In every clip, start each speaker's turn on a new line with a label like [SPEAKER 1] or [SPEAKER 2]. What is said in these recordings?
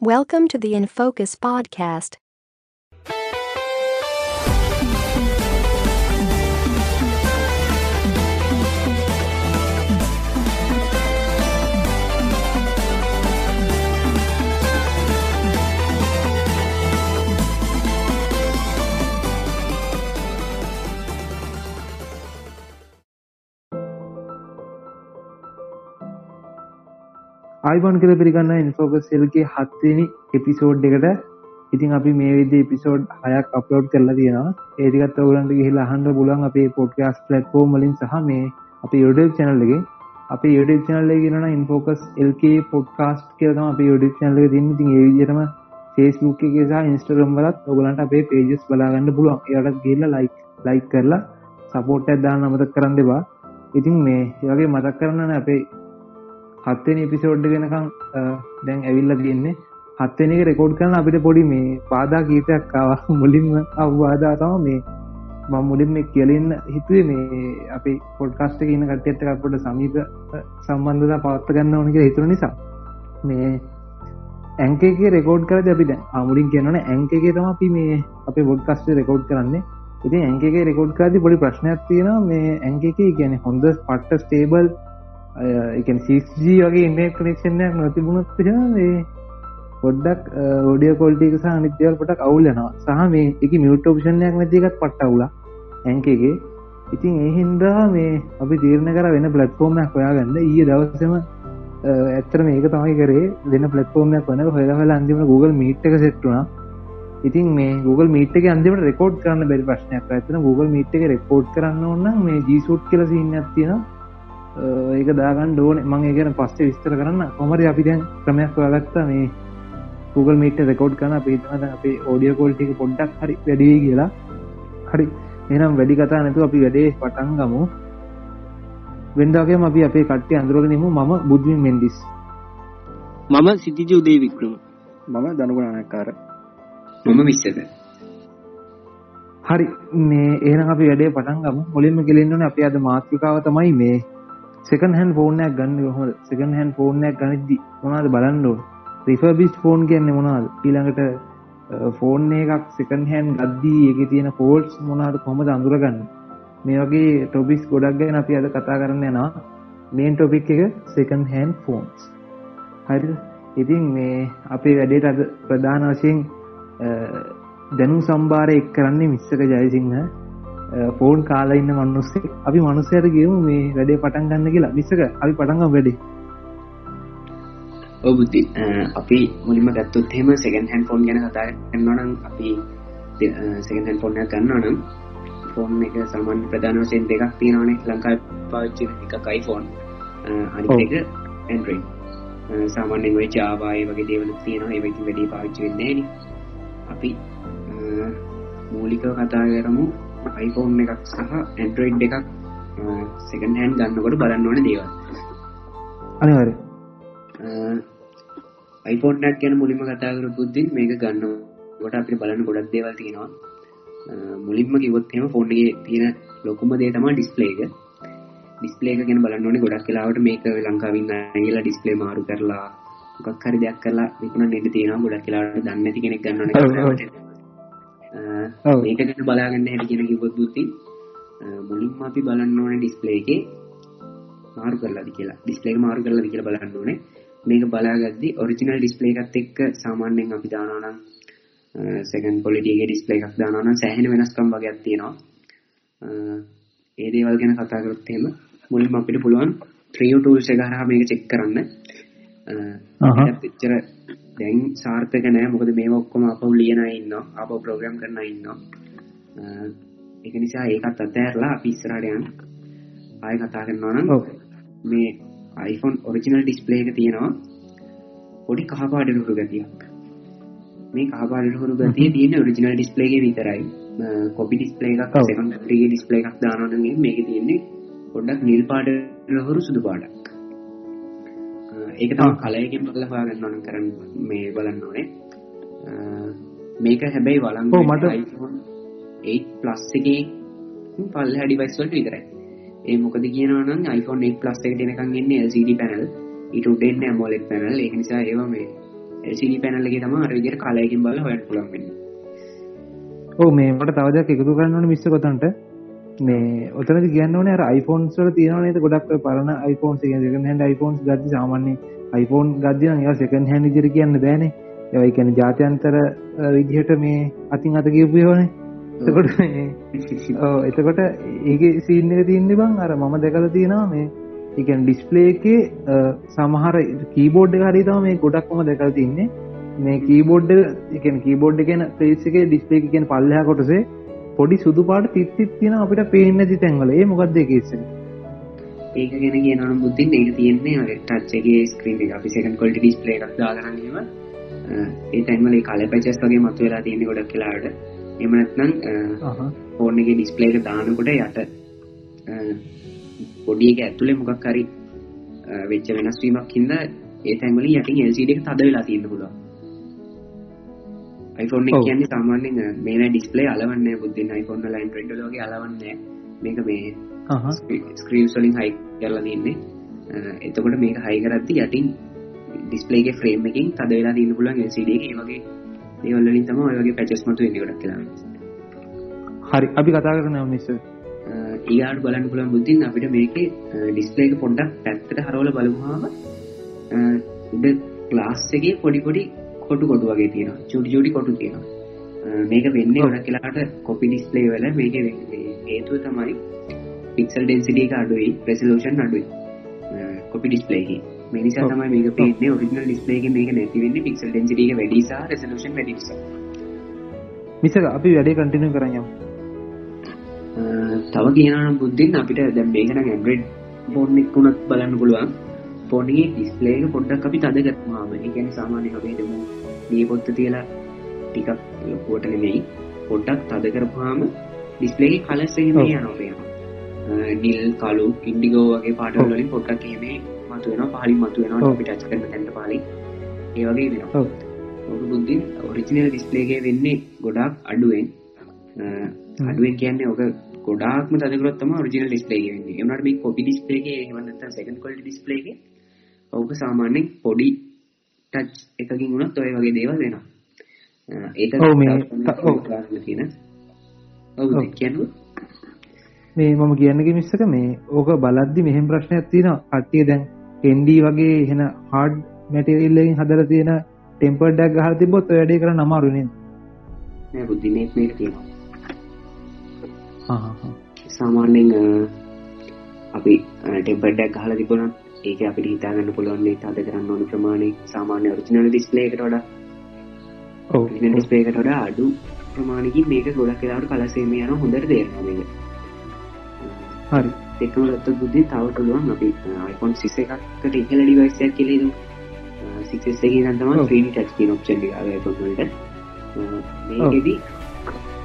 [SPEAKER 1] Welcome to the In Focus podcast.
[SPEAKER 2] ආයිබන් කළ පිරිගන්න ඉන්ෆෝකස්ල්ගේ හත්වෙනි episode එකට. ඉතින් අපි මේ විද එපිසෝඩ් හයක් අප්ලෝඩ් කරලා තියෙනවා. ඒටිකත් ඔවලන්ට ගහිලා හන්ඩ පුලන් අපේ පොඩ්කස් පලට්ෆෝර්ම් මලින් සහ මේ අප යුඩ චනල්ලගේ අප යුඩ චනල්ල ගෙනන ඉන්ෆෝකස් එල්කේ පොඩ්කාස්ට් කියලම අප යුඩ චනල්ල තින්න ති ඒවිදිරම ෆේස්බුක් එක සහ ඉන්ස්ටරම් වලත් ඔගලන්ට අපේ පේජස් බලාගන්න පුළුවන්. එයට ගේල්ල ලයික් ලයික් කරලා සපෝට් ඇදදාන්න අමතක් කරන්න දෙවා ඉතින් මේ ඒවගේ මතක් කරන්න අපේ හත්වෙන එපිසෝඩ් ගෙනකම් දැන් ඇවිල්ල තියෙන්නේ. හත්වෙන එක රෙකෝඩ් කරන අපිට පොඩි මේ පාදා කීපයක් කාව මුලින්ම අවවාදා තම මේ මං මුලින් මේ කියලන්න හිතුවේ මේ අපි පොඩ්කාස්ට කියන කට්ටට අපට සමීප සම්බන්ධතා පවත්ත ගන්න ඕනක හිතුර නිසා. මේ ඇංකේ රෙකෝඩ් කර අපිට අමුලින් කියනන ඇංකගේ තම අපි මේ අපේ බොඩ්කස්ට රෙකෝඩ් කරන්නේ. ඉතින් ඇංකගේ රෙකෝඩ් කාති පොඩි ප්‍රශ්නයක් තියෙන මේ ඇංකේ කියන හොඳ පට්ට ස්ටේබල් එකන් සිජී වගේ ඉන්න කනෙක්ෂණයක් නොතිබුණොත් ඒ පොඩ්ඩක් ෝඩිය කොල්ටික සහ නිත්‍යවල් පොටක් අවුලනවා සහ මේ එක මියුට ඔපෂණයක් නැතිකත් පට්ටවුල ඇන්කගේ ඉතින් ඒහින්දා මේ අපි තීරණ කර වෙන පලට්ෆෝර්මයක් හොයාගන්න. ඒ දවසම ඇත්තර මේක තමයි කරේ. වෙන පලට්ෆෝර්මයක් වන හොයහල අන්තිම Google මීට් එක සෙට්ටුනා ඉතින් මේ Google මීට එක අන්තිමට රෙකෝඩ් කරන්න බැරි ප්‍රශ්නයක්. ඇතන Google මීට් එක රෙකෝඩ් කරන්න ඕන්න මේ ජීසුට් කියල සින්නත් තියෙනවා. ඒක දාගන්න ඩෝන මං ඒගෙන පස්සේ විස්තර කරන්න. කොමරි අපි දැන් ක්‍රමයක් ඔයාගත්තා මේ Google මීට රෙකෝඩ් කන අපේතනද අපේ ඕඩිය කෝල්ටික පොඩ්ඩක් හරි වැඩිය කියලා. හරි. එනම් වැඩි කතා නැතු අපි වැඩේ පටන් ගමු. වෙන්දාගේ අපි අපේ කට්ටය අඳුරගෙනමු මම බුද්ධින් මෙන්ඩිස්.
[SPEAKER 3] මම සිතිජ උදේ වික්‍රම
[SPEAKER 4] මම දනුගුණනකාර
[SPEAKER 3] මම විස්සද
[SPEAKER 2] හරි. මේ ඒන අපි වැඩේ පටන් ගම. මුලින්ම කෙලෙන්න්නන අප අද මාතෘකාව තමයි මේ සෙකන් හැන් ෆෝර්නයක් ගන්න හො සෙකන් හැන් ෆෝර්නයක් ගනිද්දි මොනාද බලන්ඩෝ රිෆබිස් ෆෝන් කියන්නේ මොනාද ඊළඟට ෆෝන් එකක් සෙකන් හැන් ගද්දී එක තියෙන ෆෝල්ස් මොනාද කොමද අඳුරගන්න? මේ වගේ ටොබිස් ගොඩක් ගැන අපි අද කතා කරන්න යනවා. මේන් ටොපික් එක සෙකන් හැන් ෆෝන්ස් හරි. ඉතින් මේ අපේ වැඩේට අද ප්‍රධාන වශයෙන් දැනු සම්භාරය එක් කරන්නේ මිස්සක ජයසිංහ. ෆෝන් කාලා ඉන්න මනුස්සේ අපි මනුස්සයට ගේමු මේ වැඩේ පටන් ගන්න කියලා. විසක අපි පටන්ගම් වැඩේ.
[SPEAKER 3] ඔබුති අපි මුලින්ම ගත්තොත් හෙම සෙකන් හැන් ෆෝන් ගැන කතා කරන්නනම් අපි සෙකන් හැන් ෆෝර්නය ගන්නනම් ෆෝන් එක සමන් ප්‍රධාන වසයෙන් දෙකක් තියෙනවනේ ලංකා පාච්චි එක කයිෆෝන් අනි එක ඇන්ඩරයි සාමාන්‍යෙන් ඔය ජාවාය වගේ දේවල තියෙනවා. ඒවති වැඩි පාච්චි වෙන්නේ අපි මූලිකව කතා කරමු iPhone එකක් සහ ඇන්ඩරෝයිඩ් එකක් සෙකන් හැන් ගන්නකොට බලන්න ඕන දේවල්.
[SPEAKER 2] අනිවර
[SPEAKER 3] iPhoneයක් ගැන මුලින්ම කතා කර පුද්දින් මේක ගන්න ගොට අපි බලන්න ගොඩක් දේවල් තියෙනවා. මුලින්ම කිවොත්හෙම ෆෝන්ගේ තියෙන ලොකුම දේ තම ඩිස්පලේක ඩිස්පලේක ගෙන බලන්න ඕනේ ගොඩක් කලාවට මේක ලංකාවින්න කියලා ඩිස්පලේ මාරු කරලා මොකක් හරි දෙයක් කරලා විකුණ නෙට තියෙනවා. ගොඩක් කලාට දන්නති කෙනෙක් ගන්න ඒකට බලාගන්න හැට කියෙන කිවොත් බුති මුලින්ම අපි බලන්න ඕන ඩිස්පලේගේ මාරු කරලාද කියලා. ඩිස්පලේ මාරු කරලා කියලා බලන්න ඕනේ. මේක බලාගද්දි ඔරිජිනල් ඩිස්පලේ එකත් එක්ක සාමාන්‍යයෙන් අපි දානනම් සෙකන් පොලිටිගේ ඩිස්පලේ එකක් දානනම් සෑහෙන වෙනස්කම් වගේක් තියෙනවා. ඒ දේවල් ගැන කතා කරොත් එහෙම මුලින්ම අපිට පුළුවන් ත්‍රියු ටූල්ස් එක හරහා මේක චෙක් කරන්න. එච්චර දැන් සාර්ථක නෑ. මොකද මේ ඔක්කොම අප ලියන ඉන්න අප ප්‍රෝග්‍රම් කරන ඉන්න එක නිසා ඒකත් අතඇරලා පිස්සරටයන් ආය කතා කරන්නවනම් මේ iPhone ඔරිජිනල් ඩිස්පලේ එක තියෙනවා. පොඩි කහපාඩරුහුරු ගතියක්. මේ කහපාඩරුහුරු ගතිය තියෙන ඔරිජිනල් ඩිස්පලේගේ විතරයි. කොපි ඩිස්පලේ එකක් ගේ ඩිස්පලේ එකක් දානනගේ මේක තියෙන්නේ පොඩ්ඩක් නිල් පාඩරහුරු සුදු පාඩක් ඒක තම කලයකින් බල හොයාගන්නවන කරන්න මේ බලන්න ඕනේ. මේක හැබැයි වලංගෝ මට ඒ ප්ලස් එක පල් හැඩිවයිස්වල්ට විතරයි. ඒ මොකද කියනවනම් iPhone 8 ප්ලස් එකට එනකන් එන්නේ LCD පැනල් ඊට උඩ එන්නේ AMOLED පැනල් ඒක නිසා ඒවා මේ LCD පැනල් එකේ තමයි අර විදිහට කලයකින් බලලා හොයන්න පුළුවන් වෙන්නේ.
[SPEAKER 2] ඔව් මේ මට තව දෙයක් එකතු කරන්න ඕනේ මිස්ටර් කොතන්ට මේ ඔතනදි කියන්න ඕනේ අර iPhones වල තියෙනවා නේද ගොඩක් ඔය පරණ iPhones කියන්නේ second hand iPhones ගද්දි සාමාන්‍ය iPhone ගද්දි නම් ඒවා second hand විදිහට කියන්න බෑනේ. ඒවා කියන්නේ ජාත්‍යන්තර විදිහට මේ අතින් අත ගියපු ඒවානේ. එතකොට මේ ඔව් එතකොට ඒකේ සීන් එක තියෙන්නේ බං අර මම දැකලා තියෙනවා මේ ඒ කියන්නේ ඩිස්ප්ලේ එකේ සමහර කීබෝඩ් එක හරිය තමයි මේ ගොඩක්ම දැකලා තින්නේ මේ කීබෝඩ් එක ඒ කියන්නේ කීබෝඩ් එක කියන ප්ලේස් එකේ ඩිස්ප්ලේ එක කියන්නේ පල්ලෙහා කොටසේ පොඩි සුදු පාට තිත් තිත් තියෙනවා අපිට පේන්නේ නැති තැන්වල. ඒ මොකද්ද ඒ කේස් එක?
[SPEAKER 3] ඒක ගැන කියනවා නම් බුද්ධින් ඒක තියෙන්නේ ඔය ටච් එකේ ස්ක්‍රීන් එක අපි සෙකන්ඩ් ක්වොලිටි ඩිස්ප්ලේ එකක් දාගෙන ඉන්නව ඒ ටයිම්වල ඒ කලර් පැචස් වගේ මතුවලා තියෙන්නේ ගොඩක් වෙලාවට. එහෙම නැත්නම් ෆෝන් එකේ ඩිස්ප්ලේ එක දානකොට යට පොඩි එක ඇතුලේ මොකක් හරි වෙච්ච වෙනස් වීමක් හින්දා ඒ තැන්වලින් යටින් LCD එක තද වෙලා තියෙන්න පුළුවන්. iPhone එක කියන්නේ සාමාන්‍යයෙන් මේ ඩිස්ප්ලේ අලවන්නේ බුද්ධින් iPhone වල Android වල වගේ අලවන්නේ මේක මේ ස්ක්‍රීන්ස් වලින් හයි කරලා තියෙන්නේ. එතකොට මේක හයි කරද්දි යටින් ඩිස්ප්ලේ එකේ ෆ්‍රේම් එකකින් තද වෙලා තියෙන්න පුළුවන් LCD එකේ. ඒ වගේ දේවල් වලින් තමයි ඔය වගේ පැචස් මතුවෙන්නේ ගොඩක් වෙලාවට.
[SPEAKER 2] හරි. අපි කතා කරනවා මිස්සර්
[SPEAKER 3] ඊයාට බලන්න පුළුවන් බුද්ධින් අපිට මේකේ ඩිස්ප්ලේ එක පොඩ්ඩක් පැත්තට හරවලා බලමුවාම උඩ ග්ලාස් එකේ පොඩි පොඩි කොටු කොටු වගේ තියෙනවා. චුටි චුටි කොටු තියෙනවා. මේක වෙන්නේ ගොඩක් වෙලාවට කොපි ඩිස්ප්ලේ වල. මේකේ හේතුව තමයි පික්සල් ඩෙන්සිටි එක අඩුයි රෙසලූෂන් අඩුයි. කොපි ඩිස්ප්ලේ එකේ. මේ නිසා තමයි මේක පේන්නේ. ඔරිජිනල් ඩිස්ප්ලේ එකේ මේක නැති වෙන්නේ පික්සල් ඩෙන්සිටි එක වැඩි නිසා රෙසලූෂන් වැඩි නිසා.
[SPEAKER 2] මිසක අපි වැඩේ කන්ටිනියු කරන් යමු.
[SPEAKER 3] තව කියනම් බුද්ධින් අපිට දැන් මේක නම් Android ෆෝන් එකක් උනත් බලන්න පුළුවන් ෆෝන් එකේ ඩිස්ප්ලේ එක පොඩ්ඩක් අපි තද කරපුවාම ඒ කියන්නේ සාමාන්‍යයෙන් අපි හිතමු මේ පොත්ත තියලා ටිකක් ලොකුවට නෙමෙයි පොඩ්ඩක් තද කරපුවාම ඩිස්ප්ලේ යනවා පේනවා නිල් කළු ඉන්ඩිගෝ වගේ පාටවල වලින් පොඩ්ඩක් එහෙම මතුවෙනවා පහලින් මතුවෙනවා අපි ටච් කරන තැනට පහලින් ඒ වගේ වෙනවා. ඔබ බුද්ධින් ඔරිජිනල් ඩිස්ප්ලේ එකේ වෙන්නේ ගොඩාක් අඩුවෙන්. අඩුවෙන් කියන්නේ ඔක ගොඩාක්ම තදකරොත් තමයි ඔරිජිනල් ඩිස්ප්ලේ වෙන්නේ. වුණාට මේ කොපි ඩිස්ප්ලේ එකේ එහෙම නැත්නම් සෙකන්ඩ් ඔක සාමාන්‍යයෙන් පොඩි ටච් එකකින් වුණත් ඔය වගේ දේවල් වෙනවා. ඒක
[SPEAKER 2] ඔව් මේ
[SPEAKER 3] ඔව් තියෙන. කියන්නේ
[SPEAKER 2] මේ මම කියන්නේ මිස්සක මේ ඕක බලද්දි මෙහෙම ප්‍රශ්නයක් තියෙනවා. කට්ටිය දැන් ND වගේ එහෙන hard material එකකින් හදලා තියෙන tempered එකක් ගහලා තිබ්බොත් ඔය වැඩේ කරන්න අමාරු නේද?
[SPEAKER 3] නෑ බුද්ධි මේක තියෙනවා. සාමාන්‍යෙන් අපි ටෙම්පඩක් හල තිබුණ ඒක අපිට හිතාගන්න පුළුවන්න්නේ තද කරන්න ඕන ප්‍රමාණය. සාමාන්‍ය ඔරිජිනල් ඩිස්පලේකට වඩා. ඩිස්පේකට වඩා අඩු ප්‍රමාණකින් මේක ගොඩක් වෙලාට කලසේම යන හොඳට දේරනවා මේක.
[SPEAKER 2] හරි.
[SPEAKER 3] එකම ගත්ත බුද්ධි තව පුළුවන්. අපි iPhone 6 එකකට ඉහළ ඩිවයිස් එකක් කියලා හිතමු. 6s එකේ නම් තමයි 3D touch කියන option එක ආවේ iPhone වලට. මේකෙදි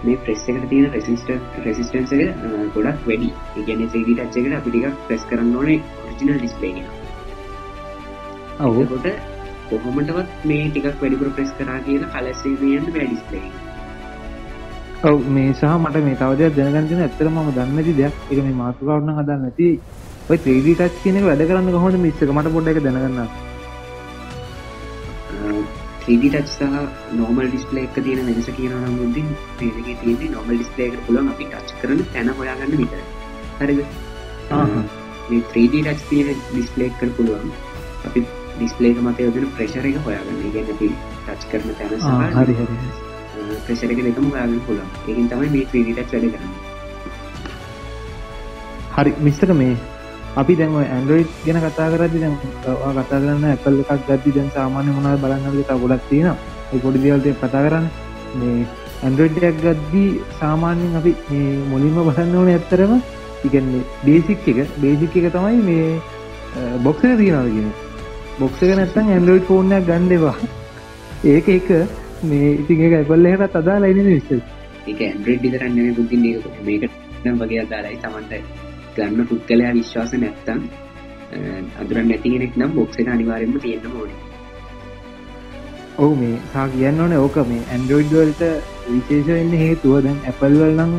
[SPEAKER 3] මේ ප්‍රෙස් එකට තියෙන රෙසිස්ටර් රෙසිස්ටන්ස් එක ගොඩක් වැඩි. ඒ කියන්නේ 3D touch එකට අපි ටිකක් ප්‍රෙස් කරන්න ඕනේ ඔරිජිනල් ඩිස්ප්ලේ එක.
[SPEAKER 2] ඔව්.
[SPEAKER 3] ඒකට කොහොමදවත් මේ ටිකක් වැඩිපුර ප්‍රෙස් කරා කියලා කලර් එක යන්න බෑ ඩිස්ප්ලේ එක.
[SPEAKER 2] ඔව් මේ සහ මට මේ තව දෙයක් දැනගන්න තියෙන ඇත්තටම මම දන්නේ නැති දෙයක්. ඒක මේ මාතෘකාවට නම් හදන්න නැති. ඔය 3D touch කියන එක වැඩ කරන්නේ කොහොමද මිස් එක මට පොඩ්ඩක් ඒක දැනගන්න.
[SPEAKER 3] 3D touch සහ normal display එක තියෙන වෙනස කියනවා නම් මුදින් මේ දෙකේ තියෙන්නේ normal display එකට පුළුවන් අපි touch කරන තැන හොයාගන්න විතරයි. හරිද? මේ 3D touch තියෙන display එකට පුළුවන් අපි එක මත යොදන pressure එක හොයාගන්න. කියන්නේ අපි touch කරන තැන
[SPEAKER 2] හරි
[SPEAKER 3] pressure එක දෙකම හොයාගන්න පුළුවන්. ඒකෙන් තමයි මේ 3D touch වැඩ කරන්නේ.
[SPEAKER 2] හරි මිස්ටර් මේ අපි දැන් ඔය Android ගැන කතා කරද්දි දැන් කතා කරන Apple එකක් ගද්දි දැන් සාමාන්‍ය මොනවද බලන්න ඕනද තව ගොඩක් තියෙනවා. ඒ පොඩි දේවල් ටික කතා කරන්නේ. මේ එකක් ගද්දි සාමාන්‍යයෙන් අපි මුලින්ම බලන්න ඕනේ ඇත්තරම කියන්නේ බේසික් එක බේසික් එක තමයි මේ බොක්ස් එක කියන්නේ. බොක්ස් එක නැත්නම් Android ෆෝන් එකක් ගන්න එපා. ඒක එක මේ ඉතින් Apple එකටත් අදාළයි නේද මිස්ටර්?
[SPEAKER 3] ඒක Android විතරක් නෙමෙයි බුද්ධින් මේක නම් වගේ අදාළයි. Tamanට ගන්න පුද්ගලයා විශ්වාස නැත්තම් අදුරන් නැති කෙනෙක් නම් බොක්ස් එක අනිවාර්යෙන්ම තියෙන්න ඕනේ.
[SPEAKER 2] ඔව් මේ සා කියන්න ඕනේ ඕක මේ Android වලට විශේෂ වෙන්න හේතුව දැන් Apple වල නම්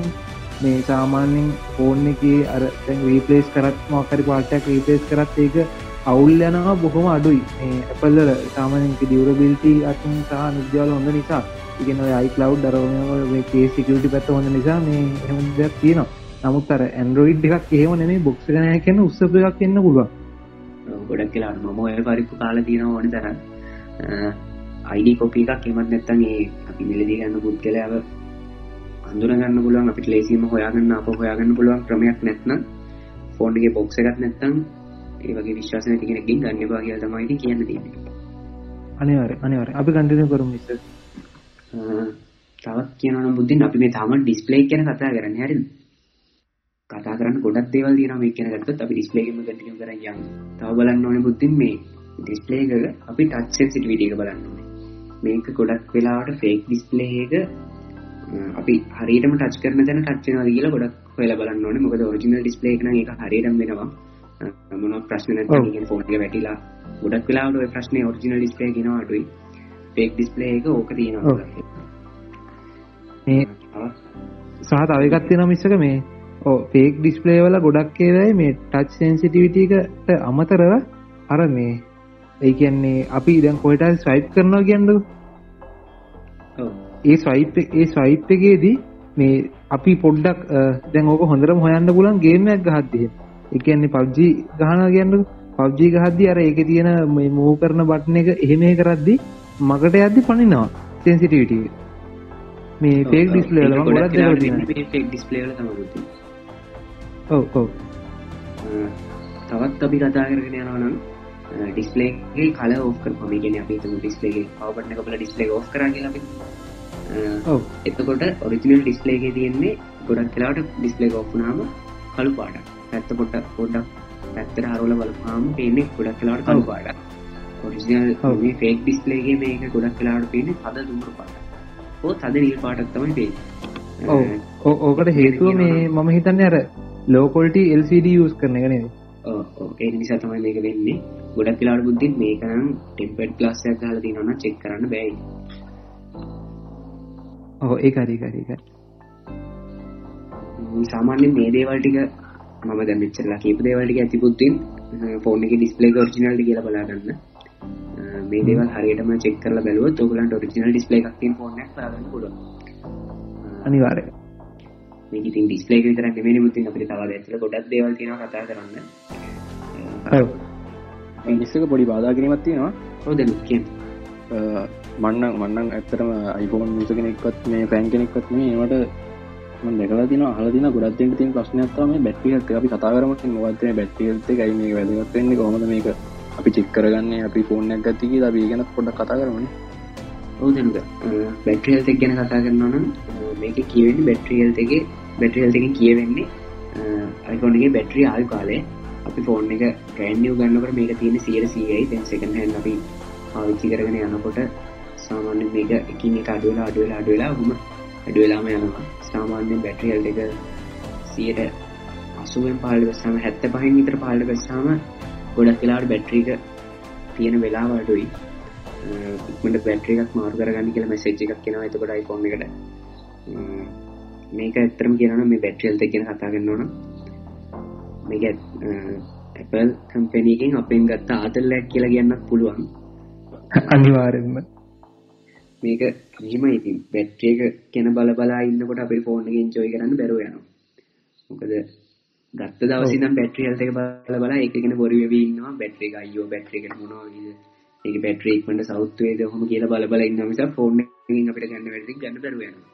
[SPEAKER 2] මේ සාමාන්‍යයෙන් ෆෝන් එකේ අර දැන් රීප්ලේස් කරත් මොකක් හරි පාර්ට් එකක් රීප්ලේස් කරත් ඒක අවුල් යනවා බොහොම අඩුයි. මේ ඇපල්ල සාමානක ඩියවරබිල්ටි අතින් සහ නිද්‍යාල හොඳ නිසා. ඉගෙන අයි කලව් දරවන ඒ සිකටි පැත්ත හොඳ නිසා මේ එහම දෙයක් තියෙනවා. නමුත් අර ඇන්ඩරෝයිඩ් එකක් එහෙම නෙමේ බොක්ස ගනය කියන්න උත්සප එකක් එන්න පුළුවන්.
[SPEAKER 3] ගොඩක් කියලා මම ඔය පරිප්පු කාල තියෙන ඕන තර අයිඩ කොපි එකක් එමත් නැත්තන් ඒ අපි මිලදී ගන්න පුද්ගලාව අඳුරගන්න පුළුවන් අපිට ලේසිම හොයාගන්න අප හොයාගන්න පුළුවන් ක්‍රමයක් නැත්නම් ෆෝන්ගේ බොක්ස එකත් නැත්තම් ඒ වගේ විශ්වාස නැති කෙනකින් ගන්න බා කියලා තමයි කියන්න තියෙන්නේ
[SPEAKER 2] අනිවාර අනිවාර අපි කන්ටිනියු කරමු මිස්
[SPEAKER 3] තවත් කියනවනම් බුද්ධින් අපි මේ තාම ඩිස්ප්ලේ ගැන කතා කරන්නේ හරිද කතා කරන්න ගොඩක් දේවල් තියෙනවා මේ කියන ගත්තොත් අපි ඩිස්ප්ලේ එකම කන්ටිනියු කරන් යමු. තව බලන්න ඕනේ බුද්ධින් මේ ඩිස්ප්ලේ එක අපි ටච් සෙන්සිටිවිටි එක බලන්න ඕනේ. මේක ගොඩක් වෙලාවට ෆේක් ඩිස්ප්ලේ එක අපි හරියටම ටච් කරන තැන ටච් වෙනවද කියලා ගොඩක් හොයලා බලන්න ඕනේ. මොකද ඔරිජිනල් ඩිස්ප්ලේ එක නම් ඒක හරියටම වෙනවා. මොනවත් ප්‍රශ්න නැත්නම් කියන ෆෝන් එක වැටිලා ගොඩක් වෙලාවට ওই ප්‍රශ්නේ ඔරිජිනල් ඩිස්ප්ලේ එක එනවා අඩුයි. ෆේක් ඩිස්ප්ලේ එක ඕක තියෙනවා.
[SPEAKER 2] මේ සහ තව එකක් තියෙනවා මිස්සක මේ පේක් ඩිස්පලේ වල ගොඩක් ඒවයි මේ ටච් සෙන්සිටිවිටකට අමතරව අර මේ ඒ කියන්නේ අපි දැන් කොයිට ස්වයිප් කරනවා කියන්නක ඒ ස්වයිප් ඒ ස්වයිප් එකේදී මේ අපි පොඩ්ඩක් දැන් ඕක හොඳරම හොයන්න පුලන් ගේමයක් ගහත්දිය එකන්නේ පබ්ජි ගහන කියන්න පබ්ජි ගහද්දි අර ඒක තියෙන මේ මූ කරන බට්න එක එහෙමේ කරද්දි මකට යද්දි පනිනවා සෙන්සිටිවිටිය මේ පේක් ඩිස්ලේ ගොඩක්
[SPEAKER 3] ඩිස්පලේල තම
[SPEAKER 2] ඔව් ඔව්.
[SPEAKER 3] තවත් අපි කතා කරගෙන යනවා නම් ඩිස්පලේගේ කල ඕෆ් කරපුවම ඒ කියන්නේ අපි හිතමු ඩිස්පලේ එක පවර් බටන් එක බලලා ඩිස්පලේ එක ඕෆ් කරා කියලා අපි එතකොට ඔරිජිනල් ඩිස්පලේ එකේ තියෙන්නේ ගොඩක් එක ඕෆ් වුණාම කළු පාටක්. පැත්ත පොඩ්ඩක් පොඩ්ඩක් පැත්තට හරවලා බලපුවාම පේන්නේ ගොඩක් වෙලාවට කළු පාටක්. ඔරිජිනල් මේ ෆේක් ඩිස්පලේ එකේ මේක ගොඩක් වෙලාවට පේන්නේ තද දුඹුරු පාටක්. ඕ තද නිල් පාටක් තමයි පේන්නේ.
[SPEAKER 2] ඔව් ඕකට හේතුව මේ මම හිතන්නේ අර ලෝකොල්ට LCD යස් කරන නේද
[SPEAKER 3] ඒ නිසා තමයි මේක වෙන්නේ. ගොඩක් කියලාට බුද්ධින් මේකනම් ටෙම්පට් ලාස්සයක් හල තිනවන්න චෙක් කරන්න බැයි
[SPEAKER 2] ඔහෝ ඒ හරිකරික
[SPEAKER 3] සාමාන්‍යෙන් මේ දේවල්ටික මම දැ මෙච්චරලා කීප දේවල්ටික ඇති පුද්තින් ෆෝන් එක ඩිස්පලේ ෝර්ජිනල්ට කියල බලාගන්න මේ දේවල් හරියටම චෙක් කරල බැලුව තොගලන්ට ෝරිජිනල් ඩිස්පලේ එකක් ෆෝන් ලාගන්න පුල
[SPEAKER 2] අනිවාරය
[SPEAKER 3] මේක ඉතින් ඩිස්ප්ලේ එක විතරක් නෙමෙයි මුතින් අපිට තව ඇතුළේ ගොඩක් දේවල් තියෙනවා කතා කරන්න.
[SPEAKER 2] ඔව්.
[SPEAKER 4] ඉංග්‍රීසි එක පොඩි බාධා කිරීමක් තියෙනවා.
[SPEAKER 3] ඔව් දැන් කියන්න.
[SPEAKER 4] මන්නම් මන්නම් ඇත්තටම iPhone යුසර් කෙනෙක්වත් මේ ෆෑන් කෙනෙක්වත් නෙමෙයි. ඒවට මම දැකලා තියෙනවා අහලා තියෙනවා ගොඩක් දෙනෙක් තියෙන ප්‍රශ්නයක් තමයි මේ බැටරි හෙල්ත් එක. අපි කතා කරමු ඉතින් මොකක්ද මේ බැටරි හෙල්ත් එකයි මේක වැදගත් වෙන්නේ? කොහොමද මේක අපි චෙක් කරගන්නේ? අපි ෆෝන් එකක් ගත්ත කියලා අපි ඒ ගැන පොඩ්ඩක් කතා කරමුනේ.
[SPEAKER 3] ඔව් දැනුද බැටරි හෙල්ත් එක ගැන කතා කරනවා නම් මේකේ කියවෙන්නේ බැටරි හෙල්ත් එකේ බැටරිල්ටකින් කියවෙන්නේ අයිෆෝන්ගේ බැටරි ආයු කාලේ අපි ෆෝන් එක කෑන්නියව ගන්නකට මේක තියෙන සියට සීයයි තැන් සකන් හැන් අපි පාවිච්චි කරගෙන යනකොට සාමාන්‍ය මේක එකින් එක අඩුවෙලා අඩුවෙලා අඩුවෙලා හුම අඩුවෙලාම යනවා. සාමාන්‍යෙන් බැටරියල් එක සියට අසුවෙන් පාල වෙස්සාම හැත්ත පහින් විතර පාල වෙස්සාම ගොඩක් වෙලාට බැට්‍රීක තියෙන වෙලා වඩුයි ඉක්මට බැට්‍රිකක් මාරු කරගන්න කියල මැසේජ් එකක් කෙනවා එතකොට යිෆෝන් එකට. මේක ඇත්තරම කියනන මේ බැට්‍රියල්ත කියෙන කතා කරන්නවන මේක ඇපල් කම්පැනීකින් අපෙන් ගත්ත ආතල්ලැක් කියලා කියන්නත් පුළුවන්.
[SPEAKER 2] අනිවාරෙන්ම
[SPEAKER 3] මේක හිම ඉතින් බැට්‍රියක කෙන බල බලා ඉන්නකොට අපේ ෆෝන්ගෙන් ජොයි කරන්න බැරුව යනවා. මොකද ගත්ත දවසිනම් බැට්‍රියල්ත එක බල බලා එකගෙන බොරි වෙවන්නවා බැට්‍රි අයෝ බැට්‍රික මොනවා ඒක බැට්‍රීක්මට සෞත්වේද හොම කියලා බල බල ඉන්නම ෆෝන් අපිට ගන්න වැටි ගන්න බැරුවනවා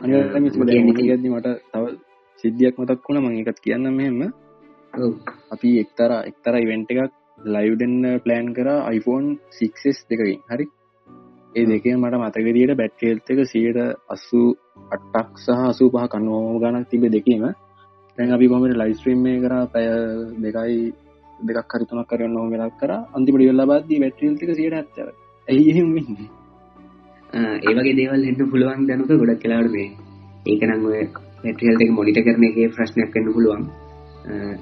[SPEAKER 4] අනිගදදි මට තව සිද්ධියක් මතක් වුණ. මං එකත් කියන්න මෙම අපි එක්තර එක්තර ඉවෙන්ට එකක් ලයිව්ඩන්න ප්ලෑන් කර iPhone 6s දෙකකින්. හරි? ඒ දෙකේ මට මතකදියට බැට්කේල්ත එක සියට අස්සු අට්ටක් සහ අසු පහ කන්නෝ ගණක් තිබ දෙකීම. තැන් අපි කොමට ලයිස්ත්‍රීම් කර? පැය දෙකයි දෙකක් හරිතුනක් කරන්න හෝ වෙලක් කර. අන්තිපට වෙල්ලා බද්දී බැට්‍රිල්තික සියට ඇත්තව. ඇයි එහෙම වෙන්නේ?
[SPEAKER 3] ඒවගේ දේවල් එන්න පුළුවන් දැනුක ගොඩක් කලාවට මේ. ඒක පැට්‍රියල් එක මොනිට කරන එක ප්‍රශ්නයක් කන්න පුළුවන්.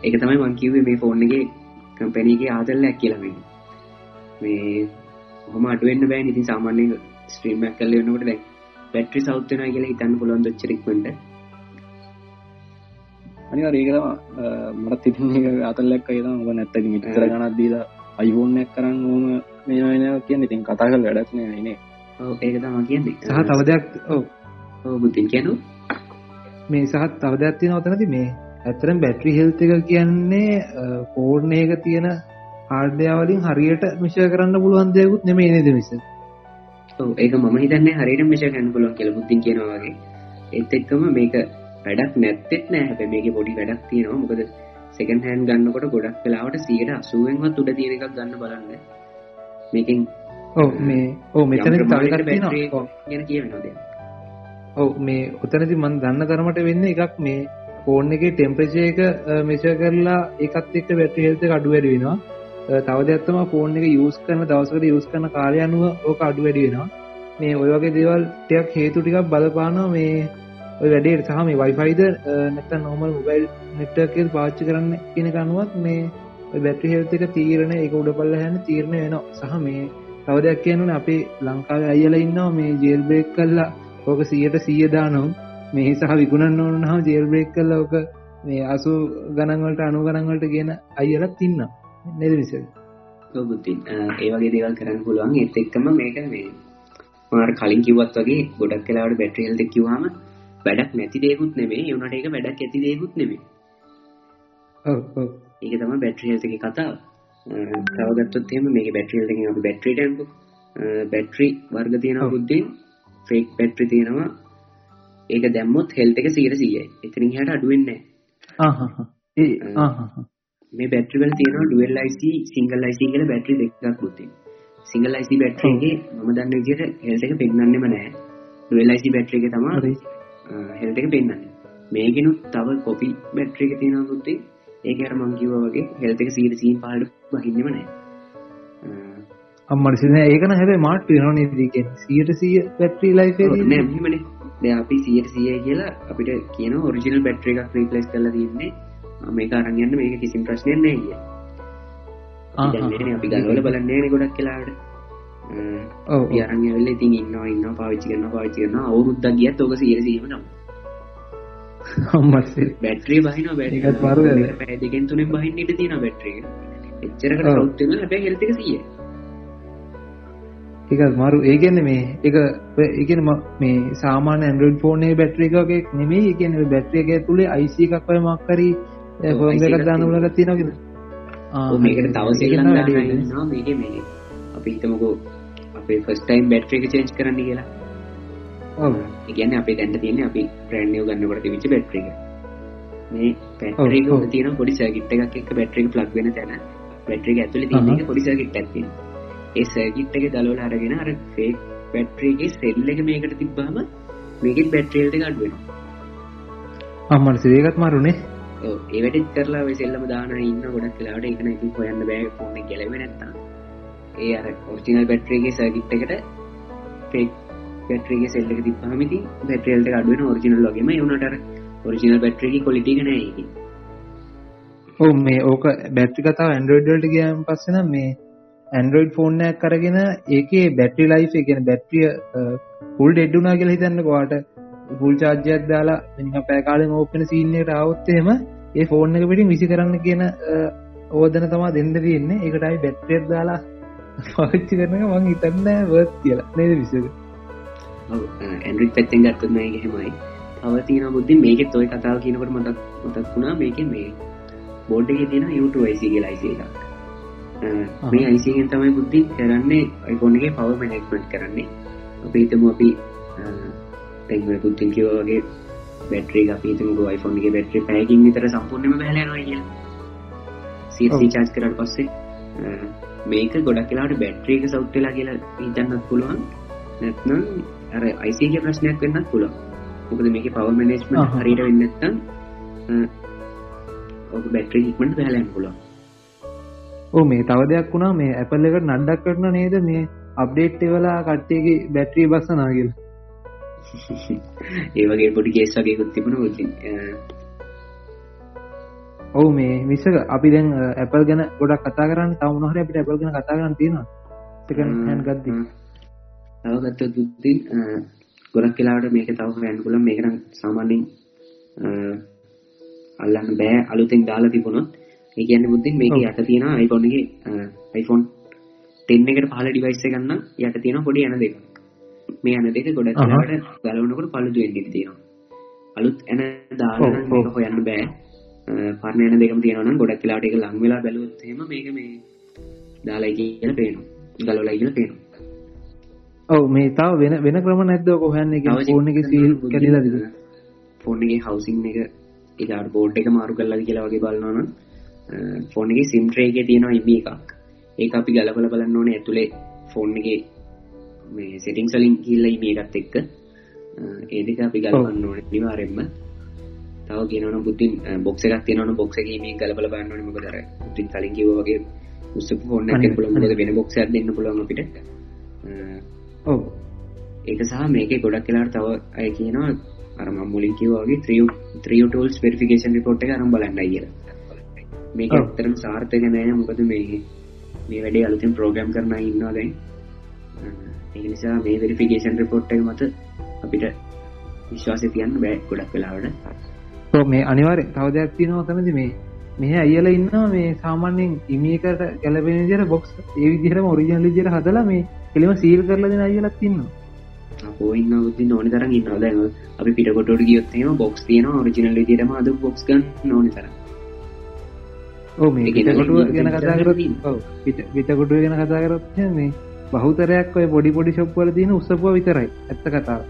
[SPEAKER 3] ඒක තමයි මංකිවේ මේ ෆෝන් එක කම්පැනීගේ ආදල්ලයක් කියලවෙන්න මේ. හොම අඩුවෙන්න්න බෑ ඉතින් සාමාන්‍ය ස්ත්‍රීමක් කල්ල වන්නකට දැ පැට්‍රි සෞත්වනා කියලා හිතන්න පුළුවන් දොච්චරෙක්මට
[SPEAKER 4] අනිවා ඒකතම මටත් තිතින්නේ අතල්ලක් අයද ම නැත්තක මිතර ගනත් දීලා අයිවෝන්නයක් කරන්න ඕම මේනව කියන්න. ඉතින් කතා කල් වැඩක්න නේ.
[SPEAKER 3] ඒක තම කියන්නේ.
[SPEAKER 2] සහ තව දෙයක්
[SPEAKER 3] ඔව. බුතින් කියනු.
[SPEAKER 2] මේ සහත් තව දෙයක් තියෙන ඔතනති මේ ඇතරම් බැටරි හෙල්ත එක කියන්නේ ෆෝර්න එක තියෙන ආර්ඩයාවලින් හරියට මිෂ කරන්න පුළුවන් දෙයකුත් නෙමේ නේද මිස
[SPEAKER 3] ඒක මම හිතන්න හරියට මිෂ කන්න පුළුවන් කියල බුද්ධින් කියනවාගේ එත් එක්කම මේක වැඩක් නැත්තෙත් නෑ. හැබ මේක පොඩි වැඩක් තියෙනවා. මොකද සෙකන් හැන් ගන්නකොට ගොඩක් සියට අසුවෙන්වත් උඩ තියෙන එකක් ගන්න බලන්න. මේකින්
[SPEAKER 2] ඕ මේ ඕ මෙතන තවකට
[SPEAKER 3] ගැන කියනද
[SPEAKER 2] ඔව මේ ඔතනති මන් දන්න තරමට වෙන්න එකක් මේ ෆෝන් එක ටෙම්පරේච එක මෙෂ කරලා එකත් එක්ක බැටි හෙල්ත අඩු වැඩි වෙනවා. තව දෙයක්ත්තම ෆෝන් එක යස් කරන දවසකට යස් කරන කාලය අනුව ඕක අඩු වැඩි වෙනවා. මේ ඔය වගේ දේවල් ටයක් හේතු ටිකක් බලපානවා මේ ඔය වැඩේට සහ මේ වයිෆයිද නැත නොමල් මොබයිල් නෙට්ටකල් පාච්චි කරන්න කියන කනුවත් මේ බැටි හෙල්ත එක තීරණ එක උඩ පල්ල හැන තීරණය වෙනවා. සහ මේ තව දෙයක් කියනුන අපේ ලංකාව අයල ඉන්නවා මේ ජේල්බේක් කල්ලා ඕක සියට සිය දානම් මේ සහ විකුණන්න ඕන හම ජේල්බේක් කල්ල ඕක මේ අසු ගණන්වලට අනු ගණන්වලට කියන අයලත් ඉන්න නෙද විස
[SPEAKER 3] බුතින් ඒ වගේ දේවල් කරන්න පුළුවන්. එත් එක්කම මේක මේ මාර කලින් කිවත් වගේ ගොඩක් කලාවට බැට්‍රියල්ද කිවහම වැඩක් නැති දේකුත් නෙමේ යුනට එක වැඩක් ඇති දේකුත් නෙමේ ඒක තම බැට්‍රියල්තක කතාව. තවගත්තොත් එම මේ බැට්‍රියල්තකින් අප බැට්‍රිටන්පු බැට්‍රි වර්ග තියෙන බුද්ධින් ෆෙක් පැට්‍රි තියෙනවා ඒක දැම්මොත් හෙල්ත එක සීර සියයි එතනින් හට අඩුවෙන්නේ මේ බැට්‍රිවල් තියෙන ඩුවල් යිසි සිංගල් යිසි කියල බැට්‍රි දෙක්ක් පුතින් සිංගල් යිසි බැට්‍රගේ ම දන්න විදියට හෙල්ට එක පෙන්න්නන්නෙම නෑ ඩුවල් යිසි බැට්‍රි එක තමා හෙල්ට එක පෙන්න්න මේගෙනුත් තව කොපි බැට්‍රි එක තියෙන පුත්තේ ඒකට මංකිව වගේ හෙල්ත එක සීර සීන් පාලට බහින්නම නෑ
[SPEAKER 2] අම්මට ඒකන හැබ මාට් පිරන දීකෙන් සියට සිය පැට්‍රී ලයි
[SPEAKER 3] නෑමනේ අපි සියට සිය කියලා අපිට කියන ඔරිජිනල් බැට්‍ර එකක් රීපලස් කල තින්නේ මේක අරගන්න මේක කිසිම් ප්‍රශ්නය නෑ කිය අපි ගලවල බලන්නේ ගොඩක් කලාට අරගල ඉතින් ඉන්න ඉන්න පාවිච්චි කරන්න පාවිච්චි කරන අවුරුද්ද ගියත් ඔක සියසීම නම්. බැට්‍රී බහින බැඩිකත්
[SPEAKER 2] මාරු
[SPEAKER 3] පැදිකෙන් තුනෙන් බහින්න ඉට තින බැට්‍රිය එච්චරකට රෞත්ම හැබැ හෙල්තික සිය
[SPEAKER 2] එක මරු ඒගන්න මේ එක එකන මේ සාමාන ඇන්ඩරෝඩ් ෆෝනේ බැට්‍රිය එකගේ නෙමේ එකන බැට්‍රිය එක තුළේ අයිසි එකක් පය මක්කරී හොම එකක් දානවල තිනගෙන
[SPEAKER 3] මේකට තවසේලා මේක මේ අපි හිතමකෝ අපේ ෆස්ටයිම් බැට්‍රිය එක චේන්ච් කරන්න කියලා. ඉගැන අපි දැන්ට තියෙන අපි ප්‍රෑන්ඩියෝ ගන්නකොට තිවිච බැට්‍රික මේ පැටරික තියෙන පොඩි සැගිට් එකක් එක බැට්‍රික ප්ලක් වෙන තැන. බැට්‍රික ඇතුලි තියෙන පොඩි සැගිට් ඇතින ඒ සැගිට් එක දලවල අරගෙන අර ෆේක් බැට්‍රියගේ සෙල්ල එක මේකට තිබ්බාම මේකෙත් බැට්‍රියල්ට ගඩුවෙන
[SPEAKER 2] අම්මට සිදේකත් මරුණේ
[SPEAKER 3] ඒවැටත් කරලා වෙසෙල්ලම දාන ඉන්න ගොඩක් කලාට එකන ඉතින් හොයන්න බෑ ෆෝන කෙලව නැත්තා ඒ අර ඔස්ටිනල් බැට්‍රේගේ සර්ගිට් එකට ෆෙක් බැට්‍රේගේ සෙල්ලක තිපහමිති බැට්‍රේල්ට අඩුවෙන ඔරිජිනල් වගේම යුනට ඔරිජිනල් බැට්‍රේගේ කොලිටි නෑකි
[SPEAKER 2] ඕ මේ ඕක බැට්‍රි කතාව ඇන්ඩරෝඩ්ඩල්ට ගියම් පස්සෙන මේ ඇන්ඩරෝයිඩ් ෆෝර්නයක් කරගෙන ඒකේ බැට්‍රි ලයිෆ් එකෙන බැට්‍රිය පුල් ඩෙඩ්ඩුනා කියලා හිතන්න වාට පුල් චාර්ජයක් දාලා නික පෑකාලෙන් ඕපෙන සීන්නයට අවත්තේම ඒ ෆෝර්න එක පිටින් විසි කරන්න කියන ඕදන තමා දෙන්න තියෙන්නේ. එකටයි බැට්‍රියක් දාලා පාච්චි කරන මං හිතන්න වත් කියලා. නේද විසක
[SPEAKER 3] ඇන්ඩරි පැත්තෙන් ගත්තන හෙමයි අවතින බුද්ධි මේකෙත් ඔය කතාව කියනකට මතක් මතක් වුණා. මේක මේ බෝඩ් එක තියෙන යුට යිසි ලයිසි එකක්. මේ අයිසිගෙන් තමයි බුද්ධි කරන්නේ අයිෆෝන්ගේ පව මැනෙක්මට් කරන්නේ. අපි හිතමු අපි තැන්ව පුත්තින් කිව වගේ බැට්‍රේ අපිතම යිෆෝන්ගේ බැට්‍රි පැකින් විතර සම්පූර්ණම බැලනවා කිය සීසි චාස් කරට පස්සේ මේක ගොඩක් කියලාට බැට්‍රේක සෞට්ටලා කියලා හිතන්නත් පුළුවන්. නැත්නම් අර අයිසිගේ ප්‍රශ්නයක් වෙන්නත් පුළුවන්. මොකද මේක පව මනේස්ම හරිට වෙන්නත්තන් ඔක බැට්‍රී හික්මට බැලන් පුළුවන්
[SPEAKER 2] ඕ මේ තව දෙයක් වුණා මේ ඇපල් එකට නඩ්ඩක් කරන නේද? මේ අප්ඩේට් වෙලා කට්ටේගේ බැට්‍රී බස්සනා කියලා.
[SPEAKER 3] ඒවගේ පොඩි කේස් වගේ කුත් තිබුණ
[SPEAKER 2] ඔවු මේ මිස්සක අපි දැන් ඇපල් ගැන ගොඩක් කතා කරන්න තවුණහර අපිට ඇපල් ගැන කතා කරන්න තියෙනවා සකන් ගත්ද
[SPEAKER 3] තවගත්ත දුත්ති ගොඩක් කියලාට මේක තව හැන් පුලන් මේකන සාමාන්‍යින් අල්ලන්න බෑ. අලුතෙන් දාලා තිබුණොත් ඒ කියන්නේ බුද්ධින් මේක යට තියෙන iPhone එකේ iPhone 10 එකට පහළ ඩිවයිස් එක ගන්න යට තියෙන පොඩි එන දෙක. මේ එන දෙක ගොඩක් වෙලාවට ගලවනකොට පළුදු වෙන්න ඉඩ තියෙනවා. අලුත් එන දාලා මේක හොයන්න බෑ. පරණ එන දෙකම තියෙනවා නම් ගොඩක් වෙලාවට ඒක ලං වෙලා බැලුවොත් එහෙම මේක මේ දාලා කියලා පේනවා. ගලවලා කියලා පේනවා.
[SPEAKER 2] ඔව් මේ තව වෙන වෙන ක්‍රම නැද්ද ඔක හොයන්නේ කියන්නේ ෆෝන් එකේ සීල් කැඩිලාද
[SPEAKER 3] ෆෝන් එකේ හවුසින් එක ඒකට බෝඩ් එක මාරු කරලාද කියලා වගේ බලනවා නම් ෆෝන් එකේ සිම් ට්‍රේ එකේ තියෙනවා ඉමි එකක්. ඒක අපි ගලපලා බලන්න ඕනේ ඇතුලේ ෆෝන් එකේ මේ සෙටින්ග්ස් වලින් ගිහිල්ලා ඉමි එකත් එක්ක. ඒ දෙක අපි ගලපන්න ඕනේ අනිවාර්යෙන්ම. තව කියනවනම් බුද්ධින් බොක්ස් එකක් තියෙනවනම් බොක්ස් එකේ ඉමි ගලපලා බලන්න ඕනේ. මොකද අර බුද්ධින් කලින් කිව්වා වගේ උස්සපු ෆෝන් එකක් පුළුවන්. මොකද වෙන බොක්ස් එකක් දෙන්න පුළුවන් අපිට.
[SPEAKER 2] ඔව්.
[SPEAKER 3] ඒක සහ මේකේ ගොඩක් වෙලාවට තව අය කියනවා අර මම මුලින් කිව්වා වගේ 3 3 tools verification report එක අරන් බලන්නයි කියලා. මේක ඇත්තටම සාර්ථක නෑ මොකද මේ මේ වැඩේ අලුතින් ප්‍රෝග්‍රෑම් කරන ඉන්නවා දැන්. ඒ නිසා මේ report එක මත අපිට විශ්වාසය තියන්න බෑ ගොඩක් වෙලාවට.
[SPEAKER 2] මේ අනිවාර්යෙන් තව දෙයක් තියෙනවා තමයි මේ මෙහ අයියල ඉන්නවා මේ සාමාන්‍යයෙන් ඉමියකට ගැලපෙන විදිහට බොක්ස් ඒ විදිහටම ඔරිජිනල් විදිහට හදලා මේ කෙලිම සීල් කරලා දෙන අයියලත් ඉන්නවා.
[SPEAKER 3] අපෝ ඉන්න උදින් ඕනි තරම් ඉන්නවා දැන් අපි පිටකොටට ගියොත් එහෙම බොක්ස් තියෙනවා ඔරිජිනල් විදිහටම අද බොක්ස් ගන්න ඕනි තරම්.
[SPEAKER 2] ඔව් මේ පිටකොටුව ගැන කතා කරොත් ඔව් පිටකොටුව ගැන කතා කරොත් මේ බහුතරයක් ඔය පොඩි පොඩි ෂොප් වල තියෙන උස්සපුව විතරයි ඇත්ත කතාව.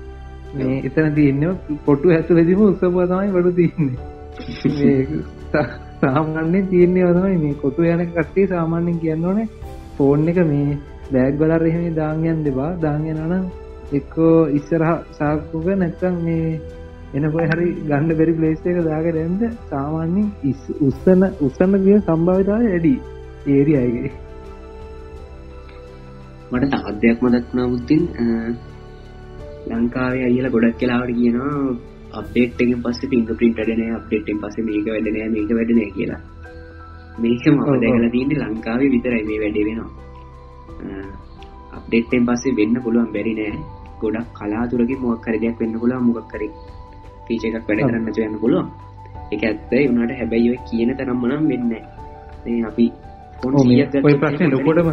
[SPEAKER 2] මේ එතන තියෙන්නේ කොටු ඇතුළේදීම උස්සපුව තමයි වඩු තියෙන්නේ. මේ සාමාන්‍යයෙන් තියෙන්නේ තමයි මේ කොටු යන කට්ටිය සාමාන්‍යයෙන් කියන්න ඕනේ ෆෝන් එක මේ බෑග් වල එහෙම දාන් යන්න දෙපා දාන් යනවා නම් එක්කෝ ඉස්සරහ සාක්කුක නැත්තම් මේ එනකොට හරි ගන්න බැරි ප්ලේස් එක දාගෙන යන්න සාමාන්‍යයෙන් උස්සන උස්සන්න ගිය සම්භාවිතාවය වැඩි ඒරියා එකේ.
[SPEAKER 3] මට තවත් දෙයක් මතක් වුණා මුත්තින් ලංකාවේ අයියලා ගොඩක් වෙලාවට කියනවා අප්ඩේට් එකෙන් පස්සේ ෆින්ගර්ප්‍රින්ට් වැඩ නැහැ අප්ඩේට් එකෙන් පස්සේ මේක වැඩ නැහැ මේක වැඩ නැහැ කියලා. මේක මම දැකලා තියෙන්නේ ලංකාවේ විතරයි මේ වැඩේ වෙනවා. අප්ඩේට් එකෙන් පස්සේ වෙන්න පුළුවන් බැරි නෑ. ගොඩක් කලාතුරකින් මොකක් හරි දෙයක් වෙන්න පුළුවන් මොකක් හරි ෆීචර් එකක් වැඩ කරන්න යන්න පුළුවන්. ඒක ඇත්තයි උනාට හැබැයි ඔය කියන තරම්ම නම් වෙන්නේ අපි ෆෝන් 100ක්
[SPEAKER 2] ඔය ප්‍රශ්නේ ලොකෝටම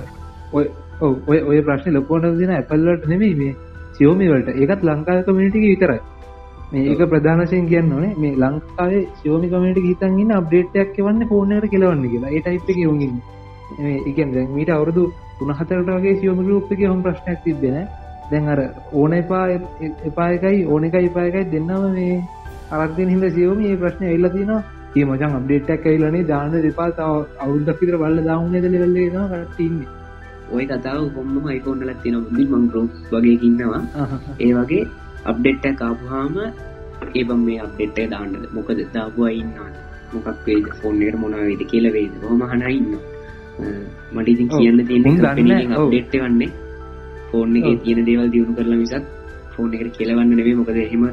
[SPEAKER 2] ඔය ඔය ප්‍රශ්නේ ලොකෝට දෙන වලට නෙමෙයි මේ Xiaomi වලට. ඒකත් ලංකාවේ කමියුනිටි එකේ විතරයි. මේ ඒක ප්‍රධාන වශයෙන් කියන්න ඕනේ. මේ ලංකාවේ Xiaomi කමියුනිටි එක හිතන් ඉන්න අප්ඩේට් එකක් එවන්නේ ෆෝන් එකට කෙලවන්න කියලා. ඒ එකේ මේ ඒ කියන්නේ දැන් මීට අවුරුදු 3-4කට වගේ group එකේ හොම් ප්‍රශ්නයක් තිබ්බේ නෑ දැන් අර ඕන එපා එපා එකයි ඕන එකයි එපා එකයි දෙන්නම මේ අරක් දෙන හින්දා Xiaomi මේ ප්‍රශ්නේ ඇවිල්ලා තිනවා කී මචං අප්ඩේට් එකක් ඇවිල්ලා නේ දාන්න දෙපා. තව අවුරුද්දක් විතර බලලා ලෙවල් එකේ තමයි කට්ටිය ඉන්නේ
[SPEAKER 3] ওই කතාව කොම්මම iPhone වලත් තියෙනවා. මුලින් මම group වගේ ඉන්නවා. ඒ වගේ අප්ඩේට් එකක් ආපුවාම ඒ බම් මේ අප්ඩේට් එක දාන්නද? මොකද දාපු අය ඉන්නවා මොකක් වේද? ෆෝන් එකට මොනවා වේද කියලා වේද? කොහොම අහන ඉන්නවා. මට ඉතින් කියන්න තියෙන්නේ කම්පැනි එකෙන් අප්ඩේට් එකන්නේ ෆෝන් එකේ තියෙන දේවල් දියුණු කරලා මිසක් ෆෝන් එකට කෙලවන්න නෙවෙයි මොකද එහෙම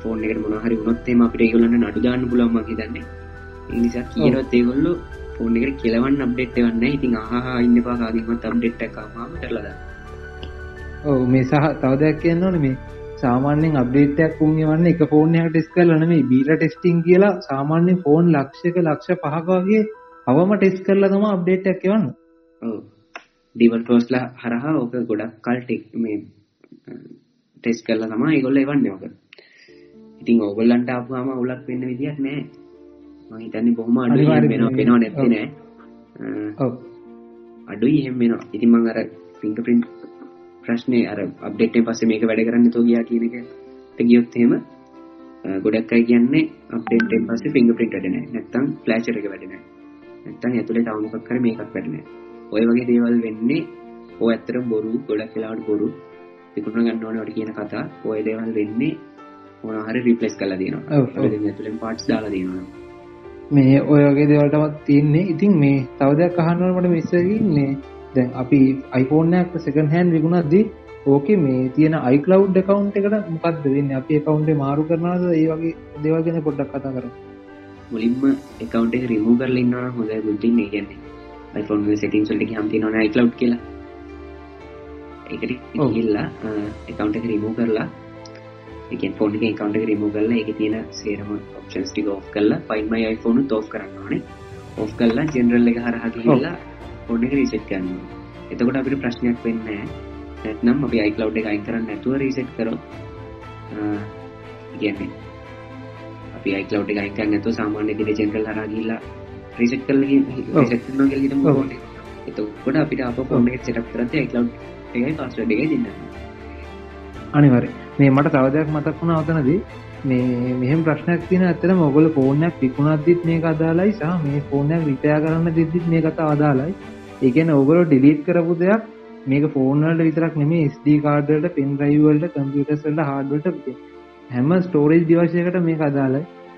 [SPEAKER 3] ෆෝන් එකට මොනවා හරි වුණොත් එහෙම අපිට ඒගොල්ලන්ට නඩු දාන්න පුළුවන් මම හිතන්නේ. ඒ නිසා කියනවත් ඒගොල්ලෝ ෆෝන් එකට කෙලවන්න අප්ඩේට් එකක් නැහැ. ඉතින් අහහා ඉන්න එපා. කාගෙන්වත් අප්ඩේට් එකක් ආවම කරලා දාන්න.
[SPEAKER 2] ඔව් මේ සහ තව දෙයක් කියන්න ඕනේ. මේ සාමාන්‍යයෙන් අප්ඩේට් එකක් උන් එවන්නේ එක ෆෝන් එකකට ටෙස්ට් කරලා නෙමෙයි. බීටා ටෙස්ටිං කියලා සාමාන්‍ය ෆෝන් ලක්ෂයක ලක්ෂ 5ක වගේ අවම ටෙස්ට් කරලා තමයි අප්ඩේට් එකක් එවන්නේ
[SPEAKER 3] ඔව් ඩිවලොපර්ස්ලා හරහා ඕක ගොඩක් කල් ටෙක් මේ ටෙස්ට් කරලා තමයි ඒගොල්ලෝ එවන්නේ ඕක. ඉතින් ඕගොල්ලන්ට ආපුවාම අවුලක් වෙන්න විදියක් නැහැ. මම හිතන්නේ බොහොම අඩුයි වෙනවා වෙනව නැත්තේ නෑ.
[SPEAKER 2] ඔව්.
[SPEAKER 3] අඩුයි එහෙම වෙනවා. ඉතින් මම අර ෆින්ගර්ප්‍රින්ට් ප්‍රශ්නේ අර අප්ඩේට් එකෙන් පස්සේ මේක වැඩ කරන්න තෝ ගියා කියන එකට ගියොත් එහෙම ගොඩක් අය කියන්නේ අප්ඩේට් එකෙන් පස්සේ ෆින්ගර්ප්‍රින්ට් වැඩ නැහැ. නැත්තම් ෆ්ලෑෂර් එක වැඩ නැහැ. නැත්තම් ඇතුලේ තව මොකක් කරේ මේකක් වැඩ නැහැ ඔය වගේ දේවල් වෙන්නේ ඔය ඇත්තටම බොරු ගොඩක් වෙලාවට බොරු. විකුණන ගන්න ඕනේ වල කියන කතා. ඔය දේවල් වෙන්නේ මොනවා හරි රිප්ලේස් කරලා දෙනවා. ඇතුලෙන් පාර්ට්ස් දාලා දෙනවා.
[SPEAKER 2] මේ ඔය වගේ දේවල් තමයි තියෙන්නේ. ඉතින් මේ තව දෙයක් අහන්න ඕන මට මිස් වෙන්නේ දැන් අපි iPhone එකක් second hand විකුණද්දී ඕකේ මේ තියෙන iCloud account එකට මොකද්ද වෙන්නේ? අපි එක මාරු කරනවද ඒ වගේ දේවල් ගැන පොඩ්ඩක් කතා කරමු.
[SPEAKER 3] මුලින්ම account එක remove කරලා ඉන්නවා නම් හොඳයි බුද්ධින් ඒ කියන්නේ iPhone settings වලට ගියාම තියෙනවනේ iCloud කියලා. ඒකට ගිහිල්ලා account එක remove කරලා එක ෆෝන් එක කවන්ට රිමූ කල්ල එක තියෙන සේරම ඔප්ෂන්ස් ටික ඔෆ් කල්ලා ෆයින්මයි iPhone තෝ් කරන්න ඕනේ. ඔෆ් කල්ලා ජෙනරල් එක හරහා කියලා ෆෝන් එක රීසෙට් කරන්න එතකොට අපිට ප්‍රශ්නයක් වෙන්න නැත්නම් අපි iCloud එක අයින් කරන්න නැතුව රීසෙට් කරොත් කියන්නේ අපි iCloud එක අයින් කරන්න නැතුව සාමාන්‍ය විදිහට ජෙනරල් හරහා ගිහිල්ලා රීසෙට් කරලා රීසෙට් කරනවා කියලා හිතමු ෆෝන් එක. එතකොට අපිට අප ෆෝන් එක සෙටප් කරද්දී iCloud එකයි පාස්වර්ඩ් එකයි දෙන්න.
[SPEAKER 2] අනිවාර්ය මේ මට තව දෙයක් මතක් වුණා අවතනදී මේ මෙහෙම ප්‍රශ්නයක් තියෙන ඇත්තටම ඔයගොල්ලෝ ෆෝන් එකක් විකුණද්දිත් මේක අදාළයි සහ මේ ෆෝන් එක රිපෙයාර් කරන්න දෙද්දිත් මේ කතාව අදාළයි. ඒ කියන්නේ ඔයගොල්ලෝ ඩිලීට් කරපු දෙයක් මේක ෆෝන් වලට විතරක් නෙමෙයි SD කාඩ් වලට, පෙන් ඩ්‍රයිව් වලට, කම්පියුටර්ස් වලට, හાર્ඩ් වලට හැම ස්ටෝරේජ් ඩිවයිස් එකකට මේක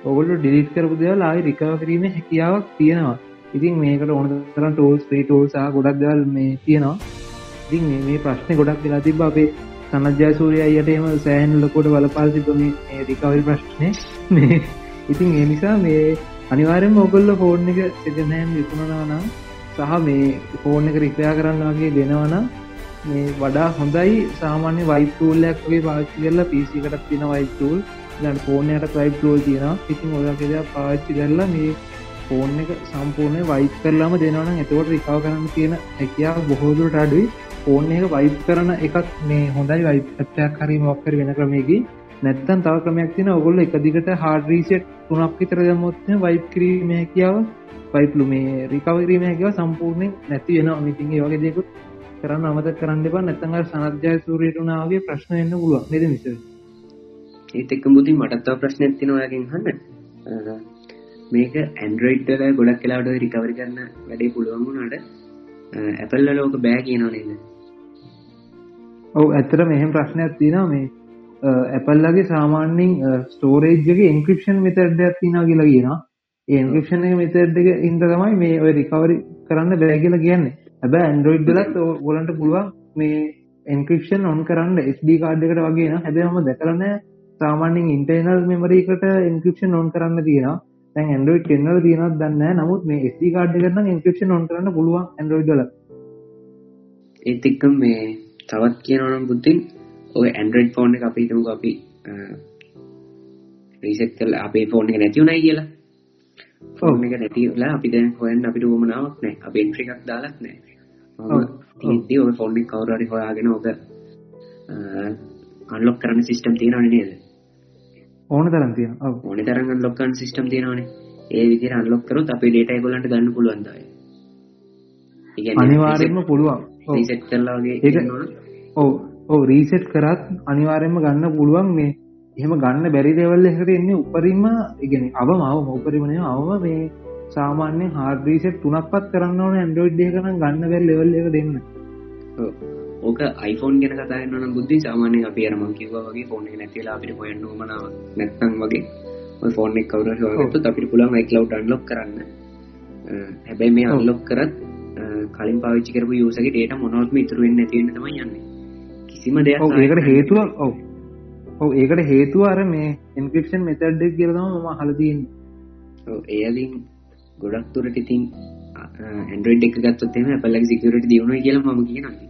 [SPEAKER 2] අදාළයි. ඔයගොල්ලෝ ඩිලීට් කරපු දේවල් ආයෙ රිකවර් කිරීමේ හැකියාවක් තියෙනවා. ඉතින් මේකට ඕන තරම් ටූල්ස්, ෆ්‍රී ටූල්ස් සහ ගොඩක් දේවල් මේ තියෙනවා. ඉතින් මේ මේ ප්‍රශ්නේ ගොඩක් වෙලා තිබ්බා අපේ සනජ්ජය සූරිය අයියට එහෙම සෑහෙන ලොකුට බලපාල තිබ්බ මේ මේ රිකවරි ප්‍රශ්නේ මේ ඉතින් ඒ නිසා මේ අනිවාර්යෙන්ම ඔයගොල්ලෝ ෆෝන් එක සෙකන්ඩ් හෑන්ඩ් විකුණනවා නම් සහ මේ ෆෝන් එක රිපෙයාර් කරන්න වගේ දෙනවා නම් මේ වඩා හොඳයි සාමාන්‍ය වයිප් ටූල් එකක් වගේ පාවිච්චි කරලා PC එකටත් තියෙන වයිප් ටූල් ඊළඟට ෆෝන් එකකට වයිප් ටූල් තියෙනවා. ඉතින් ඔය වගේ දේවල් පාවිච්චි කරලා මේ ෆෝන් එක සම්පූර්ණයෙන් වයිප් කරලාම දෙනවා නම් එතකොට රිකවර් කරන්න තියෙන හැකියාව බොහෝ දුරට අඩුයි. ෆෝන් එක වයිප් කරන එකක් මේ හොඳයි වයිප්යක් හරි මොක්කර වෙන ක්‍රමයකි. නැත්තන් තව ක්‍රමයක් තින ඔගොල්ල එක දිගට හාඩ රීසෙට් තුනක් විතර දැමොත්න වයිප් කිරීම හැකියාව වයිප්ලු මේ රිකවරීම හැකිව සම්පූර්ණයෙන් නැති වෙන අමිතින්ගේ වගේ දෙකුත් කරන්න අමත කරන්න එපා. නැත්තඟ සනර්ජය සූරයටුනාවගේ ප්‍රශ්න එන්න පුළුවන්. නද මිස
[SPEAKER 3] ඒත් එක්ක බුදි මටත්තාව ප්‍රශ්න ඇතින ඔයගෙන් හන්න මේක ඇන්ඩරයිඩ්ල ගොඩක් කලාට රිකවරි කරන්න වැඩේ පුළුවන් වුණට ඇපල්ල ලෝක බෑ කියනවා නේද?
[SPEAKER 2] ඔව ඇත්තට මෙහෙම ප්‍රශ්නයක් තියෙනවා. මේ ඇපල්ලගේ සාමාන්‍යින් ස්ටෝරේජ්ගේ ඉන්ක්‍රපෂන් මෙතඩ්ඩයක් තිනා කියලා කියනවා. ඒන්ක්‍රපෂන් එක මෙතඩ් එක ඉන්ද තමයි මේ ඔය රිකවරි කරන්න බෑ කියලා කියන්නේ. හැබැ ඇන්ඩරෝයිඩ්ලත් ගොලන්ට පුළුවන් මේ එන්ක්‍රපෂන් ඔන් කරන්න SD කාඩ් එකට වගේ හැබැම දැකරන සාමාන්‍යින් ඉන්ටර්නල් මෙමරීකට ඉන්ක්‍රපෂන් ඔන් කරන්න තියෙනවා. දැන් ඇන්ඩරෝයිඩ් කෙන්නල තියෙනවත් දන්න නමුත් මේ SD කාඩ් කරන්න ඉන්ක්‍රපෂන් ඔන් කරන්න පුළුවන් ඇන්ඩරෝයිඩ්ල
[SPEAKER 3] ඒත් එක්ක මේ තවත් කියනවනම් බුද්ධින් ඔය ඇන්ඩරයිඩ් ෆෝන් එක අපි හිතමුකෝ අපි රීසෙට් කරලා අපේ ෆෝන් එක නැති වුණයි කියලා. ෆෝන් එක නැති වෙලා අපි දැන් හොයන්න අපිට උවමනාවක් නැහැ. අපි එන්ට්‍රි එකක් දාලත් නැහැ. තියෙද්දි ඔය ෆෝන් එක කවුරු හරි හොයාගෙන ඔබ අන්ලොක් කරන්න සිස්ටම් තියෙනවනේ නේද
[SPEAKER 2] ඕන තරම් තියෙනවා. ඔව්.
[SPEAKER 3] ඕන තරම් අන්ලොක් කරන්න සිස්ටම් තියෙනවනේ. ඒ විදිහට අන්ලොක් කරොත් අපේ ඩේටා ඒගොල්ලන්ට ගන්න පුළුවන් තමයි.
[SPEAKER 2] අනිවාර්යෙන්ම පුළුවන්.
[SPEAKER 3] රීසෙට් කරලා වගේ
[SPEAKER 2] ඔව්. ඔව් රීසෙට් කරත් අනිවාර්යෙන්ම ගන්න පුළුවන් මේ. එහෙම ගන්න බැරි ලෙවල් එකකට එන්නේ උපරිම ඒ කියන්නේ අවම අවම උපරිම නෙවෙයි අවම මේ සාමාන්‍ය හાર્ඩ් රීසෙට් තුනක්වත් කරන්න ඕන Android එක නම් ගන්න බැරි ලෙවල් එක දෙන්න.
[SPEAKER 3] ඔව්. ඕක iPhone ගැන කතා කරනවා නම් බුද්ධි සාමාන්‍යයෙන් අපි අර මම කිව්වා වගේ ෆෝන් එක නැති වෙලා අපිට හොයන්න උවමනාව නැත්නම් වගේ ඔය ෆෝන් එක කවුරු හරි හොයාගත්තොත් අපිට පුළුවන් iCloud unlock කරන්න. හැබැයි මේ unlock කරත් කලින් පාවිච්චි කරපු යූසර්ගේ data මොනවත්ම ඉතුරු වෙන්නේ නැති වෙන්න තමයි යන්නේ. කිසිම දෙයක්
[SPEAKER 2] ඔව් ඒකට හේතුව ඔව් ඔව් ඒකට හේතුව අර මේ එන්ක්‍රිප්ෂන් මෙතඩ් එක කියලා තමයි මම අහලා තියෙන්නේ.
[SPEAKER 3] ඔව් ඒ අලින් ගොඩක් දුරට ඉතින් Android එක ගත්තොත් එහෙම Apple ලගේ security දියුණුවයි කියලා මම කියනවා.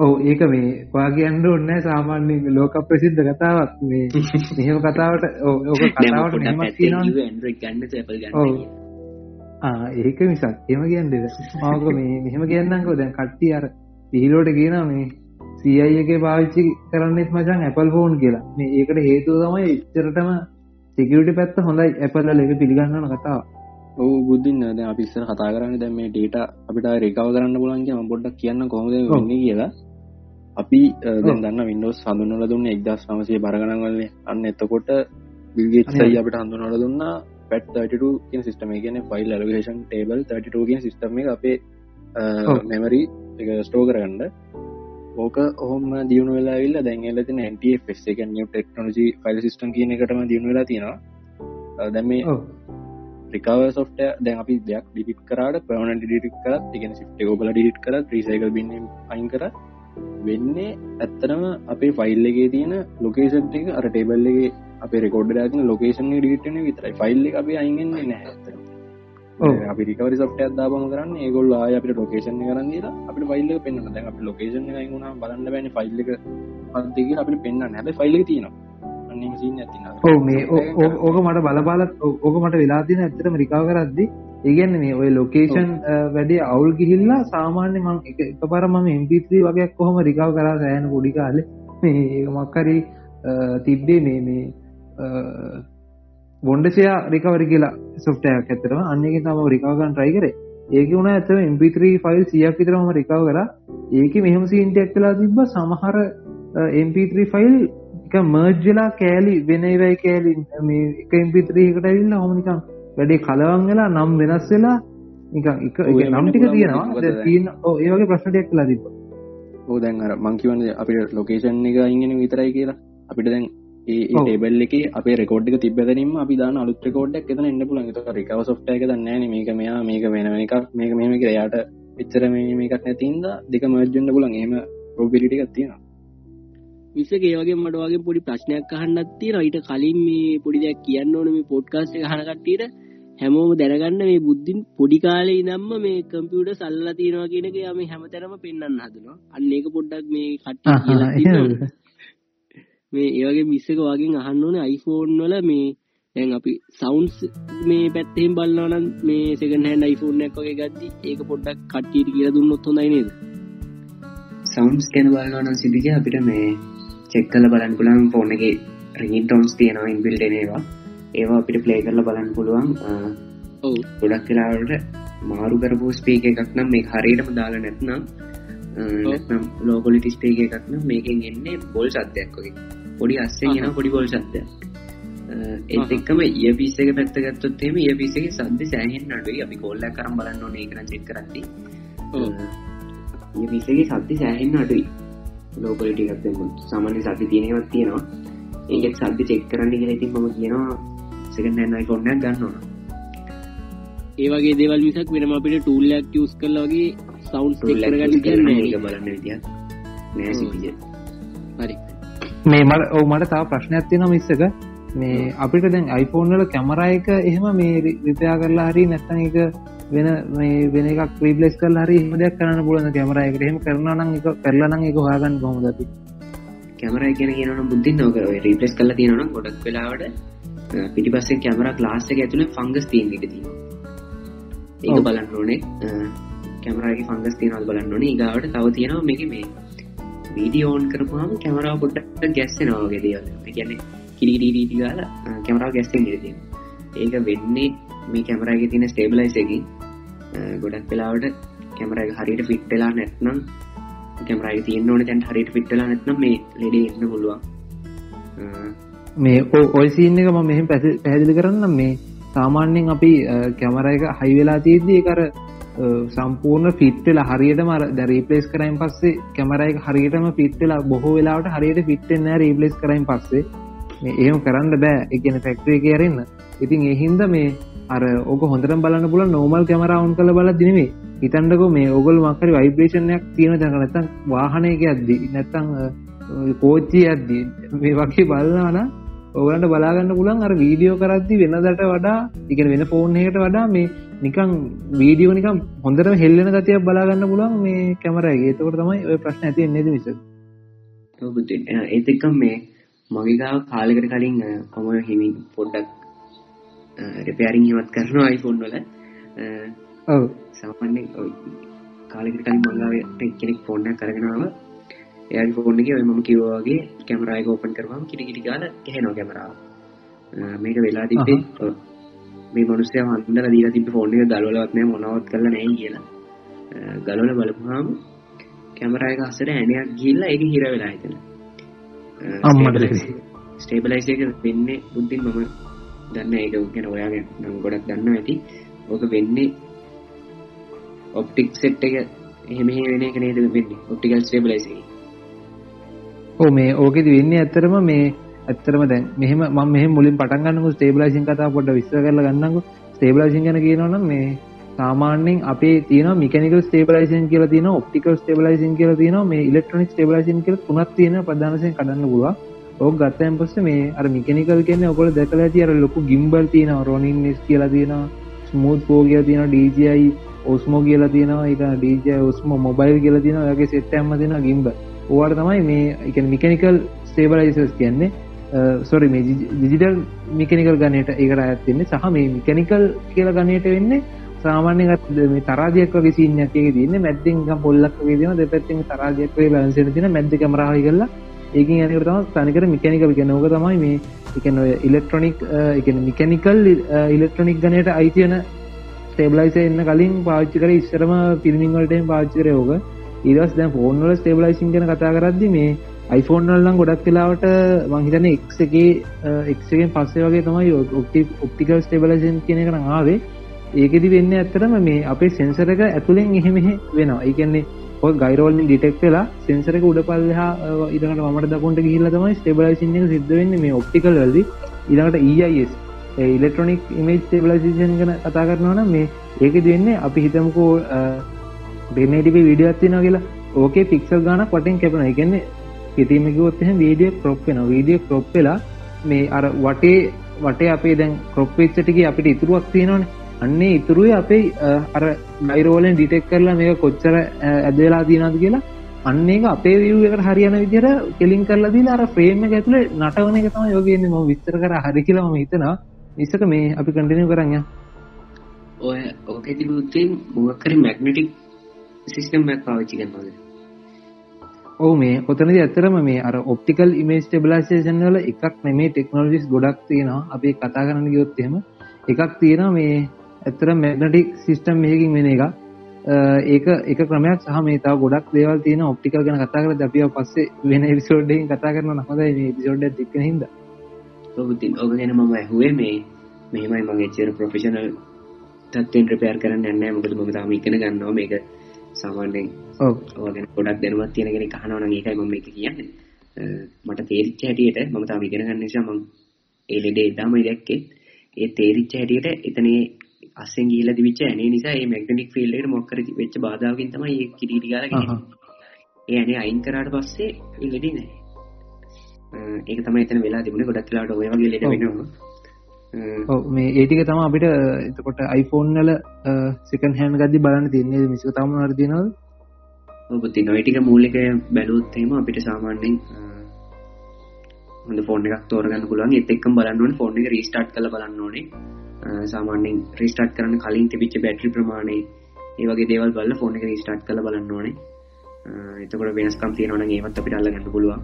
[SPEAKER 2] ඔව් ඒක මේ ඔයා කියන්න ඕනේ නැහැ සාමාන්‍ය ලෝක ප්‍රසිද්ධ කතාවක්. මේ මෙහෙම කතාවට ඔක කතාවට මෙහෙමක් කියනවනේ
[SPEAKER 3] Android ගන්නද Apple ගන්නද
[SPEAKER 2] ආ ඒක මිසක් එහෙම කියන්නේ මම මේ මෙහෙම කියන්නම්කෝ දැන් කට්ටිය අර පිහිලෝට කියනවා මේ CI එකේ පාවිච්චි කරන්නෙත් මචං Apple phone කියලා. මේ ඒකට හේතුව තමයි ඉච්චරටම security පැත්ත හොඳයි Apple වල ඒක පිළිගන්නන කතාව.
[SPEAKER 4] ඔව් බුද්ධින් දැන් අපි ඉස්සර කතා කරන්නේ දැන් මේ data අපිට recover කරන්න පුළුවන් කියලා මම පොඩ්ඩක් කියන්න කොහොමද වෙන්නේ කියලා. අපි දැන් දන්න Windows හඳුන්වලා දුන්නේ 1900 බර ගණන් වලනේ. අන්න එතකොට Gates අයියා අපිට හඳුන්වලා දුන්නා FAT32 කියන සිස්ටම් එක. කියන්නේ file allocation table 32 කියන සිස්ටම් අපේ මෙමරි ස්ටෝ කරගන්න. ඕක ඔහොම දියුණු වෙලා විල්ල දැන්ල තින NTFS එක නිය ටෙක්නෝජි ෆයිල් සිස්ටම් කියන එකටම දියුණු වෙලා තියෙනවා. දැම රිකව සොෆ්ට දැන් අපි දෙයක් ඩිපිට කරට පවන ඩිට කරත් තිගෙන සිට ඔබල ඩිට කර ්‍රීසයික බින්න අයින් කර වෙන්නේ ඇත්තරම අපේ ෆයිල්ලගේ තියෙන ලොකේෂන් එක අර ටේබල්ලගේ අප රෙකෝඩ ඇතින ලොකේෂන් ඩිටන විතරයි. ෆයිල්ල අප අයිගෙන්න්නේ නැහැ අපි රිකවරි සොට් අදාපම කරන්න ඒගොල්ල ආය අපට ලොකේෂන් කරන්න අපට ෆයිල්ල පෙන්න්න දැන් අප ලොකේෂන් ගුණ බලන්න බැන ෆයිල්ල පන්තික අපට පෙන්න්න හැබ ෆයිල්ල තියෙනවා අන්නම සින්න ඇතින
[SPEAKER 2] ඕ මේ ඕක මට බලපාලත් ඕක මට වෙලා තින ඇතරම රිකාව කරද්දි ඒගන්න මේ ඔය ලොකේෂන් වැඩේ අවුල් ගිහිල්ලා සාමාන්‍ය මං එක පර මම එම්පිත්‍රී වගේ කොහොම රිකාව කරා සෑන පොඩි කාලෙ. මේ මක්කරි තිබ්බේ මේ මේ බොන්්ඩසයා රිකවරි කියලා සොෆ්ටයක් ඇතරම අන්නක තම රිකාගන් ට්‍රයි කරේ. ඒක වුණ ඇත MP3 ෆයිල් සියක් විතරම රිකව කර. ඒක මෙහම සින්ටක් කලා තිබ්බ. සමහර MP3 ෆයිල් එක මර්ජ්ජලා කෑලි වෙනවයි කෑලි මේ එක MP3කට ඇවිල්ල හොමනිකම් වැඩේ කලවන් වෙලා නම් වෙනස් වෙලා එක එක නම් ටික තියෙනවා. තියන ඒවගේ ප්‍රශ්නටයක් කලා තිබ
[SPEAKER 4] ඕ දැන් අර මංකිවන්න අපිට ලොකේෂන් එක ඉගෙන විතරයි කියලා. අපිට දැන් ඒ ටේබල් එක අපේ රෙකෝඩ්ක තිබැදරීම අපි දාන අලුත් රෙකෝඩ්ක් එතන එන්න පුළන් රිකව සොට් එක දන්න මේක මෙයා මේක වෙන එකක් මේක මෙම යාට එච්චර මේකක් නැතින්ද දෙක මර්ජන්න පුලන් ඒම රෝබිලිටි එකත්තියෙන
[SPEAKER 5] විසක ඒවගේ මට වගේ පොඩි ප්‍රශ්නයක් අහන්නත් තියෙනවා. ඊට කලින් මේ පොඩි දෙයක් කියන්න ඕන මේ පොඩ්කාස්ට් එක අහන කට්ටියට. හැමෝම දැනගන්න මේ බුද්ධින් පොඩි කාලේ ඉඳන්ම මේ කම්පියුටර් සල්ලලා තියෙනවා කියන එක යම හැමතැනම පෙන්වන්න හදනවා. අන්න ඒක පොඩ්ඩක් මේ කට්ටිය කියලා තියෙනවා. මේ ඒවගේ මිස්සක වගේ අහන්න ඕනේ iPhone වල මේ දැන් අපි සවුන්ස් මේ පැත්තෙන් බලන්නවනම් මේ සෙකන්ඩ් හෑන්ඩ් iPhone එකක් වගේ ගද්දි ඒක පොඩ්ඩක් කට්ටියට කියලා දුන්නොත් හොඳයි නේද?
[SPEAKER 3] සවුන්ස් ගැන බලනවා නම් සිදුක අපිට මේ චෙක් කරලා බලන්න පුළුවන් ෆෝන් එකේ රින්ගින් ටෝන්ස් තියෙනවා ඉන්බිල්ට් ඒවා. අපිට ප්ලේ කරලා බලන්න පුළුවන් ගොඩක් වෙලාවට මාරු කරපු ස්පීක එකක් නම් මේ හරියටම දාලා නැත්නම් නැත්නම් ලෝකොලිටි ස්පේක එකක් නම් මේකෙන් එන්නේ බොල් වගේ. පොඩි අස්සෙන් එන පොඩි බොල් සද්දයක් ඒත් එක්කම ඒ පිස්ස එක පැත්ත ගත්තොත් එම ඒ එක සද්ද සෑහෙන් නඩුයි අපි කොල්ල කරම් බලන්න ඕනේ කරන චෙක් කරද්දී. ඒ පිස්සගේ සද්දි සෑහෙන් අඩුයි ලෝකලිටි ගත්තම සාමාන්‍ය සද්දි තියෙනවත් තියෙනවා. ඒකත් සද්දි චෙක් කරන්න කියලා ඉතින් මම කියනවා සෙකන්ඩ් හෑන්ඩ් iPhone එකක් ගන්න ඕන.
[SPEAKER 5] ඒ වගේ දේවල් මිසක් වෙනම අපිට ටූල්ලයක් යස් කරලා වගේ සවුන්ස් කරගන්න කියන්නේ
[SPEAKER 3] ඒක බලන්න විදියක් නෑ සිටිය.
[SPEAKER 5] හරි.
[SPEAKER 2] මේ මට ඔව මට තාව ප්‍රශ්නයක් තියෙනවා මිස්සක මේ අපිට දැන් iPhone වල කැමරා එක එහෙම මේ රිපයා කරලා හරි නැත්නම් ඒක වෙන මේ වෙන එකක් රීප්ලේස් කරලා හරි එහෙම දෙයක් කරන්න පුළුවන් කැමරා එකට? එහෙම කරනවා නම් ඒක කරලා නම් ඒක හොයාගන්න කොහොමද අපි?
[SPEAKER 3] කැමරා ගැන කියනවනම් බුද්ධින් නෝක රීප්ලේස් කරලා තියෙනවා නම් ගොඩක් වෙලාවට පිටිපස්සේ කැමරා ග්ලාස් එක ඇතුලේ ෆංගස් තියෙන එක තියෙනවා. ඒක බලන්න ඕනේ. කැමරාගේ ෆංගස් තියෙනවද බලන්න ඕනේ. ඊගාවට තව තියෙනවා මේකේ මේ වීඩියෝ ඕන් කරපුවාම කැමරාව පොඩ්ඩක් ගැස්සෙනවා වගේ දේවල්. ඒ කියන්නේ කිරිකිරිකිරි ගාලා කැමරාව ගැස්සෙන්න ඉඩ තියෙනවා. ඒක වෙන්නේ මේ කැමරාගේ තියෙන ස්ටේබලයිස් එකකින් ගොඩක් වෙලාවට කැමරා එක හරියට ෆිට වෙලා නැත්නම් කැමරාගේ තියෙන්න ඕනේ දැන් හරියට ෆිට වෙලා නැත්නම් මේ ලෙඩේ එන්න පුළුවන්.
[SPEAKER 2] මේ ඔය සීන් එක මම මෙහෙම පැහැදිලි කරන්නම් මේ සාමාන්‍යයෙන් අපි කැමර එක හයි වෙලා තියෙද්දී කර සම්පූර්ණ ෆිට්ටලා හරියට මර ද රීපලේස් කරයින් පස්සේ කැමර එක හරියටම ෆිට්ටලා බොහෝ වෙලාවට හරියට ෆිට්ටෙන් රීපලේස් කරයින් පස්සේ. මේ එහෙම කරන්න බෑ. එකන ෆැක්ට්‍රේ කියරන්න ඉතින් එහින්ද මේ අර ඕක හොඳට බලන්න පුල නෝමල් කැමරවුන් කළ බල දිනේ හිතන්ඩක මේ ඔගල් මක්කරි වයිබ්‍රේෂණයක් තියෙන තැක නැතන් වාහනයක ඇද්දි නැත්තං කෝච්චි ඇද්දී මේ වගේ බලන්නවන ඔගලන්ට බලාගන්න පුලන් අර වීඩියෝ කරද්දි වෙනදට වඩා ඉගෙන වෙන ෆෝන්හකට වඩා මේ නිකං වීඩියෝ නිකම් හොඳට හෙල්ලෙන ගතියක් බලාගන්න පුලන් මේ කැමරගේ තකොට තමයි ඔය ප්‍රශ්න ඇති එන්නේද විස
[SPEAKER 3] ඒත් එක්කම් මේ මගේගාව කාලකට කලින් කොම හිමින් පොඩ්ඩක් රෙපෑරිං හෙමත් කරනවා අයිෆෝන් වල. සාමාන්‍ය කාලෙකට කලින් මංගාවට කෙනෙක් ෆෝන්න කරගෙනාව එයාගේ ෆෝන් එක ඔය මම කිව්වාගේ කැමරායක ඕපන් කරවාම කිරිකිටි ගාල එහෙනවා කැමරාව මේක වෙලා තිබ්බේ මේ මනුස්සය හන්දර දීලා තිබ්බ ෆෝන් එක ගලවලවත් නෑ මොනවත් කරලා නැහැ කියලා. ගලවල බලපුවාම කැමරා එක අස්සට ඇණයක් ගිහිල්ලා ඒක හිර වෙලා හිටන
[SPEAKER 2] අම්මට
[SPEAKER 3] ස්ටේබලයිස් එක වෙන්නේ බුද්ධින් මම දන්න ඒක ගැන ඔයාගෙන නම් ගොඩක් දන්න ඇති. ඕක වෙන්නේ ඔප්ටික් සෙට් එක එහෙම වෙන එක නේද වෙන්නේ? ඔප්ටිකල් ස්ටේබලයිස් එක.
[SPEAKER 2] ඕ මේ ඕකෙති වෙන්නේ ඇත්තරම මේ ඇත්තරම දැන් මෙහම ම මෙහ මුලින් පටන්ගන්නක ස්ටේබලයිසින් කතා පොඩ විස්ස කරල ගන්නක. ස්ටේබලයිසින් ගැන කියනවන මේ සාමාන්‍යෙන් අපේ තියන මිකනිකල් ස්ටේබලයිසින් කියල තින ඔප්ටිකල් ස්ටේබලයිසින් කියල තින මේ ඉලෙක්ට්‍රොනික් ස්ටේබලයිසින් කියල තුනත් තියෙන ප්‍රධානසයෙන් කඩන්න පුළුව ඕක ගත්තයන් පස්ස මේ අර මිකනිකල් කියන්න ඔකොල දැකල ඇති අර ලොකු ගිම්බල් තියෙන රොනින් නිස් කියලා තියෙන ස්මූත් පෝ කිය තියෙන ඩජයි ඔස්මෝ කියලා තියෙනවා එක ඩජ ඔස්ම මොබයිල් කියලා තියෙන ඔගේ සෙට්ටම්ම තියෙන ගිම්බ ඕවට තමයි මේ එක මිකනිකල් ස්ටේබලයිසස් කියන්නේ සොරි මේ ජිජිටල් මිකනිකල් ගනයට ඒකට ඇත්තින්නේ සහ මේ මිකනිකල් කියල ගනයට වෙන්නේ සාමාන්‍ය මේ තරාදයක් වගේ සිීනයක තින්න මැද්දිං පොල්ලක් වගේ දෙපැත්තිම තරාදයක් වේ බලන්සර තින මැද්ද කමරහි කරලා ඒකින් ඇනකරම තනිකර මිකනික විගනෝක තමයි මේ එකන ඉලෙක්ට්‍රොනික් එක මිකනිකල් ඉලෙක්ට්‍රොනික් ගනයට අයිතියන ස්ටේබලයිස එන්න කලින් පාච්චි කර ඉස්සරම පිල්මිංවලටෙන් පාච්චරයෝක ඉරස් දැ ෆෝන්වල ස්ටේබලයිසින් ගැන කතා කරද්දි මේ iPhoneෆෝන්නල්ලම් ගොඩක් වෙලාවට මහිතන එක් එකේ එක්ගෙන් පස්සේ වගේ තමයි ඔක්ටි ඔප්ටිකල් ස්ටේබලයිසන් කියන කන ආවේ. ඒකෙදි වෙන්න ඇත්තරම මේ අපේ සෙන්සරක ඇතුළෙන් එහෙමෙහ වෙනවා. ඒකන්නේ ඔය ගයිරෝලින් ඩිටෙක් වෙලා සෙන්සරක උඩ පල්ලහා ඉරට මට දකුන්ට ගහිල්ල තමයි ස්ටේබලයිසින් එක සිද්ධ වෙන්න මේ ඔප්ටිකල් වලදි. ඉරට EIS ඉලෙක්ට්‍රොනික් ඉමේජ් ස්ටේබලයිසේෂන් ගැන කතා කරනවන මේ ඒක දෙන්නේ අපි හිතමකෝ බෙමේටිපි විඩියත් තින කියලා. ඕකේ පික්සල් ගානක් වටෙන් කැපන එකන්නේ හිතීමකිවොත් එහෙම වීඩියෝ ක්‍රොප් වෙන වීඩියෝ ක්‍රොප් වෙලා මේ අර වටේ වටේ අපේ දැන් ක්‍රොප් වෙච්චටික අපිට ඉතුරුවක් තියෙනවනේ. අන්නේ ඉතුරුවේ අපේ අර ගයිරෝලෙන් ඩිටෙක් කරලා මේක කොච්චර ඇදවෙලා තියෙනද කියලා. අන්න අපේ විව් එකට හරියන විදිහට කෙලින් කරලා දීලා අර ෆ්‍රේම් එක ඇතුලේ නටවන එක තමයි ඔය කියන්නේ. මම විස්තර කර හරි කියලා මම හිතනවා. ඉස්සක මේ අපි කන්ටිනියු කරන් යන්න
[SPEAKER 3] ඔය ඕකේදී මුත්තේ මොකක් හරි මැග්නටික් සිස්ටම් එකක් පාවිච්චි කරනවද
[SPEAKER 2] ඔවු මේ ඔතනද ඇතරම මේ අර ඔප්ටිකල් ඉමේජ් ටෙබලයිසේෂන් වල එකක් නෙමේ ටෙක්නෝලජිස් ගොඩක් තියෙනවා. අපි කතා කරන්න ගියොත් එහෙම. එකක් තියෙනවා මේ ඇත්තර මැගනටික් සිිස්ටම් මේකින් වෙන එක ඒක එක ක්‍රමයක් සහ මේ තාව ගොඩක් දේවල් තියෙන ඔප්ටිකල් ගැන කතා කර දැපිය පස්සේ වෙන විසෝඩ්ඩෙන් කතා කරන නහද මේ පිසෝඩ් දෙක්ක හිද
[SPEAKER 3] ඔබතින් ඔබ ගැන මම ඇහුවේ මේ මෙමයි මගේ චර ප්‍රොෆෙෂනල් තත්වෙන් ප්‍රපයාර් කරන්න න්න මොකද මම තාම ඉගෙන ගන්නවා මේක සාමාන්‍යෙන් ඕගෙන ගොඩක් දැනුවත් තියෙනගෙන කහනවන ඒකයි මම එක කියන්නේ. මට තේරිච්ච හැටියට මම තාම ඉගෙන ගන්න නිසා මම ඒලෙඩේ එදාමයි දැක්කේ ඒ තේරිච්ච හැටියට එතනේ අස්සෙන් ගිහිල්ලා දිවිච්ච ඇනේ නිසා මේ මැග්නටික් ෆීල්ඩ් එකට මොකක් කර වෙච්ච බාධාවකින් තමයි ඒ කිරිටි ගාලා ගිහින්. ඒ ඇනේ අයින් කරාට පස්සේ ඒ ලෙඩේ නැහැ. ඒක තමයි එතන වෙලා තිබුණේ ගොඩක් වෙලාවට ඔය වගේ ලෙඩ වෙනවා.
[SPEAKER 2] ඔව් මේ ඒ ටික තමයි අපිට එතකොට iPhone වල සෙකන්ඩ් හෑන්ඩ් ගද්දි බලන්න තියෙන්නේ මිසක තම මොනවද තියෙනවද?
[SPEAKER 3] ඔව් තියෙනවා. ඒ ටික මූලික බැලුවොත් එහෙම අපිට සාමාන්‍යයෙන් හොඳ ෆෝන් එකක් තෝරගන්න පුළුවන්. ඒත් එක්කම බලන්න ඕනේ ෆෝන් එක රීස්ටාර්ට් කරලා බලන්න ඕනේ. සාමාන්‍යෙන් රිස්ටාට් කරන්න කලින් තිබිච්ච බැටරි ප්‍රමාණය ඒ වගේ දේවල් බල්ල ෆෝන එක රිස්ටාට් කළ බලන්න ඕනේ. එතකොට වෙනස්කම් තියෙනවන ඒවත් අපිට අල්ලගන්න පුළුවන්.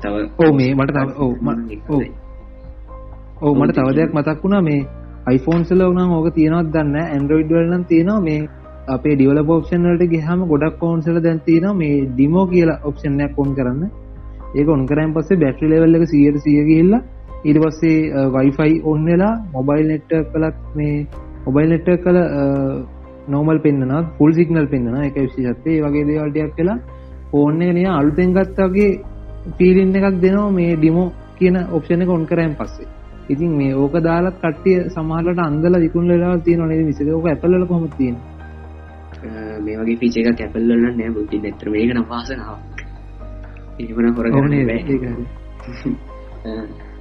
[SPEAKER 3] තව
[SPEAKER 2] ඕ මේ මට තව ඕ ඕ මට තව දෙයක් මතක් වුණා. මේ iPhone සල වනම් ඕක තියෙනවත් දන්න ඇන්ඩරෝයිඩ් වලනම් තියෙනවා. මේ අපේ ඩිවල පෝක්ෂන්ලට ගහම ගොඩක් කෝන්සල දැන් තියෙන මේ ඩිමෝ කියලා ඔප්ෂන්යක් කොන් කරන්න. ඒක ඔන් කරන් පස්සේ බැටරි ලෙවල් එක සියයට සිය ගිල්ලා ඊට පස්සේ වයිෆයි ඔන්න වෙලා මොබයිල් නෙට්ට කලත් මේ මොබයිල් නෙට්ට කළ නෝමල් පෙන්න්නන ෆුල් සිගනල් පෙන්න්න එක විශෂත්තේ වගේ දේවල්ටයක් කියලා ඕන්නේ නිය අලුතෙන් ගත්තාගේ පීලින්න එකක් දෙනවා මේ ඩිමෝ කියන ඔප්ෂණ කොන් කරයන් පස්සේ. ඉතින් මේ ඕක දාලත් කට්ටිය සමහලට අන්දල විකුන් වෙලා තියෙන නේ විසික ඕක ඇපල්ල කොම තියෙන
[SPEAKER 3] මේ වගේ පිච එක කැපල්ලන්න නෑ බුද්ධි නැතර මේක නවාසනාව ඉමන හොරගනේ බෑ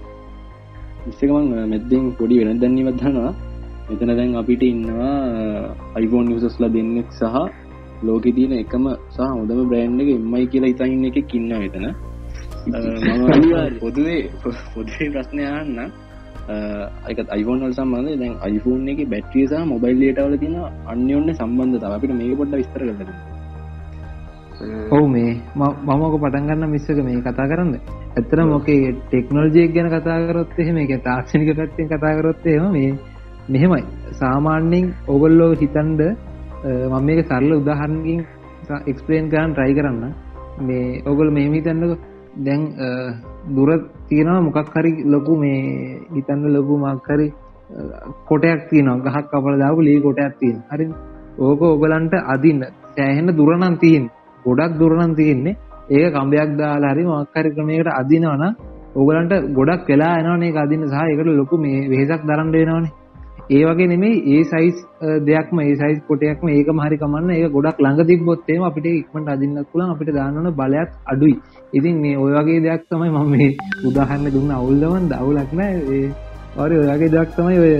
[SPEAKER 4] ඉස්සකමන් මෙද්දෙන් පොඩි වෙන දැන්නීමත් දන්නවා. මෙතන දැන් අපිට ඉන්නවා අයිෆෝන් නිසස්ලා දෙන්නෙක් සහ ලෝක තියන එකම සහ හොඳම බ්‍රෑන්් එක එම්මයි කියලා ඉතන්න එක කින්න වෙතන පොදුවේ පොදුවේ ප්‍රශ්නයන්න අයකත් අයිෆෝන්වල් සම්බන්ධ දැන් අයිෆෝන් එක බැට්‍රිය සහ මොබයිල් ලේටවල තින අන්‍යෝන්න සම්බන්ධ අපිට මේ පොඩ්ඩ විස්තර කරන්න
[SPEAKER 2] ඔවු මේ මමක පටන්ගන්න මිස්සක මේ කතා කරන්න. ඇතර මොකේ ටෙක්නෝජියක් ගැන කතාකරොත් එහෙම එක තාක්ෂණික පැත්තෙන් කතාකරොත් එම මේ මෙහෙමයි. සාමාන්‍යෙන් ඔගොල්ලෝ හිතන්ඩ මම මේක සරල උදාහරණකින් එක්ස්පලේන් කරන්න ට්‍රයි කරන්න. මේ ඔගොල් මෙහෙම හිතන්නක. දැන් දුර තියෙනවා මොකක් හරි ලොකු මේ හිතන්න ලොකු මක්හරි කොටයක් තියෙනවා. ගහක් කපල දාපු ලී කොටයක් තියෙන හරි ඕක ඔගලන්ට අදින්න සෑහෙන දුරනන් තියෙන් ගොඩක් දුරනන් තියෙන්නේ. ඒක කම්බයක් දාලා හරි මොක්කරි ක්‍රමයකට අදිනවන ඔගලන්ට ගොඩක් වෙලා එනවනේ අදින්න සහ එකට ලොකු මේ වෙහෙසක් දරන්න වෙනවනේ. ඒ වගේ නෙමේ ඒ සයිස් දෙයක්ම ඒ සයිස් කොටයක්ම ඒක මහරි කමන්න ඒ ගොඩක් ළඟ තිබොත්තේම අපිට ඉක්මට අදින්නක් පුලන් අපිට දාන්නන බලයක් අඩුයි. ඉතින් මේ ඔය වගේ දෙයක් තමයි මම මේ උදාහන්න දුන්න අවුල්ලවන් දවුලක් නෑ. ඔරි ඔයගේ දෙයක් තමයි ඔය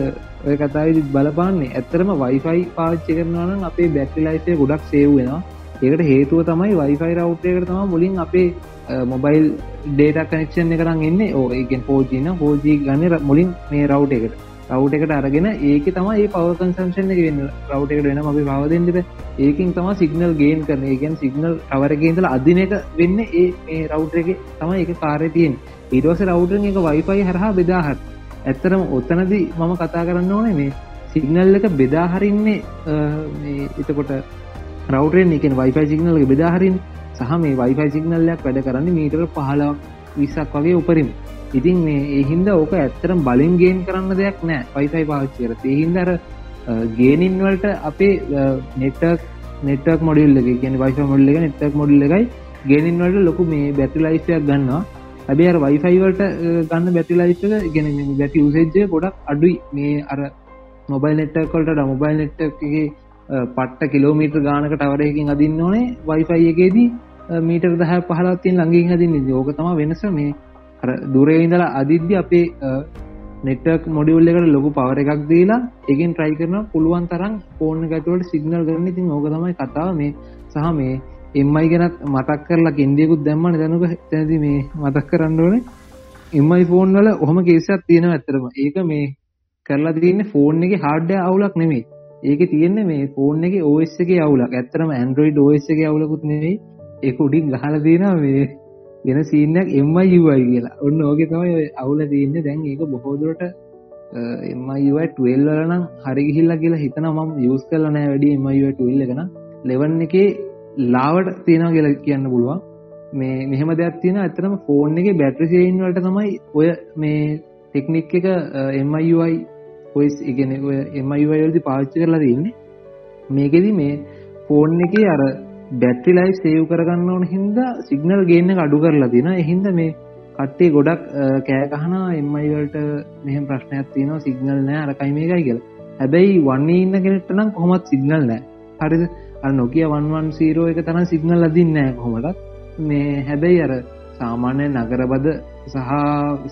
[SPEAKER 2] ඔය කතාවිදි බලපාන්නේ. ඇත්තරම වයිෆයි පාච්චි කරනවනම් අපේ බැට්‍රි ලයිසේ ගොඩක් සේව් වෙනවා. ඒකට හේතුව තමයි වයිෆයි රවට්යකට තම මුලින් අපේ මොබයිල් ඩේට කනෙක්ෂන් එකරම් එන්නේ. ඕ ඒගෙන් පෝජීන පෝජී ගන්න මුලින් මේ රවට් එකට. රවට් එකට අරගෙන ඒක තම ඒ පව කන්සම්ෂන් එක වෙන්න. රවට් එකට වෙන අපි පවදෙන්ට ඒකින් තම සිගනල් ගේන් කරන ඒගෙන් සිගනල් අවරගේන්දල අදින එක වෙන්න ඒ මේ රවට් එක තම එක කාරය තියෙන් ඉරෝස රවටරන් එක වයිෆයි හරහා බෙදාහත් ඇත්තරම ඔත්තනදී මම කතා කරන්න ඕනේ මේ සිගනල් එක බෙදාහරින්නේ එතකොට රවටරෙන් එකෙන් වයිෆයි සිගනල්ගේ බෙදාහරින් සහ මේ වයිෆයි සිගනල්ලයක් වැඩ කරන්න මීටර පහලක් විස්සක් වගේ උපරිම. ඉතින් මේ එහින්ද ඕක ඇත්තරම් බලින් ගේන් කරන්න දෙයක් නෑ වයිෆයි පාච්චර එහින්දර ගේනින්වලට අපේ නෙටක් නෙටක් මොඩිල් එක කියන වයිෆ මොඩල් එක නෙටක් මොඩල් එකයි ගේනින්වලට ලොකු මේ බැටි ලයිස්යක් ගන්නවා. හැබේ අර වයිෆයිවලට ගන්න බැටි ලයිස්ක ගෙන බැටි උසේජ්ජය ගොඩක් අඩුයි. මේ අර මොබයිල් නෙට්ටකොල්ට මොබයිල් නෙට්ටගේ පට්ට කිලෝමීටර් ගානක ටවරයකින් අදින්න ඕනේ. වයිෆයි එකේදී මීටර් දහ පහලත්තියෙන් ළඟින් හදින්න ඕක තම වෙනස. මේ දුරේ ඉඳලා අදිද්‍ය අපේ නෙටක් මොඩියුල් එකට ලොකු පවර එකක් දීලා එකින් ට්‍රයි කරන පුළුවන් තරම් ෆෝන් ගැතුවට සිගනල් කරන ඉතින් ඕක තමයි කතාව. මේ සහ මේ එම්මයි ගැනත් මතක් කරලා කෙන්දියකුත් දැම්මන දැනුක තැති මේ මතක් කරන්න ඕනේ. එම්මයි ෆෝන් වල ඔහොම කේසක් තියෙන ඇතරම ඒක මේ කරලා තියන්නේ ෆෝන් එක හාඩ්ඩ අවුලක් නෙමේ ඒක තියෙන්නේ මේ ෆෝන් එක ඕස් එක අවුලක්. ඇත්තරම ඇන්ඩරෝයිඩ් ඕස් එක අවුලකුත් නෙවෙයි. ඒක උඩින් ගහල තියෙනවා මේ වෙන සීනයක් එම්මයි යුවයි කියලා. ඔන්න ඕක තමයි අවුල තියන්න. දැන් ඒක බොහෝදුරට එමයිුවයි ටල් වලනම් හරි ගිහිල්ලා කියලා හිතන මම යස් කරල නෑ වැඩි එමයිුව ටල්ල එකන ලෙවන්න එකේ ලාවට තියෙන කියලා කියන්න පුළුවන්. මේ මෙහෙම දෙයක් තියෙන ඇතරම ෆෝන් එක බැට්‍රසියින් වලට තමයි ඔය මේ ටෙක්නික් එක එමයිුවයි ඔයිස් ඉගෙන එමයිවල්දි පාච්චි කරලා තින්නේ මේකෙදි මේ ෆෝන් එක අර බැට්‍රි ලයි සේව් කරගන්න ඕන හින්ද සිගනල් ගේන්න අඩු කරලා තින එහින්ද මේ කට්ටේ ගොඩක් කෑකහන එම්මයිවලට මෙහම ප්‍රශ්නයක් තියනවා සිගනල් නෑ අරකයි මේකයි කියල. හැබැයි වන්නේ ඉන්න කෙනෙට නම් කොහොමත් සිගනල් නෑ හරිද අ නොකිය වන්වන් සීරෝ එක තරම් සිගනල් අදින්න නෑ කොහොමටත් මේ හැබැයි අර සාමාන්‍ය නගරබද සහ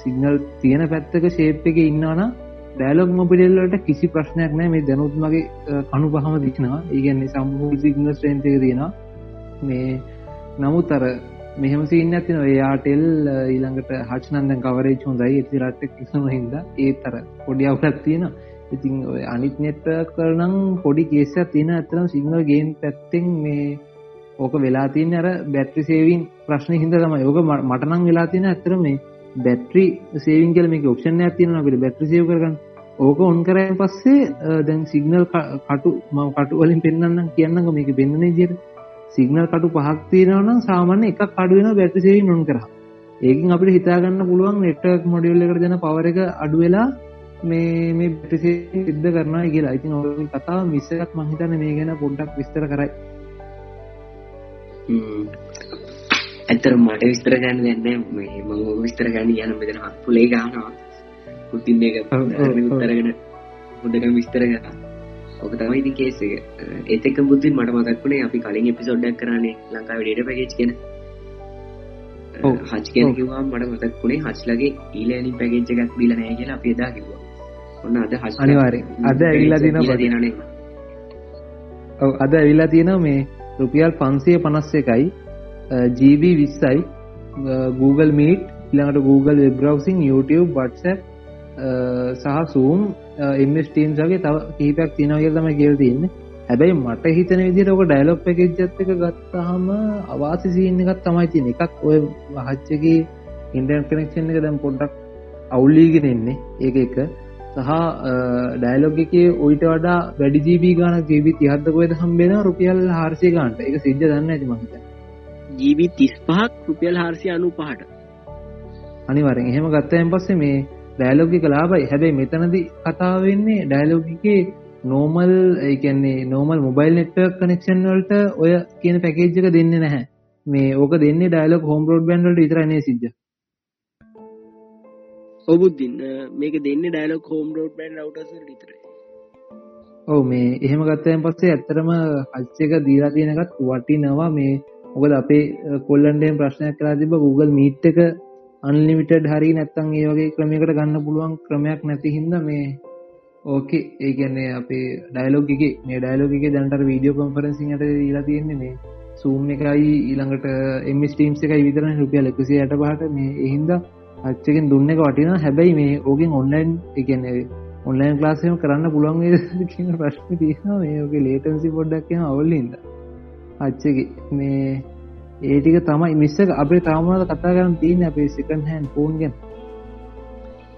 [SPEAKER 2] සිගනල් තියෙන පැත්තක ශේප් එක ඉන්නවන ඩෑලොක් මොපිටල්ලට කිසි ප්‍රශ්නයක් නෑ මේ දැනුත් මගේ කනු පහම දික්නවා ඒගැන්නේ සම්හූ සිගනල් ස්ට්‍රේන්තක තියෙනවා. මේ නමුත් අර මෙහම සින්න ඇතින එයාටෙල් ඊළඟට හචනන්දන් කවරේ හොඳයි. ඇති රට්ට කිසම හිද ඒ තර පොඩි අවුලක් තියෙන ඉතින් අනිත් නෙට්ට කරනම් පොඩි කේසයක් තියෙන ඇතරම් සිංහල ගේම් පැත්තෙන් මේ ඕක වෙලා තියන අර බැට්‍රි සේවින් ප්‍රශ්න හිද තම යෝක මටනං වෙලා තියෙන ඇතර මේ බැට්‍රි සේවින් කල මේ ඔක්ෂණ ඇතින අපට බැට්‍රි සේව කරගන්න. ඕක ඔන් කරයන් පස්සේ දැන් සිගනල් කටු ම කටු වලින් පෙන්න්න කියන්නක මේක පෙන්න්න ජයට සිගනල් කටු පහක් තියෙනවනම් සාමාන්‍ය එකක් අඩුවෙන බැටි සේවි නොන් කර. ඒකින් අපිට හිතාගන්න පුළුවන් නෙට්ක් මොඩියල් එකට දෙන පවර එක අඩුවෙලා මේ මේ බැටිසේ සිද්ධ කරනා කියලා. ඉතින් ඔ කතාව මිස්සකත් මහිතන මේ ගැන පොඩ්ඩක් විස්තර කරයි.
[SPEAKER 3] ඇතර මට විස්තර ගන්න දෙන්න මේ මං විස්තර ගන්න යන මෙතන හත් පුලේ ගානවා පුතින් එක උත්තරගෙන හොඩක විස්තර ගන්න ඕක තමයි ඉති කේස එක. ඒතක බුද්ධින් මට මතක්ුණේ අපි කලින් එපිසෝඩ්ඩක් කරන්නේ ලංකාව ඩේට පැකේච් කෙන හච් කියන කිවා මට මතක්ුණේ හච්ලගේ ඊලනි පැකේච්ච එකක් බිල නෑ කියලා අපි එදා කිවා ඔන්න අද හස්
[SPEAKER 2] අනිවාරය අද ඇවිල්ලා දින
[SPEAKER 3] තිනනේ
[SPEAKER 2] අද ඇවිල්ලා තියෙන මේ රුපියල් පන්සිය පනස්ස එකයි ජීබ විස්සයි uh, Google මීට් ඉළඟට Google වෙබ්‍රවසින් YouTube WhatsApp uh, සහ සූම් එම්ස්ටීම්සගේ uh, තව කීපයක් තිනවගේ තම කියල තින්න හැබැයි මට හිතන විදිට ඕක ඩයිලොප් එක ජත් එක ගත්තහම අවාසි සිීන්න එකත් තමයි තින එකක් ඔය වහච්චගේ ඉන්ඩන් කනෙක්ෂන් එක දැම් පොඩ්ඩක් අවුල්ලීගෙන එන්නේ ඒක එක. සහ ඩයිලොග් එක ඔයිට වඩා වැඩි ජීබී ගාන ජීබි තිහත්තකොයද හම්බෙන රුපියල් හාර්සය ගාන්ට එක සිද්ධ දන්න ඇති මහිත
[SPEAKER 5] තිස් පහක් රුපියල් හාර්සය අනු පහට.
[SPEAKER 2] අනිවරෙන් එහෙම ගත්තයන් පස්සේ මේ ඩෑලොගික ලාබයි හැබැයි මෙතනදි කතා වෙන්නේ ඩෑලොගිකේ නෝමල් ඒකන්නේ නෝමල් මොබයිල් නෙට්වක් කනෙක්ෂන් වලට ඔය කියන පැකේජ්ක දෙන්න නැහැ. මේ ඕක දෙන්න ඩයිලොක් හෝම් රෝඩ් බැන්ඩල්ට ඉතරනේ සිද්ධ.
[SPEAKER 5] ඔබුද්දින්න මේක දෙන්න ඩයිලොක් හෝම් රෝඩ් බැන් වට ඉතර
[SPEAKER 2] ඔව මේ එහෙම ගත්තයන් පස්සේ ඇත්තරම හච්චක දීලා තියෙනකත් වටිනවා. මේ මොකද අපේ කොල්ලන්ඩෙන් ප්‍රශ්නයක් කලා තිබ Google මීට් එක අන්ලිමිටඩ් හරි නැත්තන් ඒ වගේ ක්‍රමයකට ගන්න පුළුවන් ක්‍රමයක් නැති හින්ද මේ ඕකේ ඒගැන්නේ අපේ ඩයිලෝගගේ මේ ඩයිලෝගගේ දැන්ට වීඩියෝ කොන්ෆරන්සිට ලා තියෙන්නේ මේ සූම් එකයි ඊළඟට එම්ස් ටීම්ස් එකයි විතරන රුපියල් එකසිය යට පහට මේ එහින්ද අච්චකින් දුන්න එක වටිනා හැබැයි මේ ඕගෙන් ඔන්ලයින් එකන ඔන්ලයින් ලාසයම කරන්න පුළන් කියන ප්‍රශ්න තියනවා. මේෝගේ ලේටන්සි පොඩ්ඩක් කියන අවල්ලින්ද අච්චක මේ ඒටික තමයි මිස්සක අපේ තාමද කතා කරන්න තියන අපේ සිකන් හැන් ෆෝන් ගැන?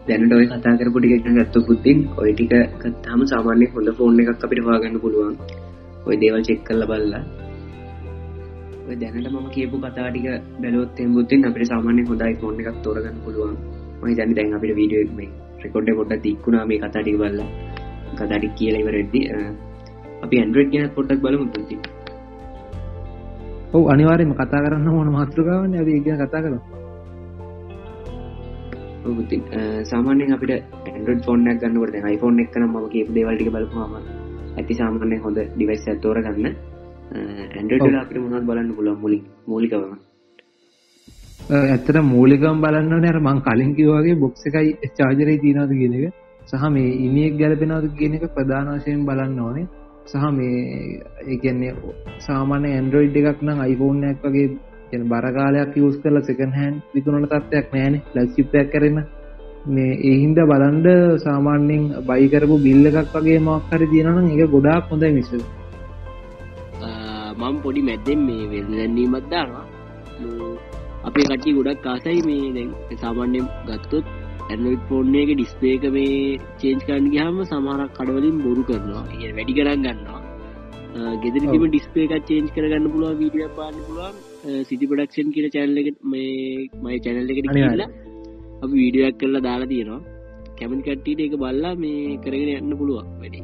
[SPEAKER 3] දැනට ඔය කතා කරපු ටික ගත්තු පුද්තින් ඔය ටික කත්තාම සාමාන්‍ය හොඳ ෆෝන් එකක් අපිට හවාගන්න පුළුවන්. ඔය දේවල් චෙක් කල්ල බල්ලා. ඔය දැනට මම කියපු කතාටික බැලොත් එම්බුත්තින් අපිට සාමාන්‍ය හොඳයි ෆෝන් එකක් තෝරගන්න පුළුවන්. මයි දැනි දැන් අපිට වීඩියෝ මේ රෙකොඩ් පොට දික්ුණා මේ කතාටික බල්ලා. කතාටික් කියල ඉවරෙද්දි අපි ඇන්ඩරඩ් කියන පොට්ටක් බලමු තුති
[SPEAKER 2] ඔව අනිවාරයම කතා කරන්න ඕන මාතෘකාවන්න ඇ ඉගෙන කතා කරනවා
[SPEAKER 3] සාමානෙන් අපිට ඇන්ඩ ෆෝනක් ගන්නවට iPhone එක් නම් ම කියපු දේවල්ටික බලපුවාම ඇති සාමාන්‍ය හොඳ ඩිවයිස් ඇත්තෝර ගන්න ඇන්ඩ අපිට මොනත් බලන්න පුලන් මුලි මූලිකවම?
[SPEAKER 2] ඇත්තට මූලිකම් බලන්න නෑර මං කලින් කිවගේ බොක්ස එකයි චාජරයි තියනද කියනක සහ මේ ඉනියක් ගැලපෙනවද කියන එක ප්‍රධාන වශයෙන් බලන්න ඕනේ සහ මේ ඒන්නේ සාමාන්‍ය ඇන්ඩරෝයිඩ් එකක් නම් iPhoneෆෝන්යක් වගේ කියන බරකාලයක් යස් කරලා සෙකන් හැන් විකුණන තත්වයක් නෑන ලස්චිප්යක් කරම මේ ඒහින්ද බලන්ඩ සාමාන්‍යෙන් බයිකරපු බිල්ල එකක් වගේ මක්කර තියෙනනම් එක ගොඩාක් හොඳයි මිස.
[SPEAKER 5] මම පොඩි මැද්දෙන් මේ වෙල්ලැන්නීමත් දානවා. අපේ කටි ගොඩක් කාසයි මේ දැන් සාමාන්‍යයෙන් ගත්තොත්. ඇනොයිත් ෆෝර්නයක ඩිස්පේක මේ චේන්ජ් කරන්න ගහම සමහරක් කඩවලින් බොරු කරනවා. ඒ වැඩි කරන්න ගන්නවා. ගෙදරම ඩිස්පේක චේන්ජ් කරගන්න පුළුව වීඩිය පාන්න පුළුවන්. සිටි පඩක්ෂන් කියල චැනල්ලක මේ මයි චැනල් එකට කියලා අප වීඩියක් කරලා දාලා තියෙනවා. කැමන් කට්ටීට එක බල්ලා මේ කරගෙන යන්න පුළුවන් වැඩි.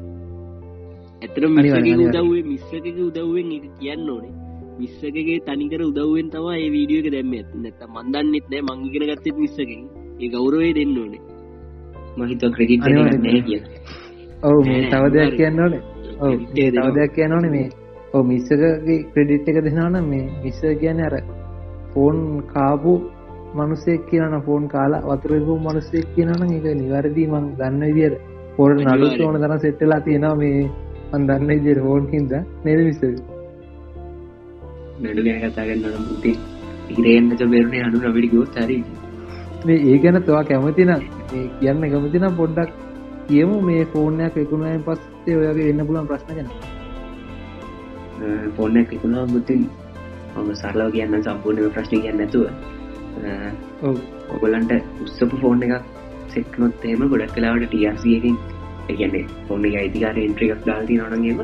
[SPEAKER 5] ඇතර මිසගේ උදවේ මිස්සක උදවෙන් එක කියන්න ඕනේ. විස්සකගේ තනිකර උදවෙන් තවා ඒ වීඩියෝ එක දැම්ම. නැත මන්දන්නෙත් නෑ මංගිගෙන ගත්තෙත් විස්සකින් ඒ ගෞරවේ දෙන්න ඕනේ.
[SPEAKER 3] මහිත ක්‍රඩිට කිය
[SPEAKER 2] ඔවු තව දෙයක් කියන්න ඕනේ. ඔව තව දෙයක් කියන්න ඕනේ මේ. ඔ මිස්සකගේ ක්‍රඩිට් එක දෙනවන මේ මිස්ස කියන අර ෆෝන් කාපු මනුසෙක් කියන ෆෝන් කාලා වතුරපු මනුස්සෙක් කියනන එක නිවැරදි මං ගන්න විදිර පොර නලුත් ඕන තරම් සෙට්ටලා තියෙනවා මේ අන්දන්න ඉදිර ෆෝන් හින්ද නේද මිස්ස
[SPEAKER 3] නඩු ගැන කතාගන්න මුති ඉරෙන්න්නට බෙරුණේ අනු රවිඩි ගෝ තරී
[SPEAKER 2] මේ ඒ ගැන තවා කැමතින කියන්න කැමතිනම් පොඩ්ඩක් කියමු මේ ෆෝර්නයක් එකුණයෙන් පස්සේ ඔයගේ එන්න පුලන් ප්‍රශ්න ගැන.
[SPEAKER 3] ෆෝර්න එකකුණා මුතින් ඔම සරලාව කියන්න සම්පූර්ණ ප්‍රශ්න කියන්න නැතුව ඔගොලන්ට උත්සපු ෆෝන් එකක් සෙක්නොත් එම ගොඩක් කලාවට ටියසියකින් එකන්නේ ෆෝන් එක අයිතිකාර එන්ට්‍රික් දාල්ති නනගේම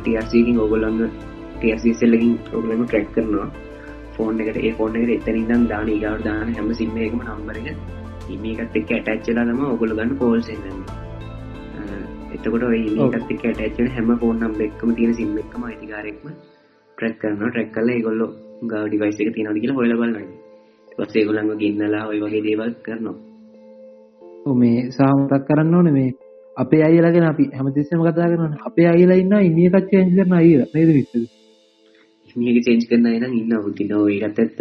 [SPEAKER 3] ටියසිකින් ඔගොල්ලන්න ටියසිසල්ලකින් ඔගලම ට්‍රැක් කරනවා ෆෝන් එකට ඒ ෆෝන් එකට එතනිදම් දාන ඉගවට දාන හැම සිම්ම එකම ඉමකත් එක්. ඇටච්චලා තම ඔගොල ගන්න කෝල්සෙන්න්න එතකොට ඒත් එක් ඇටච්චන හැම ෆෝන් නම් එක්කම තියෙන සිම් එක්ම අයිතිකාරෙක්ම ට්‍රැක් කරන ට්‍රැක් කල ගොල්ලො ගව ඩිවයිස එක තියෙනද කියලා හොල බලන්න පස්සේ ගොලන්ග ගන්නලා ඔය වගේ දේවල් කරනවා.
[SPEAKER 2] මේ සාමතක් කරන්න ඕන මේ අපේ අයිලගෙන අපි හැමතිස්සම කතා කරන අපේ අයිලා ඉන්න ඉනිය කච්ච කරන අයිල නේද විස්තද
[SPEAKER 3] මේක චේන්ජ් කරන්න නම් ඉන්න උතින ඒකත් ඇත්ත.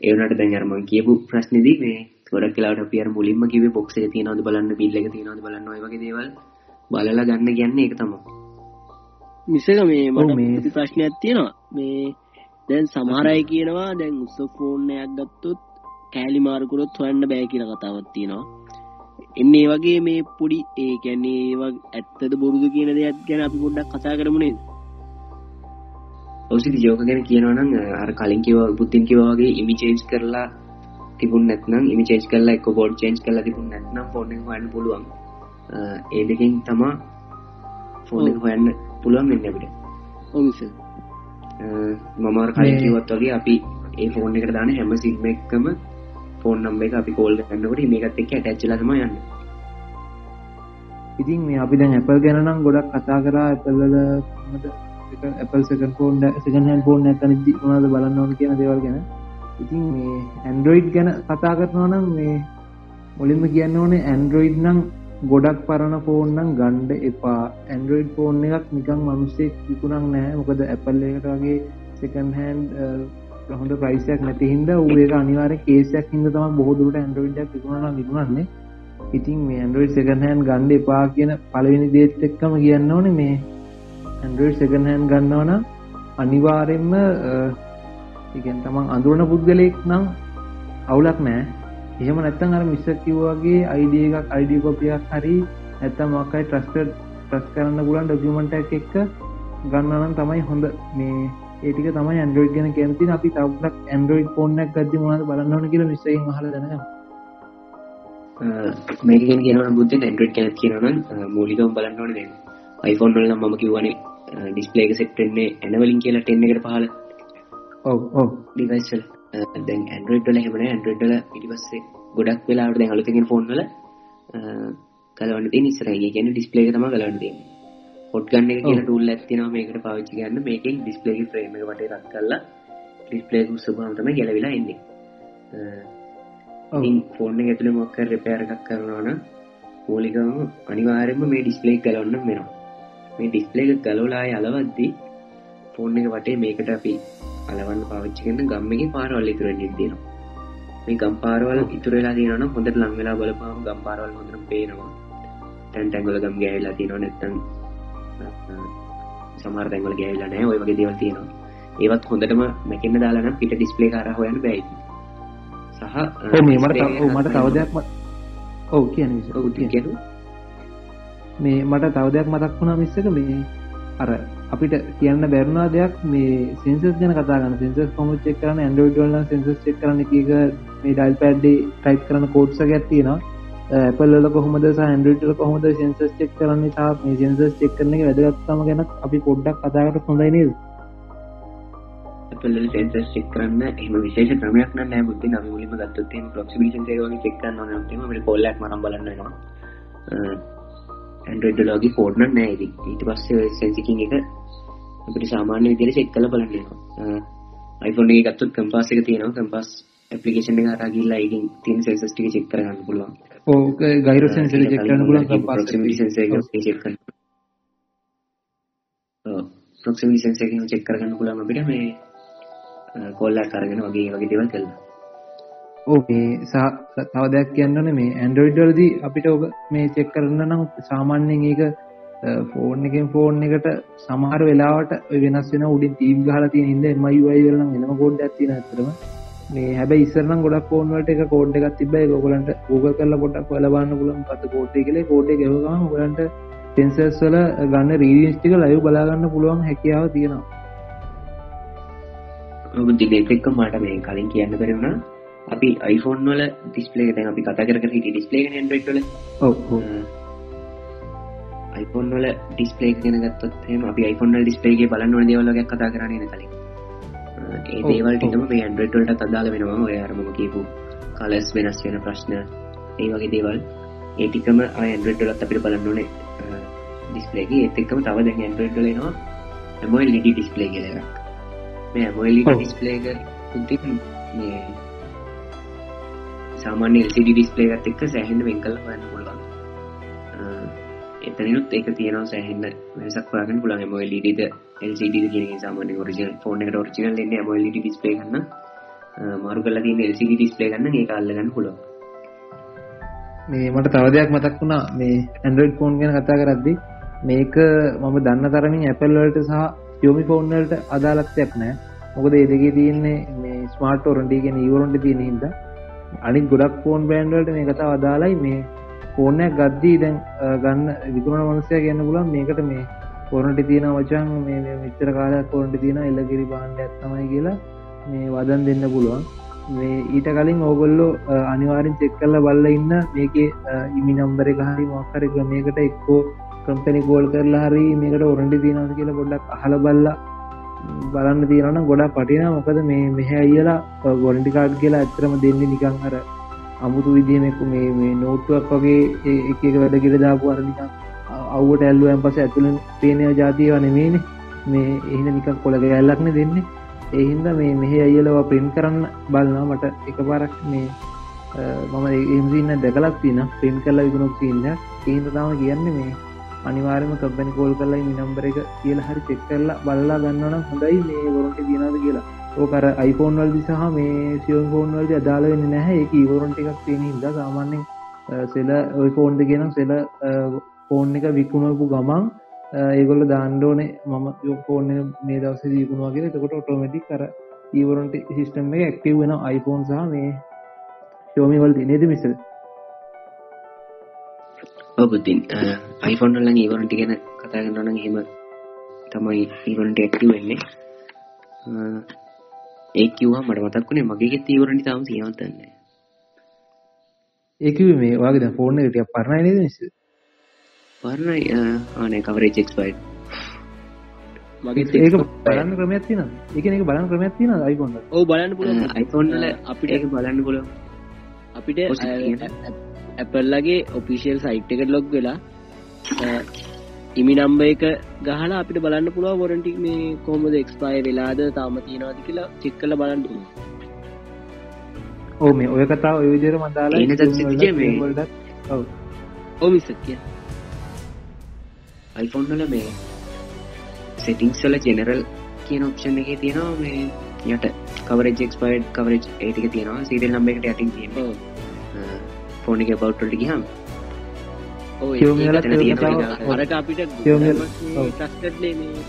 [SPEAKER 3] ඒවනට දැන් අරම කියපු ප්‍රශ්නදී මේ ගොඩක් කියලාට අපි අර මුලින්ම කිව්වේ බොක්ස් එක තියෙනවද බලන්න බිල් එක තියෙනවද බලන්න ඔය වගේ දේවල් බලලා ගන්න කියන්නේ ඒක තමයි.
[SPEAKER 5] මිසක මේ මට ප්‍රශ්නයක් තියෙනවා. මේ දැන් සමහර අය කියනවා දැන් උස්ස ෆෝන් එකක් ගත්තොත් කෑලි මාරු කරොත් හොයන්න බෑ කියලා කතාවක් තියෙනවා. එන්න ඒ වගේ මේ පොඩි ඒ කියන්නේ ඒවා ඇත්තද බොරුද කියන දෙයක් ගැන අපි පොඩ්ඩක් කතා කරමු
[SPEAKER 3] ඔසිති ජෝක ගැන කියනවනම් අර කලින් කිව පුත්තින් කිවගේ ඉමිචේන්ස් කරලා තිබුණ නැත්නම් ඉමිචේන්ස් කරලා එක බෝඩ් චේන්ස් කරලා තිබුණ නැත්නම් ෆෝන් හොයන්න පුළුවන්. ඒ දෙකින් තමා ෆෝන් හොයන්න පුළුවන් වෙන්න අපිට.
[SPEAKER 5] ඔවිස
[SPEAKER 3] මමර කලින් කිවත් වගේ අපි ඒ ෆෝන් එකට දාන හැම සිල්ම එක්කම ෆෝන් නම්බ එක අපි කෝල් ගන්නකට මේකත් එක්ක ඇටච්චලම යන්න.
[SPEAKER 2] ඉතින් මේ අපි දැන් ඇපල් ගැනනම් ගොඩක් කතා කරා. ඇපල්ල ඇපල් සකන් ෆෝන් සකන් හැ ෆෝන් ඇතන මොනද බලන්න ඕන කියන දේවල් ගැන. ඉතින් මේ ඇන්ඩරෝයිඩ් ගැන කතා කරනවා නම් මේ මුලින්ම කියන්න ඕනේ ඇන්ඩරෝයිඩ් නම් ගොඩක් පරණ ෆෝන්නම් ගණ්ඩ එපා. ඇන්ඩරෝයිඩ් ෆෝන් එකක් නිකං මනුස්සෙක් විකුණක් නෑ මොකද ඇපල් එකට වගේ සකන් හැන් හොඳ ප්‍රයිසයක් නැති හිද ඒක අනිවාර කේසයක් හිද තම බොහදුරට ඇන්ඩරෝයිඩක් විකුණන විකුණන්නේ. ඉතින් මේ ඇන්ඩරෝයිඩ් සකන්හැන් ගණ්ඩ එපා කියන පලවෙනි දේත් එක්කම කියන්න ඕන මේ ඇන්ඩරෝයිඩ් සකන්හැන් ගන්නවන අනිවාරෙන්ම ඉගැන් තමන් අඳුරන පුද්ගලයෙක් නම් අවුලක් නෑ එහෙම නැත්තන් අර මිස්ස කිව්වාගේ අයිඩිය එකක් අයිඩිය කොපියක් හරි ඇත්තම් මක්කයි ට්‍රස්ට ට්‍රස් කරන්න පුලන් ඩොකියමට එක්ක ගන්නනම් තමයි හොඳ. මේ ඒටික තමයි ඇන්ඩරෝයිඩ් ගැන කැමති අපි තවටක් ඇන්ඩරෝයිඩ් ෆෝන්නක් ගද මොනද බලන්නන කියල විසයි හල දන
[SPEAKER 3] මේකෙන් කියන බුද්ධ ඇන්ඩරෝඩ් කැන කියනන මූලිකම් බලන්නවන දැන්. iPhoneෆෝන් වල මම කිව්වනේ ඩිස්පලේක සෙට්ටෙන්නේ ඇනවලින් කියලා ටෙන්න එකට පහල.
[SPEAKER 2] ඔව
[SPEAKER 3] ඩිවයිසල් දැන් ඇන්ඩරෝයිඩ්ල හෙමන ඇන්ඩරෝඩ්ල ඉටිපස්සේ ගොඩක් වෙලාට දැන් අලුතකින් ෆෝන්වල කලවන්න තිය නිස්සරගේ කියන ඩිස්පලේක තම කලවන්න තියන්නේ. පොට් ගන්න එක කියලා ටූල් ඇත්තිනවා මේකට පාවිච්චි ගන්න මේකෙන් ඩිස්පලේගේ ෆ්‍රේම එක වටේ රත් කරලා ඩිස්පලේක උත්සභාව තමයි ගැලවිලා එන්නේ. ඉතින් ෆෝන් එක ඇතුලේ මොකක් හරි රිපෙයාර් එකක් කරනවා නම් මූලිකවම අනිවාර්යයෙන්ම මේ ඩිස්පලේ එක ගලවන්න වෙනවා මේ ඩිස්පලේ එක ගලවලා ආයේ අලවද්දී ෆෝන් එක වටේ මේකට අපි අලවන්න පාවිච්චි කරන ගම් එකේ පාරවල් ඉතුරු වෙන්න තියෙනවා මේ ගම් පාරවල් ඉතුරු වෙලා තියෙනවා නම් හොඳට ලං වෙලා බලපුවම ගම් පාරවල් හොඳට පේනවා. තැන් තැන් වල ගම් ගෑවිලා තියෙනවා නැත්නම් සමහර තැන්වල ගෑවිලා නැහැ. ওই වගේ දේවල් තියෙනවා. ඒවත් හොඳටම මැකෙන්න දාලා නම් පිට ඩිස්ප්ලේ හරහා හොයන්න බෑ සහ
[SPEAKER 2] ඔව් මේ මට තව මට තව දෙයක් ඔව් කියන විස
[SPEAKER 3] ඔව් කියන
[SPEAKER 2] මේ මට තව දෙයක් මතක් වුණා මිස්සක මේ අර අපිට කියන්න බැරුණා දෙයක් මේ සෙන්සස් ගැන කතා ගන්න සෙන්සස් කොහොමද චෙක් කරන්නේ Android වල නම් සෙන්සස් චෙක් කරන්න කීක මේ ඩයල් පෑඩ් එකේ ටයිප් කරන කෝඩ්ස් එකක් තියෙනවා. ඇපල්ල කොහොමද සහන්ඩට කොහොමද සෙන්සස් චෙක් කරන්නේ තා මේ සෙන්සස් චෙක් කරන එක වැදගත්තම ගැන අපි පොඩ්ඩක් කතාකට හොඳයි නේද?
[SPEAKER 3] ඇපල්ල සෙන්සස් චෙක් කරන්න එම විශේෂ ක්‍රමයක් නෑ බුද්ධි නම් මුලින්ම ගත්තොත් එහෙම ප්‍රොක්සිමිටි සෙන්සර් වගේ චෙක් කරන්න ඕනේ නම් අපිට කෝල් එකක් මරන් බලන්න වෙනවා. කෝඩ් නම් නෑ ඉතින්. ඊට පස්සේ සෙන්සිකින් එක අපිට සාමාන්‍ය විදිහට චෙක් කරලා බලන්න වෙනවා. iPhone එකේ ගත්තොත් කම්පාස් එක තියෙනවා. කම්පාස් ඇපලිකේෂන් එක හරහා ගිහිල්ලා ඒකෙන් තියෙන සෙන්සර්ස් ටික චෙක් කරගන්න පුළුවන්.
[SPEAKER 2] ඕක ගයිරෝ සෙන්සර් චෙක් කරන්න පුළුවන්
[SPEAKER 3] ප්‍රොක්සිමිටි සෙන්සර් එක චෙක් කරන්න ඔව් ප්‍රොක්සිමිටි සෙන්සර් එකෙන් චෙක් කරගන්න පුළුවන් අපිට මේ කෝල් එකක් අරගෙන වගේ වගේ දේවල් කරලා
[SPEAKER 2] ඕකේ තව දෙයක් කියන්නන මේ ඇන්ඩරෝයිඩ් වලදී අපිට ඔක මේ චෙක් කරන්න නම් සාමාන්‍යයෙන් ඒක ෆෝන් එකෙන් ෆෝන් එකට සමහර වෙලාවට වෙනස් වෙන උඩින් තීම් ගහලා තියෙන හින්දා MIUI වල නම් වෙනම කෝඩ් එකක් තියෙනවා ඇත්තටම. මේ හැබැයි ඉස්සර නම් ගොඩක් ෆෝන් වලට එක කෝඩ් එකක් තිබ්බා. ඒක ඔයගලන්ට Google කරලා පොඩ්ඩක් හොයලා බලන්න පුළුවන් මොකද්ද කෝඩ් එක කියලා. කෝඩ් එක ගෙවගම ඔයගලන්ට සෙන්සර්ස් වල ගන්න රීඩින්ග්ස් ටික ලයිව් බලා ගන්න පුළුවන් හැකියාව තියෙනවා.
[SPEAKER 3] ඔබ දිලේත් එක්ක මට මේ කලින් කියන්න බැරි වුණා. අපි iPhone වල ඩිස්ප්ලේ දැන් අපි කතා කර හිටියේ ඩිස්ප්ලේ එකනේ Android වල. ඩිස්ප්ලේ ගැන ගත්තොත් එහෙම අපි iPhone වල ඩිස්ප්ලේ එකේ බලන්න ඕන දේවල් වගේ කතා කරන්නේ කලින්. ඒ දේවල් ටිකම මේ Android වලට අදාළ වෙනවා. ඔය අර මම කියපු කලර්ස් වෙනස් වෙන ප්‍රශ්න ඒ වගේ දේවල්. ඒ ටිකම ආය Android වලත් අපිට බලන්න ඕනේ ඩිස්ප්ලේ එකේ. ඒත් එක්කම තව දැන් වල එනවා AMOLED ඩිස්ප්ලේ කියලා එකක්. මේ AMOLED ඩිස්ප්ලේ එක ඉතින් මේ සාමාන්‍ය LCD ඩිස්ප්ලේ එකත් එක්ක සෑහෙන්න වෙන් කරලා හොයන්න පුළුවන්. එතනනුත් ඒක තියෙනවා සෑහෙන්න වෙනසක් හොයාගන්න පුළුවන් AMOLED ද LCD ද කියන එක සාමාන්‍යයෙන් ඔරිජිනල් ෆෝන් එකට ඔරිජිනල් එන්නේ AMOLED ඩිස්ප්ලේ ගන්න. මාරු කරලා තියෙන LCD ඩිස්ප්ලේ ගන්න ඒක අල්ලගන්න පුළුවන්.
[SPEAKER 2] මේ මට තව දෙයක් මතක් වුණා. මේ Android ෆෝන් ගැන කතා කරද්දී මේක මම දන්න තරමින් Apple වලට සහ Xiaomi ෆෝන් වලට අදාළත්වයක් නැහැ. මොකද මේ දෙකේ තියෙන්නේ මේ ස්මාර්ට් වොරන්ටි කියන E වොරන්ටි තියෙන හින්දා. අනිත් ගොඩක් ෆෝන් බ්‍රෑන්ඩ් වලට මේ කතාව අදාළයි මේ ෆෝන් එකක් ගද්දී දැන් ගන්න විකුණන මනුස්සයා කියන්න පුළුවන් මේකට මේ වොරන්ටි තියෙනවා මචං මේ මේ මෙච්චර කාලයක් වොරන්ටි තියෙනවා එල්ලගිරි භාණ්ඩයක් තමයි කියලා මේ වදන් දෙන්න පුළුවන්. මේ ඊට කලින් ඕගොල්ලෝ අනිවාර්යෙන් චෙක් කරලා බලලා ඉන්න මේකේ ඉමි නම්බර එක හරි මොකක් හරි ක්‍රමයකට එක්කෝ කම්පැනි කෝල් කරලා හරි මේකට වොරන්ටි තියෙනවද කියලා පොඩ්ඩක් අහලා බලලා බලන්න තියෙනවා නම් ගොඩක් වටිනවා. මොකද මේ මෙහැ අයියලා වොරන්ටි කාඩ් කියලා ඇත්තටම දෙන්නේ නිකන් අර අමුතු විදිහේ මේ මේ නෝට්ටුවක් වගේ එක එක වැඩ කියලා දාපු අර නිකන් අවුවට ඇල්ලුවෙන් පස්සේ ඇතුළෙන් පේන જાතිය ඒවා නෙමෙයිනේ. මේ එහෙනම් නිකන් කොළ ගැල්ලක්නේ දෙන්නේ. ඒ හින්දා මේ මෙහි අයියලව print කරන්න බලනවා. මට එකපාරක් මේ මම එහෙම සීන් එක දැකලා තියෙනවා. print කරලා විකුණුපු සීන් එක ඒ හින්දා තමයි කියන්නේ මේ අනිවාර්යයෙන්ම කම්පැනි කෝල් කරලා මේ නම්බර එක කියලා හරි චෙක් කරලා බලලා ගන්නවා නම් හොඳයි මේ වොරන්ටි තියනවාද කියලා. ඕක අර iPhone වලදී සහ මේ Xiaomi phone වලදී අදාළ වෙන්නේ නැහැ. ඒක e-warranty එකක් තියෙන හින්දා සාමාන්‍යයෙන් සෙල ওই ෆෝන් දෙකේ නම් සෙල ෆෝන් එක විකුණවපු ගමන් ඒගොල්ල දාණ්ඩෝනේ මම යොකෝන්න මේ දවස දීපුුණ වගේ තකොට ඔටෝමටික් කර ඊවරන්ට සිිස්ටම් එක ඇක්ටව වෙන iPhoneෆෝන් සහ මේ ශෝමිවල්ද නේද මිසල්
[SPEAKER 3] ඔබුතින් අයිෆොන්ඩල්ල ඒවරන්ටි ගැන කතාගන්නන හෙම තමයි ඊවරන්ට ඇක්ටව වෙන්නේ. ඒ කිව්වා මට මතක්ුණේ මගේ තීවරට තාම සියවතන්නේ
[SPEAKER 2] ඒක මේ වගේ ෆෝර්න ටිය පරණයි නේද නිස
[SPEAKER 3] පරණයි. ආනේ කවරේ චෙක්ස්පයිට්
[SPEAKER 2] මගේ ඒක බලන්න ක්‍රමයක් තින එක එක බලන්න ක්‍රමයක් තින අයිකොන්න
[SPEAKER 5] ඕ බලන්න පුල
[SPEAKER 3] අයිෆෝන්ල අපිට ඒක බලන්න පුල
[SPEAKER 5] අපිට ඇපල්ලගේ ඔපිසිියල් සයිට් එකට ලොග් වෙලා ඉමි නම්බ එක ගහලා අපිට බලන්න පුළුව වොරන්ටි මේ කොමද එක්ස්පාය වෙලාද තාම තියෙනවාද කියලා චෙක් කල බලන්න
[SPEAKER 2] ඕ මේ ඔය කතා ඔය විදිර මදාලා
[SPEAKER 5] ඕ මිසක්ය
[SPEAKER 3] අයිෆෝන්ල මේ. සෙටිංස්වල ජෙනරල් කියන ඔප්ෂන් එක තියෙනවා මේ යට කවරජ එක්ස්පයිඩ් කවරජ් ඒටික තියෙනවා. සීරල් නම්බ එකට ඇතින් තියෙන ෆෝන එක බෞට්ට ගහම්
[SPEAKER 5] අරට අපිට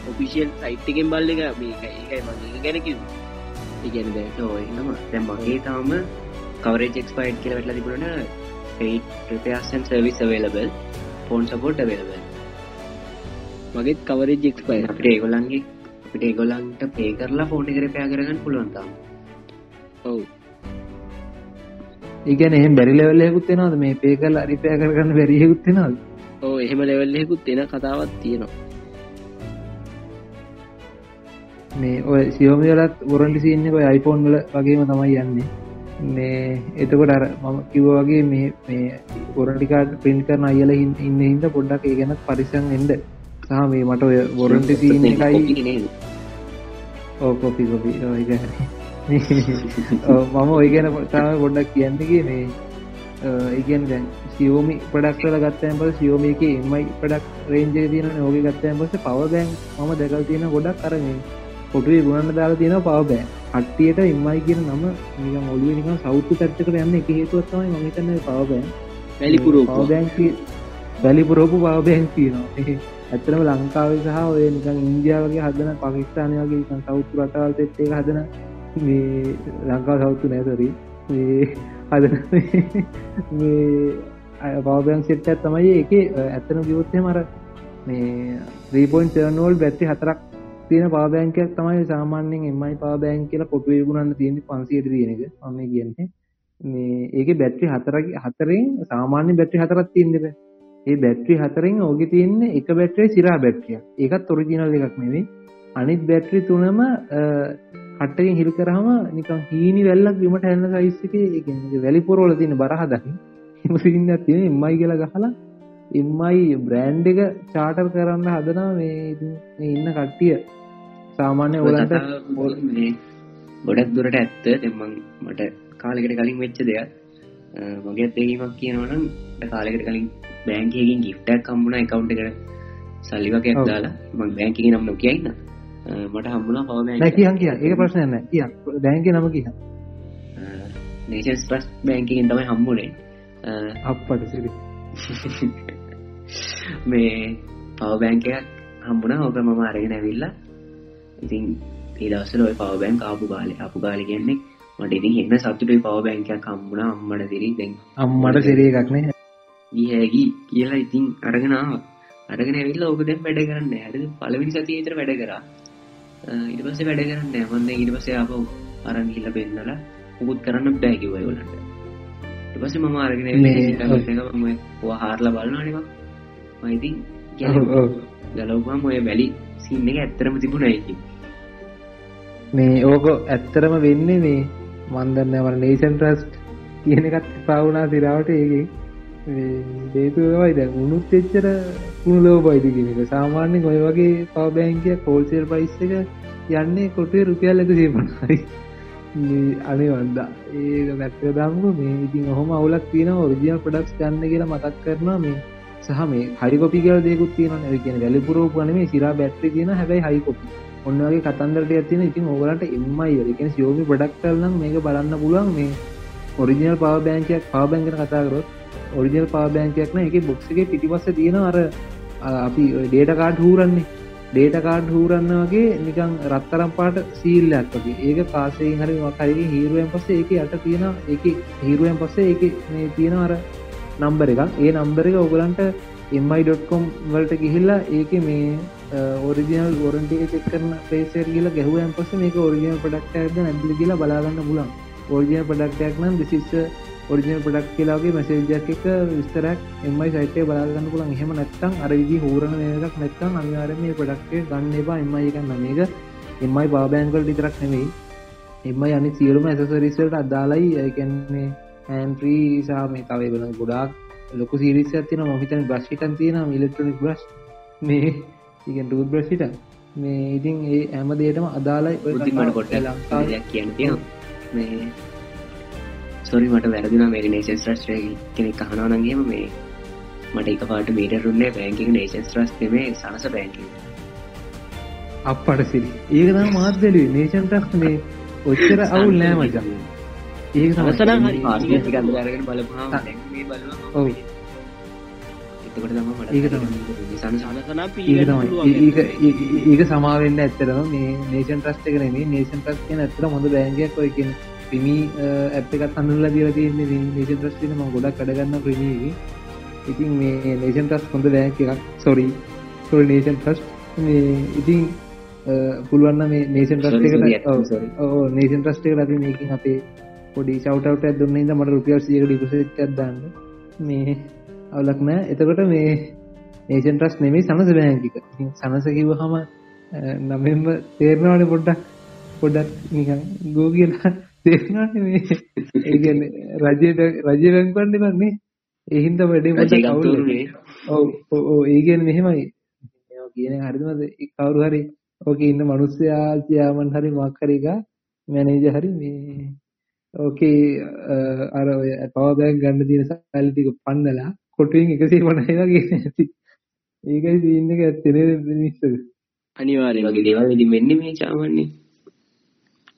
[SPEAKER 5] ඔපිසිියල් සයිට්කෙන් බල්ල එක. ඒකයි මගේ ගැනකිව ඉගැන
[SPEAKER 3] නම දැ මගේ තාම කවරජ එක්ස්පයිඩ් කියල වෙටලා තිබුණන පේටපයසන් service available phone support available
[SPEAKER 5] මගේත් coverage expire
[SPEAKER 3] අපට ඒගොලන්ගේ අපිට ඒගොලන්ට පේ කරලා ෆෝන කර පයා කරගන්න පුළුවන්තාම්
[SPEAKER 5] ඔවු
[SPEAKER 2] ඒගැන එහෙම බැරි ලෙවල්ලයකුත් වෙනද මේ පේ කල් අරිපය කරගන්න බැරියකුත් වෙනද
[SPEAKER 5] ඕ එහෙම ලෙවල්ලෙකුත් තියෙන කතාවත් තියෙනවා.
[SPEAKER 2] මේ ඔය සියෝමිලත් වොරන්ටි සින්න ඔය අයිෆෝන් වල වගේම තමයි යන්නේ. මේ එතකොට අර මම කිව්වගේ මේ මේ ඔරටිකාට පින් කරන අයල ඉන්න හිද පොඩ්ඩක් ඒ ගැනත් පරිසං එන්ඩ සහ මේ මට ඔය වොරන්ටි සින්න එකයි ඕ කොපි කොපි මම ඔය ගැන පොතාව ගොඩක් කියන්නගේ මේ ඒගන් දැන් සියෝමි පඩක් කල ගත්තයන් පස සියෝම එක එමයි පඩක් රේන්ජය තියන ඕක ගත්තයන් පස පව බැන් මම දැකල් තියෙන ගොඩක් කරන්නේ පොටුවේ ගුණන්න දාලා තියෙන පව බෑ අට්ටියට එමයි කියන නම නික ඔලුව නික සෞත්තු තත්ක යන්න එක හේතුවත්තමයි මහිතන්න පව බෑන්
[SPEAKER 5] වැලිපුර
[SPEAKER 2] පව බැංක වැලිපුරෝපු පව බැංක් තියෙනවා. ඇතරම ලංකාවේ සහ ඔය නිකන් ඉන්දියාවගේ හදන පකිස්ානය වගේ සෞත්තු රටවල් තෙත් එක හදන මේ ලංකා සෞත්තු නෑසරී හදන පවබයන් සෙට්ට තමයි එක ඇත්තන ගියොත්තය මර මේ ්‍රීපෝන් සර්නෝල් බැත්ති හතරක් තියෙන පාබෑන්කයක් තමයි සාමාන්‍යෙන් එමයි පාබෑන් කියලා පොටුවේ ගුණන්න තියෙන පන්සියට තියෙනක අම කියන්නේ මේ ඒක බැට්‍රි හතරක හතරෙන් සාමාන්‍ය බැට්‍රි හතරත් තියන්දෙන ඒ බැට්‍රි හතරෙන් ඕග තියන්නේ එක බැට්‍රේ සිරා බැට්‍රිය එකත් ඔරිජිනල් එකක් නෙවේ අනිත් බැට්‍රි තුනම කට්ටකින් හිල් කරහම නිකන් හීනි වැල්ලක් විමට හැන්න සයිස්සක වැලිපොරෝල තින බරහදකි එමසින්න තියෙන එම්මයි කියලා ගහලා එම්මයි බ්‍රෑන්් එක චාටර් කරන්න හදනා මේ ඉන්න කට්ටිය. සාමාන්‍ය ඔලන්ට
[SPEAKER 3] ගොඩක් දුරට ඇත්ත. දෙමං මට කාලෙකට කලින් වෙච්ච දෙයක්. මගේ දෙීමක් කියනවනම් කාලෙකට කලින් බෑන්කකින් ගිෆ්ටක් කම්බුණ එකකවුන්ට කර සල්ලිවක ඇත්දාලා මං බෑන්කි නම් නොකියන්න මට හම්බුණ පව
[SPEAKER 2] කියන් කිය ඒ ප්‍රශ්නයන්න කිය බෑන්ක නම කිය
[SPEAKER 3] නේෂන්ස් ප්‍රස් බෑන්කින් තමයි හම්බුණේ
[SPEAKER 2] අපපට සිරි.
[SPEAKER 3] මේ පව බෑන්කයක් හම්බුණ ඕක මම අරගෙන ඇවිල්ලා. ඉතින් ඒදවසල ඔය පව බෑන් ආපු කාලෙ අපපු කාලි කියන්නේ මට ඉතින් එන්න සතුටයි පව බෑන්කයක් හම්බුණ අම්මට දිරි දැන්
[SPEAKER 2] අම්මට සිරිය එකක්නේ
[SPEAKER 3] ඒහැකි කියලා ඉතින් අරගෙනාව අරගෙන ඇවිල්ල ඕක දැන් වැඩ කරන්න හැට පලවිනි සතියතර වැඩ කරා ඉට පස වැඩ කරන්න ඇමන්ද ඉට පස ආප අරන් හිල්ල පෙන්නල මුකුත් කරන්න බෑකිවයවලට පස මම අරගෙන හාරල බලන්න අනිවා මයිතින් ගලවපම් ඔය වැලි සින්න එක ඇත්තරම තිබුණයිකි
[SPEAKER 2] මේ ඕක ඇත්තරම වෙන්නේ මේ මන්දන්න වර නේෂන් ට්‍රස්ට් කියනකත් පවුනා සිරාවට ඒගේ දේතුවයි දැ උනුත් එච්චර උුණලෝ බයිති කෙනෙක සාමාන්‍යෙන් ඔය වගේ පවබෑන්කිය කෝල්සේල් පයිස් එක යන්නේ කොටේ රුපියල් එක සේපනයි අනේ වන්දා ඒක මැත්ත දම්ම මේ ඉතින් ඔහොම අවුලක් තියෙන ඔරිජියල් පඩක්ස් ගන්න කියලා මතක් කරනවා. මේ සහ මේ හරිකොපි කියල දෙකුත් තියෙන කියන වැලිපුරෝ පනේ සිරා බැට්‍රි තියෙන හැබයි හයිකොපි ඔන්නගේ කතන්දරට ඇතින ඉතින් ඕගලට එම්මයි එකන සියෝමි පඩක් කරනම් මේක බලන්න පුළුවන්. මේ ඔරිජිනල් පව බෑන්කයක් පව බැංගෙන කතාකරොත් ඔරිජිනල් පා බෑන්කයක්න එක බොක්සගේ පිටිපස්ස තියෙන අර අපි ඩේට කාඩ් හූරන්නේ. ඩේට කාඩ් හූරන්න වගේ නිකං රත්තරම් පාට සීල්ලයක් වගේ. ඒක පාසයෙන් හරි මකරගේ හීරුවෙන් පස්සේ ඒක යට තියෙන එක හීරුවෙන් පස්සේ ඒක මේ තියෙන අර නම්බර එකක්. ඒ නම්බර එක ඔගලන්ට එම්මයි.කොම් වලට ගිහිල්ලා ඒක මේ ඔරිජිනල් ොරන්ටික චෙක් කරන පේසර් කියල ගැහුවන් පස මේක ඔරිජිනල් පඩක්ටද නැදිලි කියලා බලාගන්න පුලන් ඔරිජිනල් පඩක්ටයක් නම් දිසිස්ස ඔරිජිනල් පඩක් කියලාගේ මැසේජක් එක විස්තරක් එමයි සයිටේ බලාගන්න පුලන් එහෙම නැත්තම් අරවිදි හූරණ මේකක් නැත්තම් අනිවාරම මේ පඩක්ේ ගන්න එපා එමයි එකන්න මේක එමයි පාබෑන්කල් ටිතරක් නෙවෙයි එමයි අනි සියලුම ඇසසරිසල්ට අදාලයි ඇකන්නේ හැන්ත්‍රී සාම තවයි බල ගොඩාක් ලොකු සිරිස තින මහිතන බ්‍රශ්ිටන් තියෙන ඉලෙක්ට්‍රොනික් බ්‍රස් මේ ඉගන් ටූ බ්‍රසිට මේ ඉතින් ඒ ඇම දේටම අදාලයි
[SPEAKER 3] කොට ලංකායක් කියන්න තිය මේ සොරි මට වැරදින මේ නේෂන් ්‍රස්ට්‍රය කෙනෙක් කහනවනගේම මේ මට එක පාට මීට රුන්නේ බැංකින් නේෂන් ්‍රස් මේ සනස බැංකි
[SPEAKER 2] අපට සිරි ඒකදා මාත්දලි නේෂන් ට්‍රස් මේ ඔච්චර අවුල් නෑ මචා.
[SPEAKER 3] බලපුහා
[SPEAKER 2] ඔව. ඒක සමාවෙන්න ඇත්තරම මේ නේෂන් ට්‍රස්ට කරන නේෂන් ට්‍රස් කියන ඇතර හොඳ බෑන්ගයක් ඔය කියන පිමි ඇප් එකත් අඳුල්ලා දිල තියන්නේ නේෂන් ට්‍රස්ටින ම ගොඩක් කඩගන්න ප්‍රමී ඉතින් මේ නේෂන් ට්‍රස් හොඳ බෑන්ක එකක්. සොරී සොල් නේෂන් ට්‍රස් මේ ඉතින් පුළුවන්න මේ නේෂන් ට්‍රස්ට ඕ නේෂන් ට්‍රස්ට ලති මේකින් අපේ පොඩි සවටට දුන්න ඉද මට රුපියල් සියක ඩිපසට් දන්න. මේ අවලක් නෑ. එතකොට මේ ඒෂන් ට්‍රස් නෙමේ සනස බෑංකික සනස කිව හම නමෙන්ම තේරනවාට පොඩ්ඩක්. පොඩක් නිකන් ගෝ කියලා තේරනාට මේ. ඒගන්න රජයට රජය වැැන්පන්න වන්නේ එහින්ද වැඩේ පොඩ ඔව ඕ ඒගෙන් මෙහෙමයි. කියන හරිමද කවරු හරි ඕක ඉන්න මනුස්්‍යයා තියාමන් හරි මක්කරික මැනේජ හරි මේ ඕකේ අර ඔය පවබෑන් ගන්න තියෙන සල්ටික පන්නලා කොටුවෙන් එකසේ වනයවා කියන ඇති. ඒකයි තිීන්න එක ඇත්තෙන මිස්ස
[SPEAKER 3] අනිවාරය වගේ දේවල් ඉදි මෙන්න මේ චාවන්නේ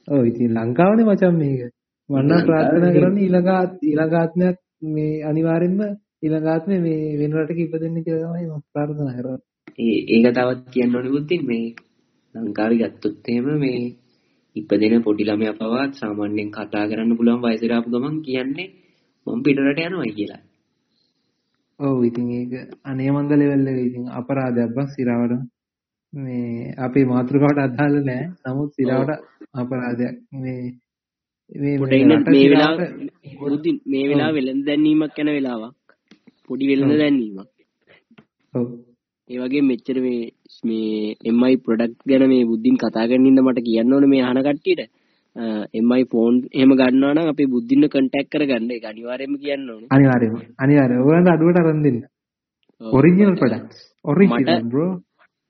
[SPEAKER 2] ඕ ඉතින් ලංකාවන මචම් මේක. වන්න ප්‍රාර්ථනා කරන්න ඉළඟාත් ඉළඟාත්මයක් මේ අනිවාරෙන්ම ඉළඟාත්ම මේ වෙනරට ඉප දෙන්න කියලමයි ප්‍රාර්ථනා කර
[SPEAKER 3] ඒක තවත් කියන්න ඕනි බුද්ධින් මේ ලංකාවි ගත්තොත්තේම මේ ඉපදෙන පොඩි ළමයා පවත් සාමාන්‍යයෙන් කතා කරන්න පුළුවන් වයසට ආපු ගමන් කියන්නේ මම පිටරට යනවා කියලා.
[SPEAKER 2] ඔව් ඉතින් ඒක අනේ මන්ද ලෙවල් එක. ඉතින් අපරාධයක් බස් සිරාවට මේ අපේ මාතෘකාවට අදාළ නෑ. නමුත් සිරාවට අපරාධයක්. මේ
[SPEAKER 5] මේ මේ වෙලාව මේ වෙලාව වෙළඳ දැන්වීමක් යන වෙලාවක්. පොඩි වෙළඳ දැන්වීමක්.
[SPEAKER 2] ඔව්.
[SPEAKER 5] ඒ වගේ මෙච්චර මේ මේ එම්මයි ප්‍රොඩක්ට් ගැන මේ බුද්ධින් කතා කරන්න ඉන්න මට කියන්න ඕනේ මේ අහන කට්ටියට. එම්මයි ෆෝන් එහෙම ගන්නවා නම් අපේ බුද්ධින්න කන්ටැක්ට් කරගන්න. ඒක අනිවාර්යයෙන්ම කියන්න ඕනේ.
[SPEAKER 2] අනිවාර්යයෙන්ම. අනිවාර්යයෙන් ඔයාලට අඩුවට අරන් දෙන්න. ඔරිජිනල් ප්‍රොඩක්ට්ස් ඔරිජිනල් බ්‍රෝ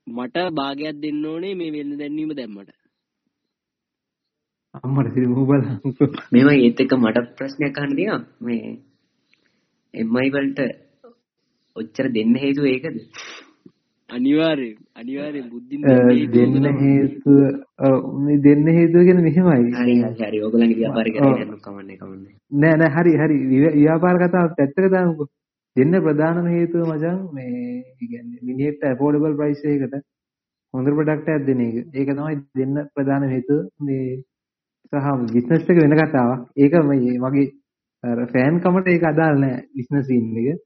[SPEAKER 5] මට භාගයක් දෙන්න ඕනේ මේ වෙන්න දැන්වීම දැම්මට.
[SPEAKER 2] අම්මට සිරි මුහ බලන්න.
[SPEAKER 3] මේවා ඒත් එක්ක මට ප්‍රශ්නයක් අහන්න තියෙනවා. මේ එම්මයි වලට ඔච්චර දෙන්න හේතුව ඒකද?
[SPEAKER 5] අනිවාර්යෙන් අනිවාර්යෙන් බුද්ධින්
[SPEAKER 2] දෙන්න හේතුව මේ දෙන්න හේතුව කියන්නේ මෙහෙමයි.
[SPEAKER 3] හරි හරි ඕගලන්ගේ ව්‍යාපාරික කරගෙන යන්න කමන්නේ කමන්නේ.
[SPEAKER 2] නෑ නෑ හරි හරි. ව්‍යාපාර කතාව පැත්තක දාමුකෝ දෙන්න ප්‍රධානම හේතුව මචං මේ කියන්නේ මිනිහෙක්ට ඇෆෝඩබල් ප්‍රයිස් එකකට හොඳ ප්‍රොඩක්ට් එකක් දෙන එක. ඒක තමයි දෙන්න ප්‍රධාන හේතුව මේ සහ බිස්නස් එක වෙන කතාවක්. ඒක මගේ අර ෆෑන් කමට ඒක අදාළ නෑ බිස්නස් සීන් එක.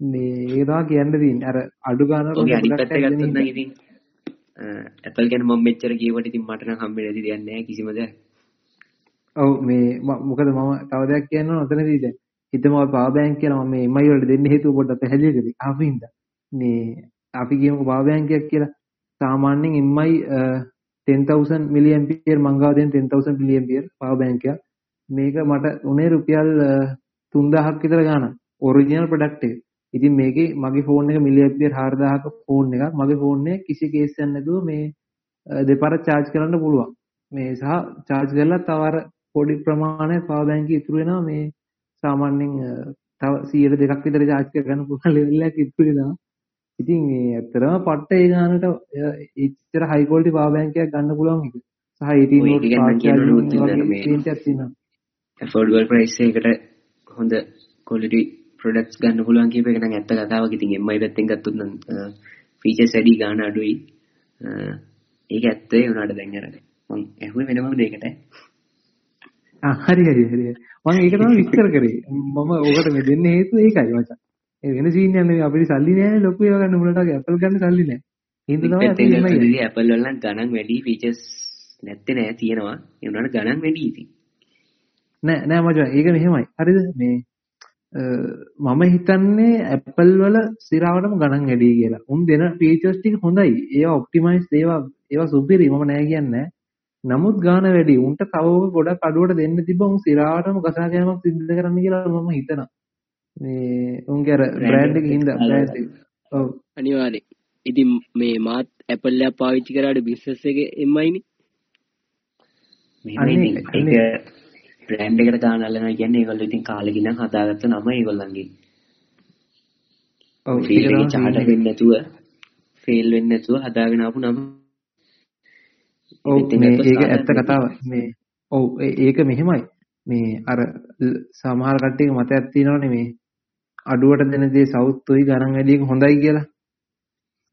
[SPEAKER 2] මේ ඒ තමයි කියන්න තියෙන්නේ. අර අඩු ගන්න
[SPEAKER 3] ඔගේ අනිත් පැත්ත ගත්තොත් නම් ඉතින් ඇපල් ගැන මම මෙච්චර කියවට ඉතින් මට නම් හම්බෙන්නේ නැති දෙයක් නෑ කිසිම දෙයක්.
[SPEAKER 2] ඔව් මේ මොකද මම තව දෙයක් කියන්න ඕන ඔතනදී දැන් හිතමු අපි පාවර් බැංක් කියලා මම මේ MI වලට දෙන්න හේතුව පොඩ්ඩක් පැහැදිලි කරේ. ආපින්ද මේ අපි කියමු පාවර් බැංකයක් කියලා සාමාන්‍යයෙන් MI 10000 මිලි ඇම්පියර් මං ගාව දෙන 10000 මිලි ඇම්පියර් පාවර් බැංකයක්. මේක මට උනේ රුපියල් 3000ක් විතර ගාණක්. ඔරිජිනල් ප්‍රොඩක්ට් එක. ඉතින් මේකේ මගේ ෆෝන් එක මිලි ඇම්පියර් 4000ක ෆෝන් එකක්. මගේ ෆෝන් එක කිසි කේස් එකක් නැතුව මේ දෙපාරක් charge කරන්න පුළුවන්. මේ සහ charge කරලා තව අර පොඩි ප්‍රමාණයක් පවර් බැංක් ඉතුරු වෙනවා මේ සාමාන්‍යයෙන් තව 100ට දෙකක් විතර charge කරගන්න පුළුවන් level එකක් ඉතුරු වෙනවා. ඉතින් මේ ඇත්තටම පට්ට ඒ ගානට ඉච්චර high quality power bank එකක් ගන්න පුළුවන් එක. සහ 18 watt fast charging වගේ screen එකක් තියෙනවා.
[SPEAKER 3] affordable price එකකට හොඳ quality ප්‍රොඩක්ට්ස් ගන්න පුළුවන් කියප එක නම් ඇත්ත කතාවක්. ඉතින් MI පැත්තෙන් ගත්තොත් නම් ෆීචර්ස් වැඩි ගාන අඩුයි ඒක ඇත්තේ උනාට දැන් අර මම ඇහුවේ වෙනම දෙයකට
[SPEAKER 2] හරි හරි හරි මම ඒක තමයි විස්තර කරේ. මම ඕකට මේ දෙන්න හේතුව ඒකයි මචං. ඒ වෙන සීන් යන්නේ අපිට සල්ලි නෑනේ ලොකු ඒවා ගන්න මුලට ඇපල් ගන්න සල්ලි නෑ.
[SPEAKER 3] හින්දා තමයි අපි එමයි ඇපල් වල නම් ගණන් වැඩි ෆීචර්ස් නැත්තේ නෑ තියෙනවා. ඒ උනාට ගණන් වැඩි ඉතින්.
[SPEAKER 2] නෑ නෑ මචං. ඒක මෙහෙමයි. හරිද? මේ මම හිතන්නේ Apple වල සිරාවටම ගණන් වැඩි කියලා. උන් දෙන ෆීචර්ස් ටික හොඳයි. ඒවා ඔප්ටිමයිස් ඒවා ඒවා සුපිරි මම නෑ කියන්නේ. නමුත් ගාන වැඩි. උන්ට තව ගොඩක් අඩුවට දෙන්න තිබ්බ උන් සිරාවටම කතා කෑමක් සිද්ධ කරන්න කියලා මම හිතනවා. මේ උන්ගේ අර බ්‍රෑන්ඩ් එකේ හින්දා බ්‍රෑන්ඩ් එක. ඔව්
[SPEAKER 5] අනිවාර්යෙන්. ඉතින් මේ මාත් Apple එක පාවිච්චි කරාට බිස්නස් එකේ එම්මයිනේ.
[SPEAKER 3] මෙහෙම ඒක බ්‍රෑන්ඩ් එකට ගාන අල්ලනවා කියන්නේ ඒගොල්ලෝ ඉතින් කාලෙක ඉඳන් හදාගත්ත නම ඒගොල්ලන්ගේ. ඔව් ෆීල්ඩ් එකේ චාටර් වෙන්නේ නැතුව ෆේල් වෙන්නේ නැතුව හදාගෙන ආපු නම.
[SPEAKER 2] ඔව් මේ ඒක ඇත්ත කතාවක්. මේ ඔව් ඒක මෙහෙමයි. මේ අර සමහර කට්ටියක මතයක් තියෙනවනේ මේ අඩුවට දෙන දේ සවුත්තුයි ගණන් වැඩි එක හොඳයි කියලා.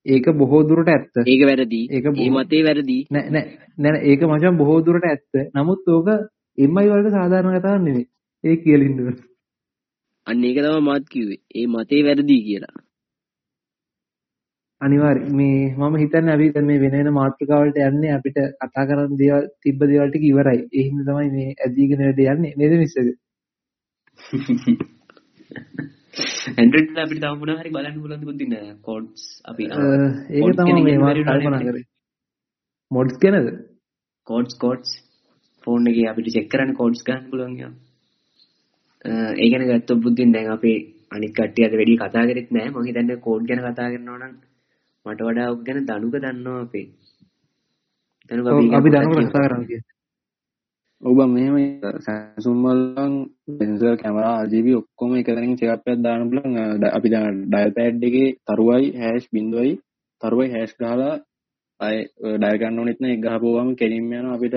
[SPEAKER 2] ඒක බොහෝ දුරට ඇත්ත.
[SPEAKER 5] ඒක වැරදි. ඒක මතේ වැරදි.
[SPEAKER 2] නෑ නෑ නෑ ඒක මචං බොහෝ දුරට ඇත්ත. නමුත් ඕක එම්මයි වලට සාධාරණ කතාවක් නෙවෙයි. ඒක කියලා ඉන්න ඕන.
[SPEAKER 5] අන්න ඒක තමයි මාත් කිව්වේ. ඒ මතේ වැරදි කියලා.
[SPEAKER 2] අනිවාර්යයෙන් මේ මම හිතන්නේ අපි දැන් මේ වෙන වෙන මාතෘකාවලට යන්නේ අපිට කතා කරන්න දේවල් තිබ්බ දේවල් ටික ඉවරයි. ඒ හින්දා තමයි මේ ඇදීගෙන වැඩ යන්නේ නේද මිස්සක?
[SPEAKER 3] ඇන්ඩ්‍රොයිඩ් අපිට තව මොනවා හරි බලන්න පුළුවන් තිබුණ දින කෝඩ්ස් අපි
[SPEAKER 2] ඒක තමයි මේ මාත් කල්පනා කරේ. මොඩ්ස් කියනද?
[SPEAKER 3] කෝඩ්ස් කෝඩ්ස් ෆෝන් එකේ අපිට චෙක් කරන්න කෝඩ්ස් ගන්න පුළුවන් යා. ඒ ගැන ගත්තොත් බුද්ධින් දැන් අපේ අනිත් කට්ටිය අද වැඩි කතා කරෙත් නෑ. මම හිතන්නේ කෝඩ් ගැන කතා කරනවා නම් මට වඩා ඔක් ගැන දනුක දන්නවා අපේ.
[SPEAKER 2] දනුක අපි දනුක කතා කරමු කියන්නේ.
[SPEAKER 4] ඔබ මෙහෙම Samsung වලින් සෙන්සර් කැමරා RGB ඔක්කොම එක තැනකින් චෙක් අප් එකක් දාන්න පුළුවන්. අපි දැන් ඩයල් පෑඩ් එකේ තරුවයි හැෂ් බිඳුවයි තරුවයි හැෂ් ගහලා අය ඩයල් ගන්න ඕනෙත් නෑ එක ගහපුවාම කෙලින්ම යනවා අපිට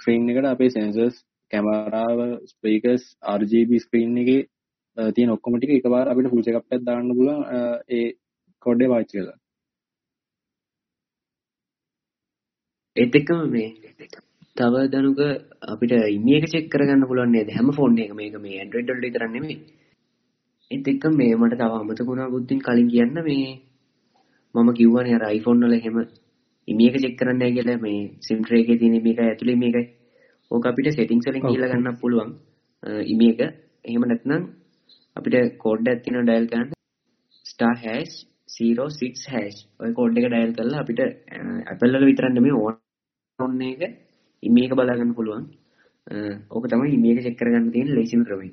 [SPEAKER 4] ස්ක්‍රීන් එකට අපේ සෙන්සර්ස් කැමරාව ස්පීකර්ස් RGB ස්ක්‍රීන් එකේ තියෙන ඔක්කොම ටික එකපාර අපිට ෆුල් චෙක් අප් එකක් දාන්න පුළුවන් ඒ කෝඩ් පාවිච්චි කරලා.
[SPEAKER 3] ඒත් එක්කම මේ තව දනුක අපිට ඉමි එක චෙක් කරගන්න පුළුවන් නේද හැම ෆෝන් එකක මේක මේ Android වලට විතරක් නෙමෙයි. ඒත් එක්ක මේ මට තව අමතක වුණා බුද්ධින් කලින් කියන්න මේ මම කිව්වනේ අර iPhone වල එහෙම ඉමි එක චෙක් කරන්න කියලා මේ SIM tray එකේ තියෙන මේක ඇතුලේ මේකයි. ඕක අපිට settings වලින් ගිහලා ගන්නත් පුළුවන්. ඉමි එක. එහෙම නැත්නම් අපිට කෝඩ් එකක් තියෙනවා ඩයල් කරන්න star hash 06 hash ඔය කෝඩ් එක ඩයල් කරලා අපිට Apple වල විතරක් නෙමෙයි ඕන එක ඉමි එක බලා ගන්න පුළුවන්. ඕක තමයි ඉමි එක චෙක් කරගන්න තියෙන ලේසිම ක්‍රමය.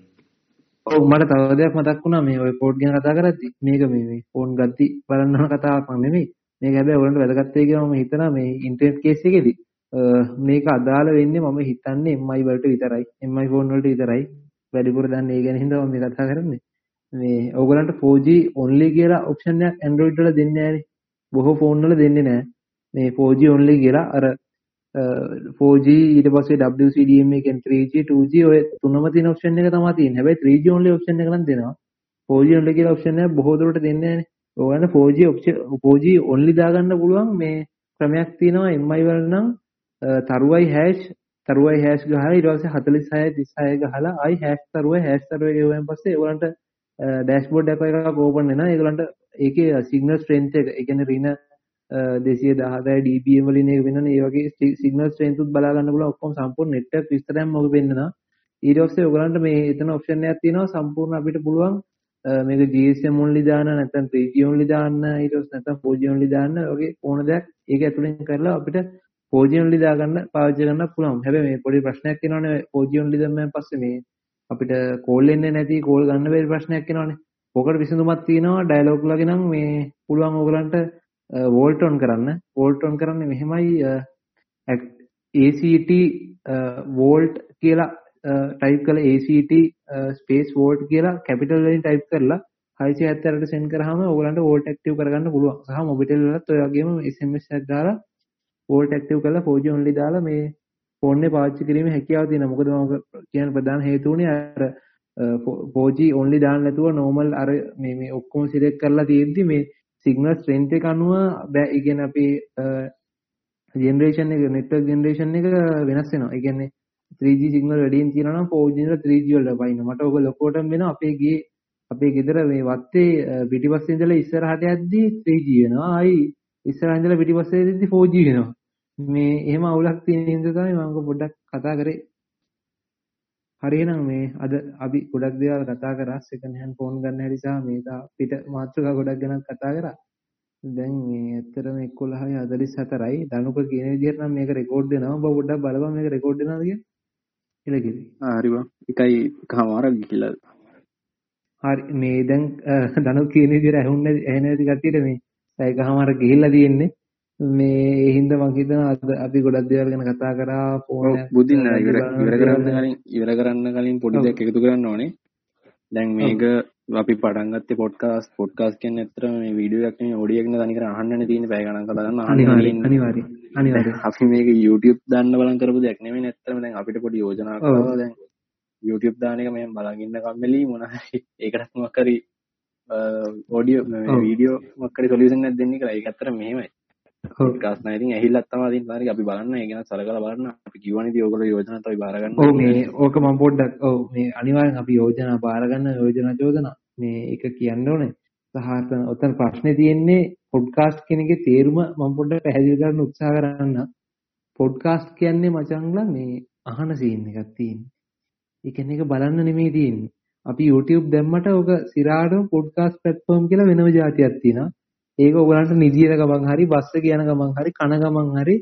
[SPEAKER 2] ඔව් මට තව දෙයක් මතක් වුණා මේ ඔය කෝඩ් ගැන කතා කරද්දි මේක මේ මේ ෆෝන් ගද්දි බලන්න ඕන කතාවක් නෙමෙයි. මේක හැබැයි ඔයගොල්ලන්ට වැදගත් වෙයි කියලා මම හිතනවා මේ ඉන්ටර්නෙට් කේස් එකේදී මේක අදාළ වෙන්නේ මම හිතන්නේ MI වලට විතරයි. MI ෆෝන් වලට විතරයි. වැඩිපුර දන්නේ ඒ ගැන හින්දා මම මේ කතා කරන්නේ. මේ ඕගලන්ට 4G only කියලා ඔප්ෂන් එකක් Android වල දෙන්නේ නැහැනේ. බොහෝ ෆෝන් වල දෙන්නේ නැහැ. මේ 4G only කියලා අර 4G ඊට පස්සේ WCDMA කියන 3G 2G ඔය තුනම තියෙන ඔප්ෂන් එක තමයි තියෙන්නේ. හැබැයි 3G only ඔප්ෂන් එක නම් දෙනවා. 4G only කියලා ඔප්ෂන් එක බොහෝ දුරට දෙන්නේ නැහැනේ. ඔයගලන්ට 4G ඔප්ෂන් 4G only දාගන්න පුළුවන් මේ ක්‍රමයක් තියෙනවා MI වල නම් තරුවයි හැෂ් තරුවයි හැෂ් ගහලා ඊට පස්සේ 46 36 ගහලා ආයි හැෂ් තරුවයි හැෂ් තරුවයි ගෙවුවෙන් පස්සේ ඒගොල්ලන්ට ඩෑෂ්බෝඩ් එකක් එකක් ඕපන් වෙනවා. ඒගොල්ලන්ට ඒකේ සිග්නල් ස්ට්‍රෙන්ත් එක ඒ කියන්නේ රින 216 dBm වලින් ඒක වෙනවනේ. ඒ වගේ සිග්නල් ස්ට්‍රෙන්ත් උත් බලා ගන්න පුළුවන් ඔක්කොම සම්පූර්ණ නෙට්වර්ක් විස්තරයක්ම ඔක වෙන්නනවා ඊට පස්සේ ඔයගලන්ට මේ එතන ඔප්ෂන් එකක් තියෙනවා සම්පූර්ණ අපිට පුළුවන් මේක GSM only දාන්න නැත්නම් 3G only දාන්න ඊට පස්සේ නැත්නම් 4G only දාන්න වගේ ඕන දෙයක් ඒක ඇතුලෙන් කරලා අපිට 4G only දාගන්න පාවිච්චි කරන්න පුළුවන්. හැබැයි මේ පොඩි ප්‍රශ්නයක් එනවනේ 4G only දැම්මම පස්සේ මේ අපිට කෝල් එන්නේ නැති කෝල් ගන්න බැරි ප්‍රශ්නයක් එනවනේ. ඕකට විසඳුමක් තියෙනවා ඩයලොග් ලගේ නම් මේ පුළුවන් ඕගලන්ට වෝල්ට් ඔන් කරන්න. වෝල්ට් ඔන් කරන්නේ මෙහෙමයි ACT වෝල්ට් කියලා ටයිප් කළ ACT ස්පේස් වෝල්ට් කියලා කැපිටල් වලින් ටයිප් කරලා 678ට සෙන්ඩ් කරාම ඕගලන්ට වෝල්ට් ඇක්ටිව් කරගන්න පුළුවන්. සහ මොබිටෙල් වලත් ඔය වගේම SMS එකක් දාලා වෝල්ට් ඇක්ටිව් කරලා 4G only දාලා මේ ෆෝන් එක පාවිච්චි කිරීමේ හැකියාව තියෙනවා. මොකද මම කියන ප්‍රධාන හේතුව උනේ අර 4G only දාන්න නැතුව normal අර මේ මේ ඔක්කොම සිලෙක්ට් කරලා තියෙද්දි මේ සිගනල් ස්ට්‍රෙන්ත් එක අනුව බෑ ඒ කියන්නේ අපි ජෙනරේෂන් එක නෙට්වර්ක් ජෙනරේෂන් එක වෙනස් වෙනවා. ඒ කියන්නේ 3G සිගනල් වැඩියෙන් තියෙනවා නම් 4G වල 3G වලට වයින්න. මට ඔබ ලොකෝටම වෙනවා අපේ ගේ අපේ ගෙදර මේ වත්තේ පිටිපස්සේ ඉඳලා ඉස්සරහට යද්දි 3G වෙනවා. ආයි ඉස්සරහ ඉඳලා පිටිපස්සේ යද්දි 4G වෙනවා. මේ එහෙම අවුලක් තියෙන හින්දා තමයි මම පොඩ්ඩක් කතා කරේ. හරියනම් මේ අද අපි ගොඩක් දේවල් කතා කරා සෙකන්ඩ් හෑන්ඩ් ෆෝන් ගන්න හැටි සහ මේ පිට මාතෘකා ගොඩක් ගැන කතා කරා. දැන් මේ ඇත්තටම 11:44යි දනුක කියන විදිහට නම් මේක රෙකෝඩ් වෙනවා. ඔබ පොඩ්ඩක් බලපන් මේක රෙකෝඩ් වෙනවද කියලා. කිව්වේ.
[SPEAKER 4] ආ හරි බං. එකයි කමාරක් ගිහිල්ලා.
[SPEAKER 2] හරි මේ දැන් දනුක කියන විදිහට ඇහුන්නේ ඇහෙන නැති කට්ටියට මේ එකමාරක් ගිහිල්ලා තියෙන්නේ. මේ ඒ හින්දා මම හිතනවා අද අපි ගොඩක් දේවල් ගැන කතා කරා
[SPEAKER 4] ෆෝන් බුදින්න ඉවර ඉවර කරන්න කලින් ඉවර කරන්න කලින් පොඩි දෙයක් එකතු කරන්න ඕනේ. දැන් මේක අපි පටන් ගත්තේ පොඩ්කාස්ට් පොඩ්කාස්ට් කියන්නේ ඇත්තටම මේ වීඩියෝ එකක් නෙමෙයි ඔඩියෝ එකක් නේ තනිකර අහන්නනේ තියෙන්නේ. පැය ගණන් කතා කරන්න
[SPEAKER 2] අනිවාර්යයෙන් අනිවාර්යයෙන් අනිවාර්යයෙන්
[SPEAKER 4] අපි මේක YouTube දාන්න බලන් කරපු දෙයක් නෙමෙයි ඇත්තටම. දැන් අපිට පොඩි යෝජනාවක් කරනවා. දැන් YouTube දාන එක මම බලන් ඉන්න කම්මැලි මොන හරි ඒකට මොකක් හරි ඔඩියෝ වීඩියෝ මොකක් හරි සොලියුෂන් එකක් දෙන්න කියලා. ඒක ඇත්තට මෙහෙමයි පොඩ්කාස්ට් නෑ. ඉතින් ඇහිල්ලක් තමයි ඉතින් හරි අපි බලන්න ඒ ගැන සලකලා බලන්න. අපි කිව්වනේ ඉතින් ඕගොල්ලෝ යෝජනා තමයි බාර ගන්න
[SPEAKER 2] ඔව් මේ ඕක මම පොඩ්ඩක් ඔව් මේ අනිවාර්යෙන් අපි යෝජනා බාර ගන්න යෝජනා චෝදනා. මේ එක කියන්න ඕනේ. සහ ඔතන ප්‍රශ්නේ තියෙන්නේ පොඩ්කාස්ට් එකේ තේරුම මම පොඩ්ඩක් පැහැදිලි කරන්න උත්සාහ කරන්න. පොඩ්කාස්ට් කියන්නේ මචංගලා මේ අහන සීන් එකක් තියෙන්නේ. ඒ කියන්නේ ඒක බලන්න නෙමෙයි තියෙන්නේ. අපි YouTube දැම්මට ඕක සිරාටම පොඩ්කාස්ට් ප්ලැට්ෆෝම් කියලා වෙනම જાතියක් තියෙනවා ඒක ඔයගලන්ට නිදියන ගමන් හරි බස් එකේ යන ගමන් හරි කන ගමන් හරි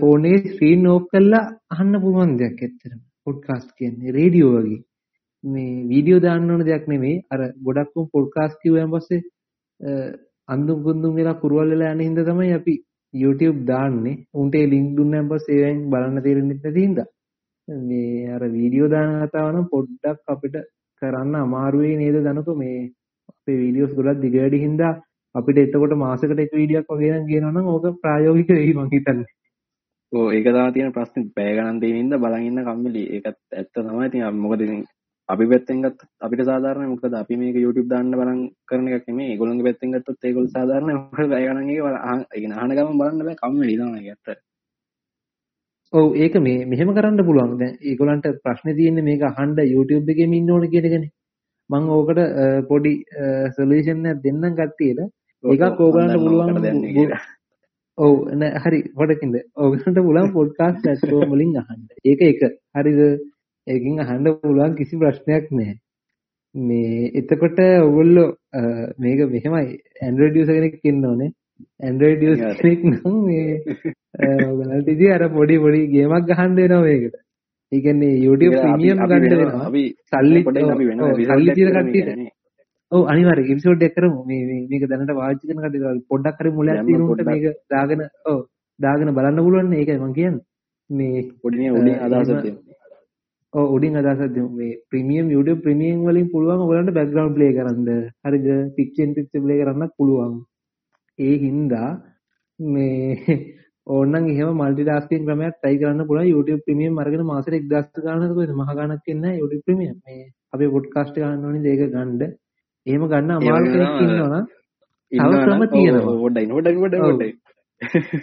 [SPEAKER 2] ෆෝන් එකේ ස්ක්‍රීන් ඕෆ් කරලා අහන්න පුළුවන් දෙයක් ඇත්තටම. පොඩ්කාස්ට් කියන්නේ රේඩියෝ වගේ. මේ වීඩියෝ දාන්න ඕන දෙයක් නෙමෙයි අර ගොඩක් උන් පොඩ්කාස්ට් කිව්වන් පස්සේ අඳුම් කුඳුම් වෙලා කුරුවල් වෙලා යන හින්දා තමයි අපි YouTube දාන්නේ. උන්ට ඒ ලින්ක් දුන්නාන් පස්සේ ඒවෙන් බලන්න තේරෙන්නේ නැති හින්දා. මේ අර වීඩියෝ දාන කතාව නම් පොඩ්ඩක් අපිට කරන්න අමාරු වෙයි නේද? දනකො මේ අපේ වීඩියෝස් ගොඩක් දිග වැඩි හින්දා අපිට එතකොට මාසෙකට එක වීඩියක් වගේ නම් කියනවා නම් ඕක ප්‍රායෝගික වෙයි මං හිතන්නේ.
[SPEAKER 4] ඔව් ඒක තමයි තියෙන ප්‍රශ්නේ පැය ගණන් තියෙන ඉඳ බලන් ඉන්න කම්මැලි. ඒකත් ඇත්ත තමයි. ඉතින් මොකද ඉතින් අපි පැත්තෙන් ගත්තොත් අපිට සාධාරණයි. මොකද අපි මේක YouTube දාන්න බලන් කරන එකක් නෙමෙයි. ඒගොල්ලන්ගේ පැත්තෙන් ගත්තොත් ඒගොල්ලෝ සාධාරණයි. මොකද පැය ගණන් එක බලන ඒ කියන්නේ අහන ගමන් බලන්න බෑ කම්මැලි තමයි ඇත්ත.
[SPEAKER 2] ඔව් ඒක මේ මෙහෙම කරන්න පුළුවන්. දැන් ඒගොල්ලන්ට ප්‍රශ්නේ තියෙන්නේ මේක අහන්න YouTube එකේම ඉන්න ඕන කියන එකනේ. මම ඕකට පොඩි සොලියුෂන් එකක් දෙන්නම් කට්ටියට. ඒකක් ඕගලන්ට පුළුවන් ඔව් නෑ හරි පොඩකින්ද ඕගලන්ට පුළුවන් පොඩ්කාස්ට් ප්ලැට්ෆෝම් වලින් අහන්න. ඒක එක. හරිද? ඒකෙන් අහන්න පුළුවන් කිසි ප්‍රශ්නයක් නැහැ. මේ එතකොට ඔයගොල්ලෝ මේක මෙහෙමයි Android user කෙනෙක් ඉන්න ඕනේ. Android user කෙනෙක් නම් මේ ඔයගලන්ට ඉතින් අර පොඩි පොඩි ගේමක් ගහන්න වෙනවා මේකට. ඒ කියන්නේ YouTube Premium ගන්න වෙනවා.
[SPEAKER 4] අපි
[SPEAKER 2] සල්ලි
[SPEAKER 4] අපි වෙන
[SPEAKER 2] සල්ලි තියෙන කට්ටියට ඔව් අනිවාර්යයෙන්. එපිසෝඩ් එක කරමු. මේ මේ මේක දැනට පාවිච්චි කරන කට්ටිය පොඩ්ඩක් හරි මුලක් තියෙන උන්ට මේක දාගෙන ඔව් දාගෙන බලන්න පුළුවන් නේ. ඒකයි මම කියන්නේ. මේ
[SPEAKER 4] පොඩි උඩින් අදහසක් දෙන්න.
[SPEAKER 2] ඔව් උඩින් අදහසක් දෙමු. මේ ප්‍රීමියම් YouTube ප්‍රීමියම් වලින් පුළුවන් ඔයගලන්ට බෑග්ග්‍රවුන්ඩ් ප්ලේ කරන්න. හරිද? පික්චර් ඉන් පික්චර් ප්ලේ කරන්නත් පුළුවන්. ඒ හින්දා මේ ඕනනම් එහෙම මල්ටි ටාස්කින් ක්‍රමයක් try කරන්න පුළුවන්. YouTube ප්‍රීමියම් අරගෙන මාසෙට 1000 ගානක් කොහෙද මහ ගානක් ඉන්නේ YouTube ප්‍රීමියම් මේ අපේ පොඩ්කාස්ට් ගන්න ඕනේ ඒක ගන්න එහෙම ගන්න අමාරු කෙනෙක් ඉන්නවනම් තව ක්‍රම තියෙනවා.
[SPEAKER 4] පොඩ්ඩයි පොඩ්ඩයි පොඩ්ඩයි.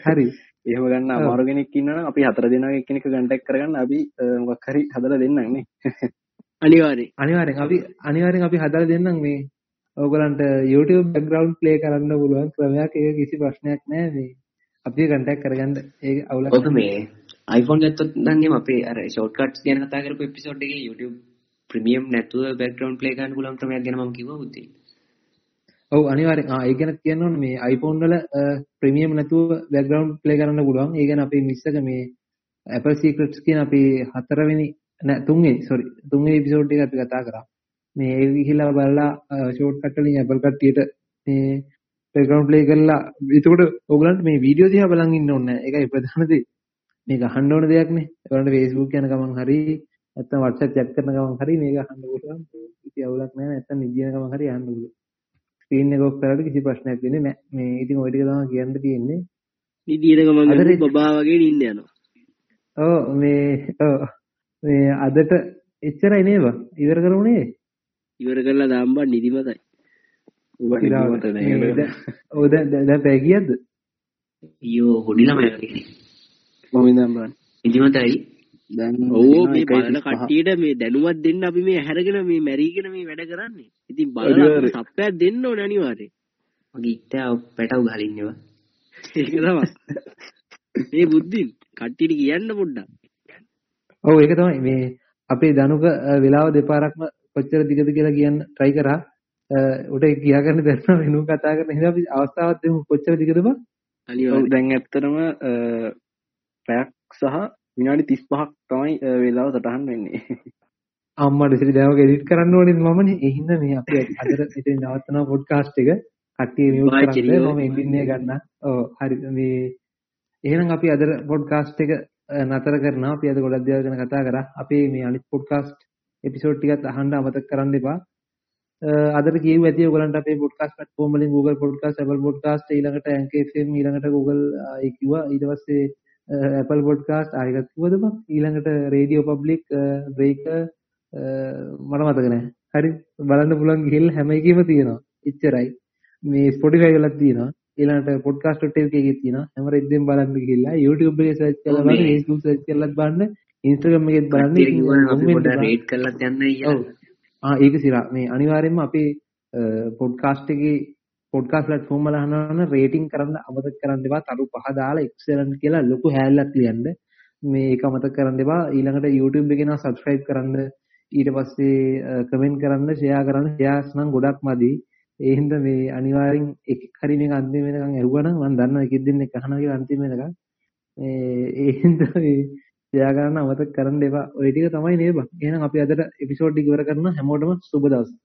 [SPEAKER 2] හරි.
[SPEAKER 4] එහෙම ගන්න අමාරු කෙනෙක් ඉන්නවනම් අපි හතර දෙනාගේ එක්කෙනෙක් කන්ටැක්ට් කරගන්න අපි මොකක් හරි හදලා දෙන්නම් නේ.
[SPEAKER 5] අනිවාර්යෙන්.
[SPEAKER 2] අනිවාර්යෙන් අපි අනිවාර්යෙන් අපි හදලා දෙන්නම් මේ ඕගලන්ට YouTube background play කරන්න පුළුවන් ක්‍රමයක් ඒක කිසි ප්‍රශ්නයක් නෑ මේ අපි කන්ටැක්ට් කරගන්න ඒක අවුලක්
[SPEAKER 3] ඔක මේ iPhone ගත්තොත් නම් අපේ අර shortcuts ගැන කතා කරපු එපිසෝඩ් එකේ YouTube ප්‍රීමියම් නැතුව බෑග්ග්‍රවුන්ඩ් ප්ලේ කරන්න පුළුවන් ක්‍රමයක් ගැන මම කිව්වා බුද්ධි.
[SPEAKER 2] ඔව් අනිවාර්යෙන් ආ ඒ ගැන කියන්න ඕනේ මේ iPhone වල ප්‍රීමියම් නැතුව බෑග්ග්‍රවුන්ඩ් ප්ලේ කරන්න පුළුවන්. ඒ ගැන අපේ මිස් එක මේ Apple Secrets කියන අපේ හතරවෙනි නෑ තුන්වෙනි sorry තුන්වෙනි එපිසෝඩ් එක අපි කතා කරා. මේ ඒක ගිහිල්ලා බලලා ෂෝට් කට් වලින් Apple කට්ටියට මේ බෑග්ග්‍රවුන්ඩ් ප්ලේ කරලා එතකොට ඕගලන්ට මේ වීඩියෝ දිහා බලන් ඉන්න ඕනේ නෑ. ඒකයි ප්‍රධාන දේ. මේක අහන්න ඕන දෙයක් නේ. ඒගොල්ලන්ට Facebook යන ගමන් හරි නැත්නම් WhatsApp chat කරන ගමන් හරි මේක අහන්න පුළුවන්. කිසි අවුලක් නැහැ. නැත්නම් නිදින ගමන් හරි අහන්න පුළුවන්. ස්ක්‍රීන් එක ඔෆ් කරලා කිසි ප්‍රශ්නයක් වෙන්නේ නැහැ. මේ ඉතින් ওই ටික තමයි කියන්න තියෙන්නේ.
[SPEAKER 5] නිදින ගමන් බබා වගේ නිින්ද යනවා.
[SPEAKER 2] ඔව් මේ ඔව් මේ අදට එච්චරයි නේද? ඉවර කරමු නේද?
[SPEAKER 5] ඉවර කරලා දාම්බා නිදිමතයි.
[SPEAKER 2] ඕද දැ පැගියද
[SPEAKER 3] යෝ හොඩිලම
[SPEAKER 4] මොමිදම්බන්
[SPEAKER 3] ඉදිමතයි
[SPEAKER 5] දැන් ඕ මේ බලන කට්ටියට මේ දැනුවත් දෙන්න අපි මේ හැරගෙන මේ මැරීගෙන මේ වැඩ කරන්නේ. ඉතින් බල සප්පයක් දෙන්න ඕන අනිවාර්යයෙන්
[SPEAKER 3] මගේ ඉත්තා පැටව් ගලින්නවා
[SPEAKER 5] ඒක තමයි. ඒ බුද්ධින් කට්ටියට කියන්න පොඩ්ඩක්.
[SPEAKER 2] ඔව් ඒක තමයි. මේ අපේ දනුක වෙලාව දෙපාරක්ම කොච්චර දිගද කියලා කියන්න try කරා. උට කියා ගන්න දැන්න වෙනු කතා කරන. හින්දා අපි අවස්ථාවක් දෙමු. කොච්චර දිගද බං?
[SPEAKER 4] අනිවාර්යයෙන් දැන් ඇත්තටම පැයක් සහ විනාඩි 35ක් තමයි වේලාව සටහන් වෙන්නේ.
[SPEAKER 2] අම්මට දැන් එඩිට් කරන්න ඕනේ මමනේ ඒ හින්දා මේ අපි අදට ඉතින් නවත්තනවා පොඩ්කාස්ට් එක. කට්ටිය මියුට් කරන්න. මම එන්ඩින් එක ගන්න. ඔව් හරි. මේ එහෙනම් අපි අද පොඩ්කාස්ට් එක නතර කරනවා. අපි අද ගොඩක් දේවල් ගැන කතා කරා. අපි මේ අනිත් පොඩ්කාස්ට් එපිසෝඩ් ටිකත් අහන්න අමතක කරන්න එපා. අදට කියව ඇති ඔයගලන්ට අපේ පොඩ්කාස්ට් ප්ලැට්ෆෝම් වලින් Google podcast Apple podcast ඊළඟට Anchor FM ඊළඟට Google ඒ කිව්වා. ඊට පස්සේ Apple podcast ආයෙත් කිව්වද බං ඊළඟට Radio Public Breaker මට මතක නැහැ හරි බලන්න පුළුවන් ගිහිල්ලා හැම එකෙම තියෙනවා. එච්චරයි. මේ Spotify වලත් තියෙනවා. ඊළඟට podcast.lk එකේ තියෙනවා. හැම රෙද්දෙන් බලන්න ගිහිල්ලා YouTube එකේ search කරලා බලන්න Facebook search කරලත් බලන්න Instagram එකෙත් බලන්න
[SPEAKER 3] පොඩ්ඩක් රේට් කරලත් යන්න ඊයලා
[SPEAKER 2] ඒක සිරා. මේ අනිවාර්යයෙන්ම අපේ පොඩ්කාස්ට් එකේ පොඩ්කාස්ට් ප්ලැට්ෆෝම් වල අහනවනම් රේටින් කරන්න අමතක කරන්න එපා. තරු පහ දාලා එක්සලන්ට් කියලා ලොකු හැල්ලක් ලියන්න. මේ ඒක අමතක කරන්න එපා. ඊළඟට YouTube එකේ නම් subscribe කරන්න. ඊට පස්සේ කමෙන්ට් කරන්න, share කරන්න. shares නම් ගොඩක් මදි. ඒ හින්දා මේ අනිවාර්යෙන් එක හරි මේක අන්තිම වෙනකන් ඇහුවනම් මම දන්නවා එකෙක් දෙන්නෙක් අහනවා කියලා අන්තිම වෙනකන්. මේ ඒ හින්දා මේ ෂෙයා කරන්න අමතක කරන්න එපා. ඔය ටික තමයි නේද බං. එහෙනම් අපි අදට එපිසෝඩ් එක ඉවර කරනවා. හැමෝටම සුබ දවසක්.